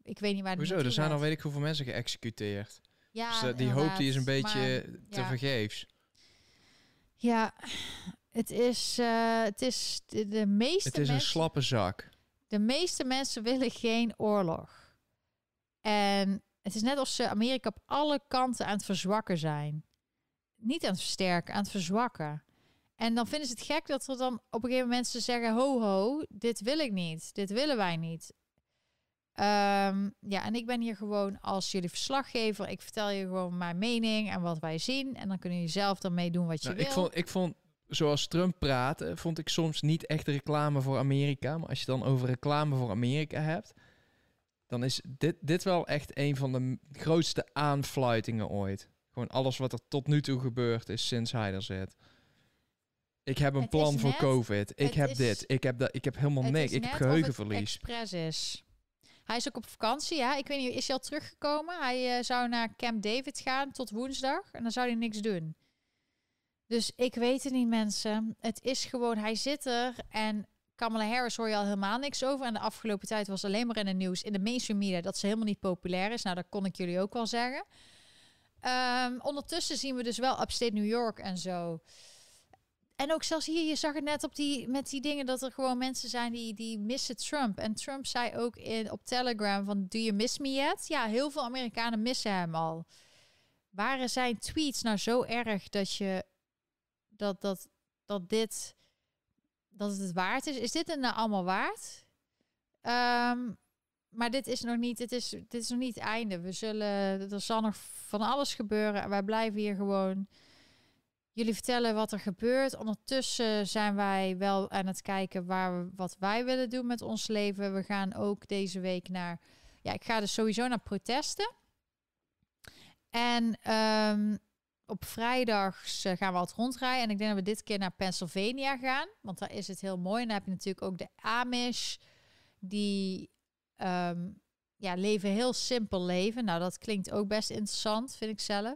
ik weet niet waar Hoezo? Er zijn al weet ik hoeveel mensen geëxecuteerd. Ja, dus eh, die hoop die is een beetje maar- te ja. vergeefs. Ja, het is, eh, het is de, de meeste Het is een slappe zak. de meeste mensen willen geen oorlog. En het is net alsof ze Amerika op alle kanten aan het verzwakken zijn. Niet aan het versterken, aan het verzwakken. En dan vinden ze het gek dat er dan op een gegeven moment ze zeggen: ho, ho, dit wil ik niet. Dit willen wij niet. Ehm, ja, en ik ben hier gewoon als jullie verslaggever. Ik vertel je gewoon mijn mening en wat wij zien. En dan kunnen jullie zelf daarmee doen wat je Nou, wil. ik, vond, ik vond, zoals Trump praatte, vond ik soms niet echt reclame voor Amerika. Maar als je dan over reclame voor Amerika hebt, dan is dit, dit wel echt een van de grootste aanfluitingen ooit. Gewoon alles wat er tot nu toe gebeurd is sinds hij er zit. Ik heb een Het plan voor net- COVID. Ik het heb is- dit. Ik heb dat. Ik heb helemaal Het niks. Ik heb het geheugenverlies. expres is. Hij is ook op vakantie, ja. Ik weet niet, is hij al teruggekomen? Hij eh, zou naar Camp David gaan tot woensdag en dan zou hij niks doen. Dus ik weet het niet, mensen. Het is gewoon, hij zit er en Kamala Harris hoor je al helemaal niks over. En de afgelopen tijd was alleen maar in het nieuws, in de mainstream media, dat ze helemaal niet populair is. Nou, dat kon ik jullie ook wel zeggen. Ehm, ondertussen zien we dus wel upstate New York en zo. En ook zelfs hier, je zag het net op die, met die dingen dat er gewoon mensen zijn die, die missen Trump. En Trump zei ook in, op Telegram van, do you miss me yet? Ja, heel veel Amerikanen missen hem al. Waren zijn tweets nou zo erg dat je, dat, dat, dat dit, dat het het waard is? Is dit het nou allemaal waard? Ehm, maar dit is nog niet, dit is, dit is nog niet het einde. We zullen, er zal nog van alles gebeuren. En wij blijven hier gewoon jullie vertellen wat er gebeurt. Ondertussen zijn wij wel aan het kijken waar we, wat wij willen doen met ons leven. We gaan ook deze week naar. Ja, ik ga dus sowieso naar protesten. En ehm, op vrijdags eh, gaan we altijd rondrijden. En ik denk dat we dit keer naar Pennsylvania gaan. Want daar is het heel mooi. En dan heb je natuurlijk ook de Amish. Die ehm, ja, leven heel simpel leven. Nou, dat klinkt ook best interessant, vind ik zelf.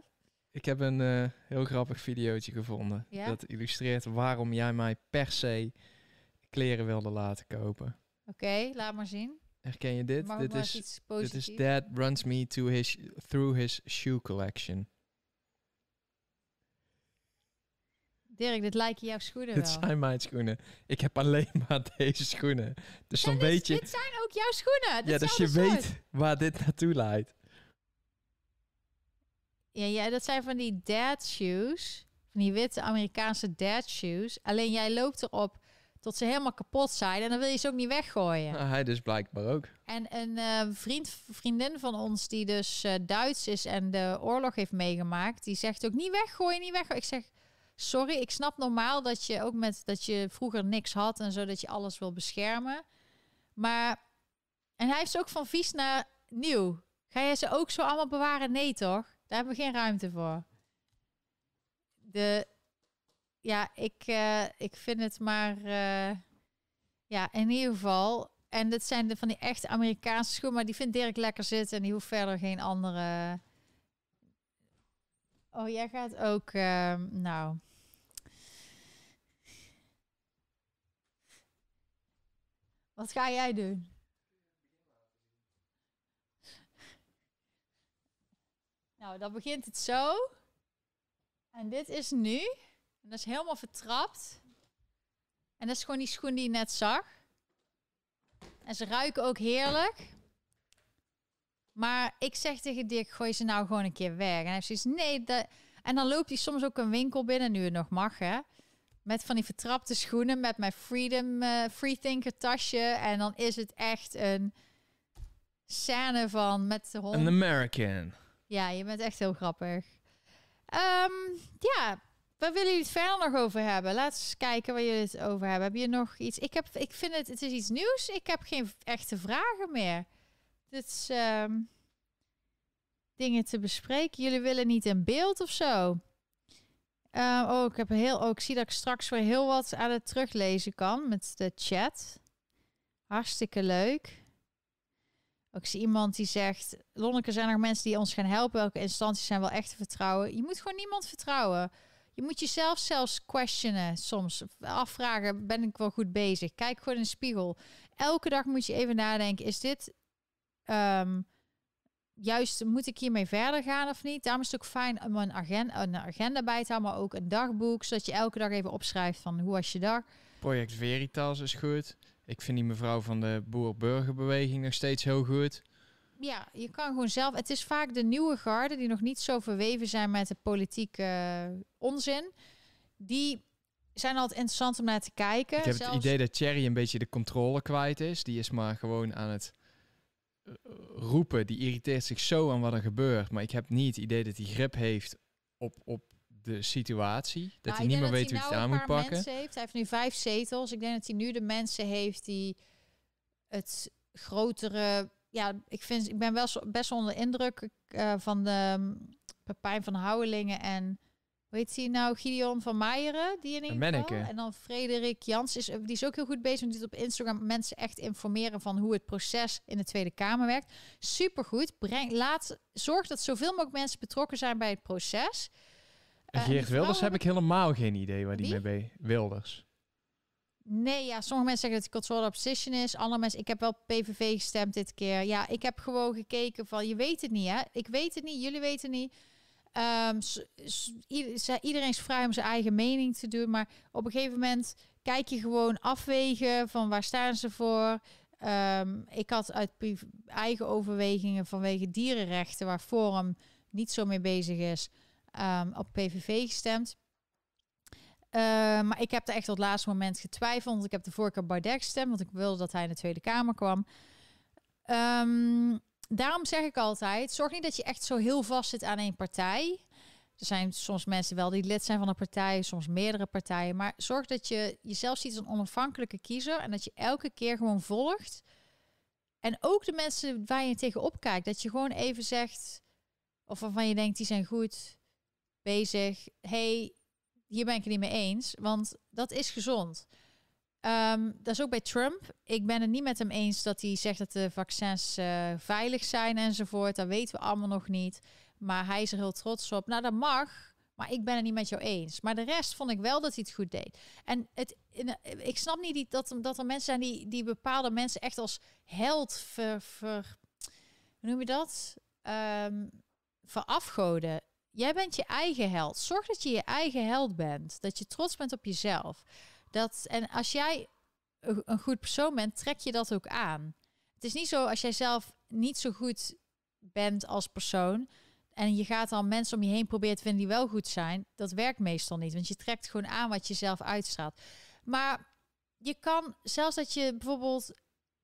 Ik heb een eh, heel grappig videootje gevonden. Ja? Dat illustreert waarom jij mij per se kleren wilde laten kopen. Oké, laat maar zien. Herken je dit? Dit is, dit is Dad runs me to his, through his shoe collection. Dirk, dit lijken jouw schoenen Dit wel. zijn mijn schoenen. Ik heb alleen [laughs] maar deze schoenen. Dus Ja, dan dit, weet je... dit zijn ook jouw schoenen. Ja, dus je soort. weet waar dit naartoe leidt. Ja, ja, dat zijn van die dad shoes. Van die witte Amerikaanse dad shoes. Alleen jij loopt erop tot ze helemaal kapot zijn. En dan wil je ze ook niet weggooien. Nou, hij dus blijkbaar ook. En een eh, vriend, vriendin van ons die dus eh, Duits is en de oorlog heeft meegemaakt, die zegt ook niet weggooien, niet weggooien. Ik zeg, sorry, ik snap normaal dat je ook met dat je vroeger niks had en zo dat je alles wil beschermen. Maar en hij ze ook van vies naar nieuw. Ga jij ze ook zo allemaal bewaren? Nee, toch? Daar hebben we geen ruimte voor. De ja, ik, eh, ik vind het maar, eh, ja, in ieder geval. En dit zijn de, van die echte Amerikaanse schoenen, maar die vindt Dirk lekker zitten en die hoeft verder geen andere. Oh, jij gaat ook, ehm, nou. Wat ga jij doen? Nou, dan begint het zo. En dit is nu. En dat is helemaal vertrapt. En dat is gewoon die schoen die je net zag. En ze ruiken ook heerlijk. Maar ik zeg tegen Dick, gooi ze nou gewoon een keer weg. En hij zegt, nee. Dat... En dan loopt hij soms ook een winkel binnen, nu het nog mag, hè. Met van die vertrapte schoenen, met mijn Freedom uh, Freethinker tasje. En dan is het echt een scène van met de hond. An American. Ja, je bent echt heel grappig. Ehm, ja, waar willen jullie het verder nog over hebben? Laten we eens kijken waar jullie het over hebben. Heb je nog iets? Ik, heb, ik vind het, het is iets nieuws. Ik heb geen echte vragen meer. Dit ehm, dingen te bespreken. Jullie willen niet in beeld of zo? Uh, oh, ik heb heel, oh, ik zie dat ik straks weer heel wat aan het teruglezen kan met de chat. Hartstikke leuk. Ik zie iemand die zegt: Lonneke, zijn er mensen die ons gaan helpen? Welke instanties zijn wel echt te vertrouwen? Je moet gewoon niemand vertrouwen. Je moet jezelf zelfs questionen soms. Afvragen: ben ik wel goed bezig? Kijk gewoon in de spiegel. Elke dag moet je even nadenken: is dit ehm, juist, moet ik hiermee verder gaan of niet? Daarom is het ook fijn om een agenda, een agenda bij te houden, maar ook een dagboek, zodat je elke dag even opschrijft van hoe was je dag. Project Veritas is goed. Ik vind die mevrouw van de boer-burgerbeweging nog steeds heel goed. Ja, je kan gewoon zelf. Het is vaak de nieuwe garde die nog niet zo verweven zijn met de politieke onzin. Die zijn altijd interessant om naar te kijken. Ik heb het idee dat Thierry een beetje de controle kwijt is. Die is maar gewoon aan het eh, roepen. Die irriteert zich zo aan wat er gebeurt. Maar ik heb niet het idee dat hij grip heeft op, op de situatie. Dat Nou, hij niet meer weet hoe hij het nou aan moet pakken. Heeft. Hij heeft nu vijf zetels. Ik denk dat hij nu de mensen heeft die het grotere. Ja, ik, vind, ik ben wel best onder de indruk eh, van de um, Pepijn van Houwelingen en hoe heet hij nou? Gideon van Meijeren, die in ieder geval. En dan Frederik Jans, is, die is ook heel goed bezig. Die doet op Instagram mensen echt informeren van hoe het proces in de Tweede Kamer werkt. Supergoed. Breng, laat, zorg dat zoveel mogelijk mensen betrokken zijn bij het proces. En Eh, die Geert Wilders heb ik helemaal geen idee waar die mee be Wilders. Nee, ja, sommige mensen zeggen dat het control opposition is. Andere mensen, ik heb wel PVV gestemd dit keer. Ja, ik heb gewoon gekeken van, je weet het niet, hè? Ik weet het niet, jullie weten het niet. Ze- iedereen is vrij om zijn eigen mening te doen, maar op een gegeven moment kijk je gewoon afwegen van waar staan ze voor. Ehm, ik had uit eigen overwegingen vanwege dierenrechten, waar Forum niet zo mee bezig is, ehm, op PVV gestemd. Maar ik heb er echt op het laatste moment getwijfeld. Want ik heb de vorige keer gestemd, want ik wilde dat hij in de Tweede Kamer kwam. Daarom zeg ik altijd, zorg niet dat je echt zo heel vast zit aan één partij. Er zijn soms mensen wel die lid zijn van een partij, soms meerdere partijen. Maar zorg dat je jezelf ziet als een onafhankelijke kiezer en dat je elke keer gewoon volgt. En ook de mensen waar je tegenop kijkt, dat je gewoon even zegt, of waarvan je denkt, die zijn goed bezig. hey, hier ben ik het niet mee eens, want dat is gezond. Ehm, dat is ook bij Trump. Ik ben het niet met hem eens dat hij zegt dat de vaccins eh, veilig zijn enzovoort. Dat weten we allemaal nog niet. Maar hij is er heel trots op. Nou, dat mag. Maar ik ben het niet met jou eens. Maar de rest vond ik wel dat hij het goed deed. En het, in- ik snap niet dat, dat er mensen zijn die, die bepaalde mensen echt als held ver, noem je dat? Ehm verafgoden. Jij bent je eigen held. Zorg dat je je eigen held bent. Dat je trots bent op jezelf. Dat, en als jij een goed persoon bent, trek je dat ook aan. Het is niet zo als jij zelf niet zo goed bent als persoon. En je gaat dan mensen om je heen proberen te vinden die wel goed zijn. Dat werkt meestal niet. Want je trekt gewoon aan wat je zelf uitstraalt. Maar je kan, zelfs dat je bijvoorbeeld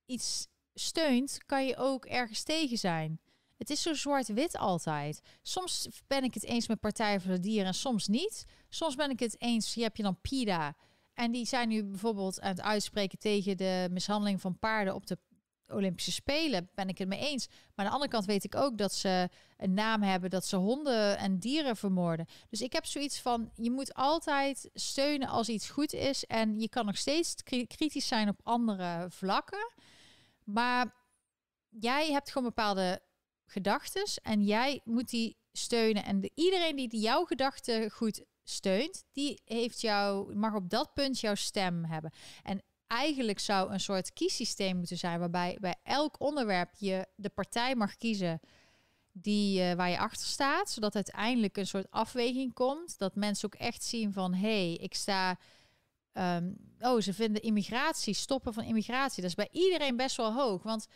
iets steunt, kan je ook ergens tegen zijn. Het is zo zwart-wit altijd. Soms ben ik het eens met Partij voor de Dieren en soms niet. Soms ben ik het eens, hier heb je dan PIDA. En die zijn nu bijvoorbeeld aan het uitspreken tegen de mishandeling van paarden op de Olympische Spelen, ben ik het mee eens. Maar aan de andere kant weet ik ook dat ze een naam hebben, dat ze honden en dieren vermoorden. Dus ik heb zoiets van, je moet altijd steunen als iets goed is. En je kan nog steeds kritisch zijn op andere vlakken. Maar jij hebt gewoon bepaalde gedachten en jij moet die steunen. En de, iedereen die, jouw gedachten goed steunt, die heeft jou, mag op dat punt jouw stem hebben. En eigenlijk zou een soort kiessysteem moeten zijn waarbij bij elk onderwerp je de partij mag kiezen die, uh, waar je achter staat, zodat uiteindelijk een soort afweging komt. Dat mensen ook echt zien van hé, hey, ik sta. Um, oh, ze vinden immigratie, stoppen van immigratie. Dat is bij iedereen best wel hoog. Want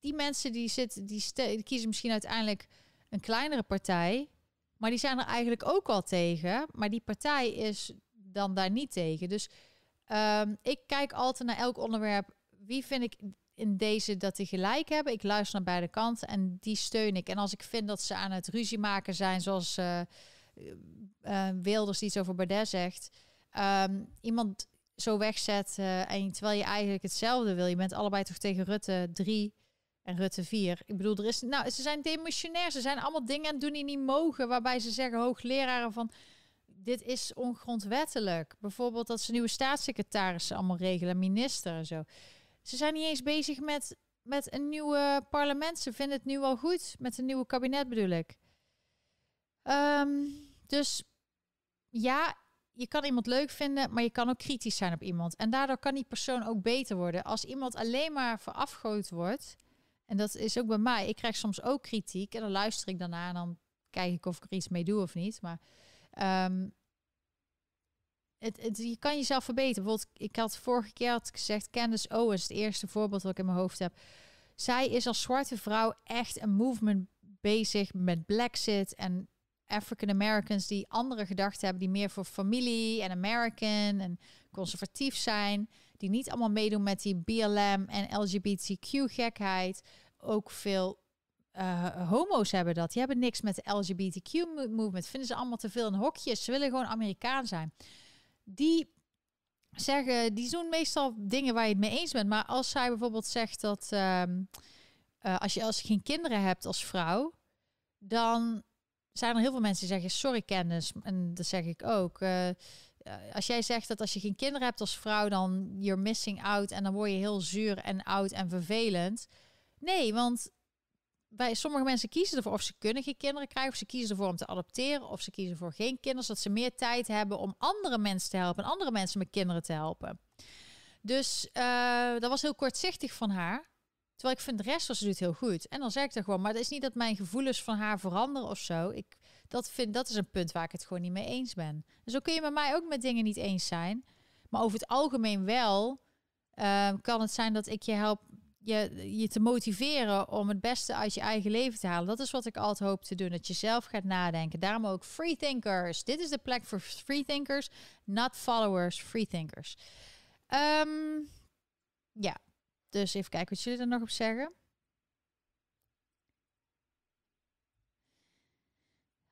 die mensen die zitten, die, die kiezen misschien uiteindelijk een kleinere partij. Maar die zijn er eigenlijk ook al tegen. Maar die partij is dan daar niet tegen. Dus um, ik kijk altijd naar elk onderwerp. Wie vind ik in deze dat die gelijk hebben? Ik luister naar beide kanten en die steun ik. En als ik vind dat ze aan het ruzie maken zijn, zoals uh, uh, Wilders iets over Baudet zegt. Um, iemand zo wegzet en terwijl je eigenlijk hetzelfde wil. Je bent allebei toch tegen Rutte 3 en Rutte 4. Ik bedoel, er is, nou, ze zijn demissionair. Ze zijn allemaal dingen het doen die niet mogen. Waarbij ze zeggen, hoogleraren van, dit is ongrondwettelijk. Bijvoorbeeld dat ze nieuwe staatssecretarissen allemaal regelen, minister en zo. Ze zijn niet eens bezig met, met een nieuwe parlement. Ze vinden het nu al goed. Met een nieuwe kabinet bedoel ik. Ehm, dus ja, je kan iemand leuk vinden, maar je kan ook kritisch zijn op iemand. En daardoor kan die persoon ook beter worden. Als iemand alleen maar verafgoot wordt en dat is ook bij mij. Ik krijg soms ook kritiek en dan luister ik daarna en dan kijk ik of ik er iets mee doe of niet. Maar het, het, je kan jezelf verbeteren. Bijvoorbeeld, ik had vorige keer had gezegd, Candace Owens, het eerste voorbeeld wat ik in mijn hoofd heb. Zij is als zwarte vrouw echt een movement bezig met Blacksit en African Americans die andere gedachten hebben, die meer voor familie en American en conservatief zijn die niet allemaal meedoen met die BLM en LGBTQ gekheid. Ook veel uh, homo's hebben dat. Die hebben niks met de LGBTQ movement. Vinden ze allemaal te veel in hokjes. Ze willen gewoon Amerikaan zijn. Die zeggen, die doen meestal dingen waar je het mee eens bent. Maar als zij bijvoorbeeld zegt dat uh, als, je, als je geen kinderen hebt als vrouw, dan zijn er heel veel mensen die zeggen: Sorry, kennis. En dat zeg ik ook. Eh, als jij zegt dat als je geen kinderen hebt als vrouw, dan you're missing out en dan word je heel zuur en oud en vervelend. Nee, want bij sommige mensen kiezen ervoor of ze kunnen geen kinderen krijgen, of ze kiezen ervoor om te adopteren, of ze kiezen voor geen kinderen, zodat ze meer tijd hebben om andere mensen te helpen en andere mensen met kinderen te helpen. Dus uh, dat was heel kortzichtig van haar. Terwijl ik vind de rest was ze doet heel goed. En dan zeg ik er gewoon, maar het is niet dat mijn gevoelens van haar veranderen of zo. Ik dat, vind, dat is een punt waar ik het gewoon niet mee eens ben. En zo kun je met mij ook met dingen niet eens zijn. Maar over het algemeen wel uh, kan het zijn dat ik je help je, je te motiveren om het beste uit je eigen leven te halen. Dat is wat ik altijd hoop te doen. Dat je zelf gaat nadenken. Daarom ook free thinkers. Dit is de plek voor free thinkers, not followers, free thinkers. Um, ja, dus even kijken wat jullie er nog op zeggen.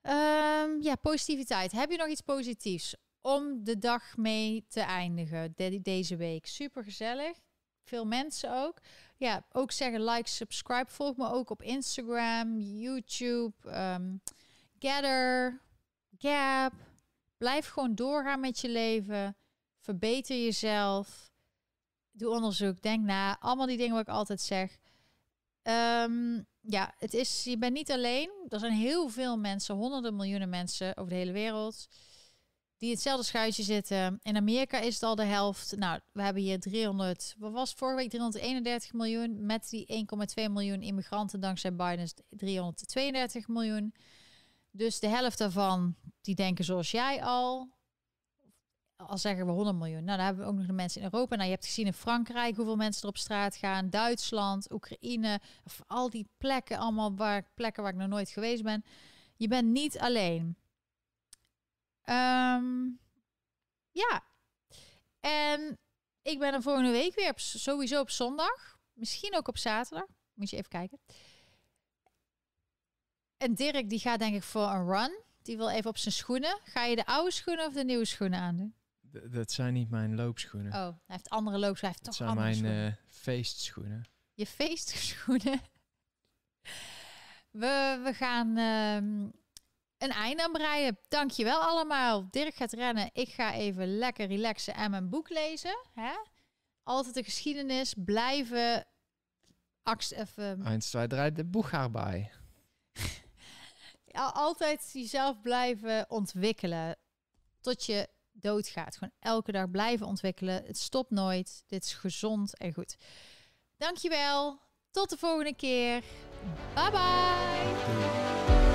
Um, ja, positiviteit. Heb je nog iets positiefs om de dag mee te eindigen deze week? Super gezellig. Veel mensen ook. Ja, ook zeggen like, subscribe. Volg me ook op Instagram, YouTube, um, Gather, Gap. Blijf gewoon doorgaan met je leven. Verbeter jezelf. Doe onderzoek. Denk na. Allemaal die dingen wat ik altijd zeg. Um, ja, het is, je bent niet alleen. Er zijn heel veel mensen, honderden miljoenen mensen over de hele wereld, die hetzelfde schuitje zitten. In Amerika is het al de helft. Nou, we hebben hier 300, wat was vorige week 331 miljoen. Met die 1,2 miljoen immigranten dankzij Biden 332 miljoen. Dus de helft daarvan, die denken zoals jij al al zeggen we 100 miljoen. Nou, dan hebben we ook nog de mensen in Europa. Nou, je hebt gezien in Frankrijk hoeveel mensen er op straat gaan. Duitsland, Oekraïne. Of al die plekken, allemaal waar, plekken waar ik nog nooit geweest ben. Je bent niet alleen. Um, ja. En ik ben er volgende week weer sowieso op zondag. Misschien ook op zaterdag. Moet je even kijken. En Dirk die gaat denk ik voor een run. Die wil even op zijn schoenen. Ga je de oude schoenen of de nieuwe schoenen aandoen? Dat zijn niet mijn loopschoenen. Oh, hij heeft andere loopschoenen. Hij heeft dat zijn mijn uh, feestschoenen. je feestschoenen. [laughs] We, we gaan ehm, een einde aan breien. Dankjewel allemaal. Dirk gaat rennen. Ik ga even lekker relaxen en mijn boek lezen. Hè? Altijd de geschiedenis. Blijven... Axt, even, 1, 2, 3, de boeg bij. [laughs] al- altijd jezelf blijven ontwikkelen. Tot je doodgaat. Gewoon elke dag blijven ontwikkelen. Het stopt nooit. Dit is gezond en goed. Dankjewel. Tot de volgende keer. Bye bye.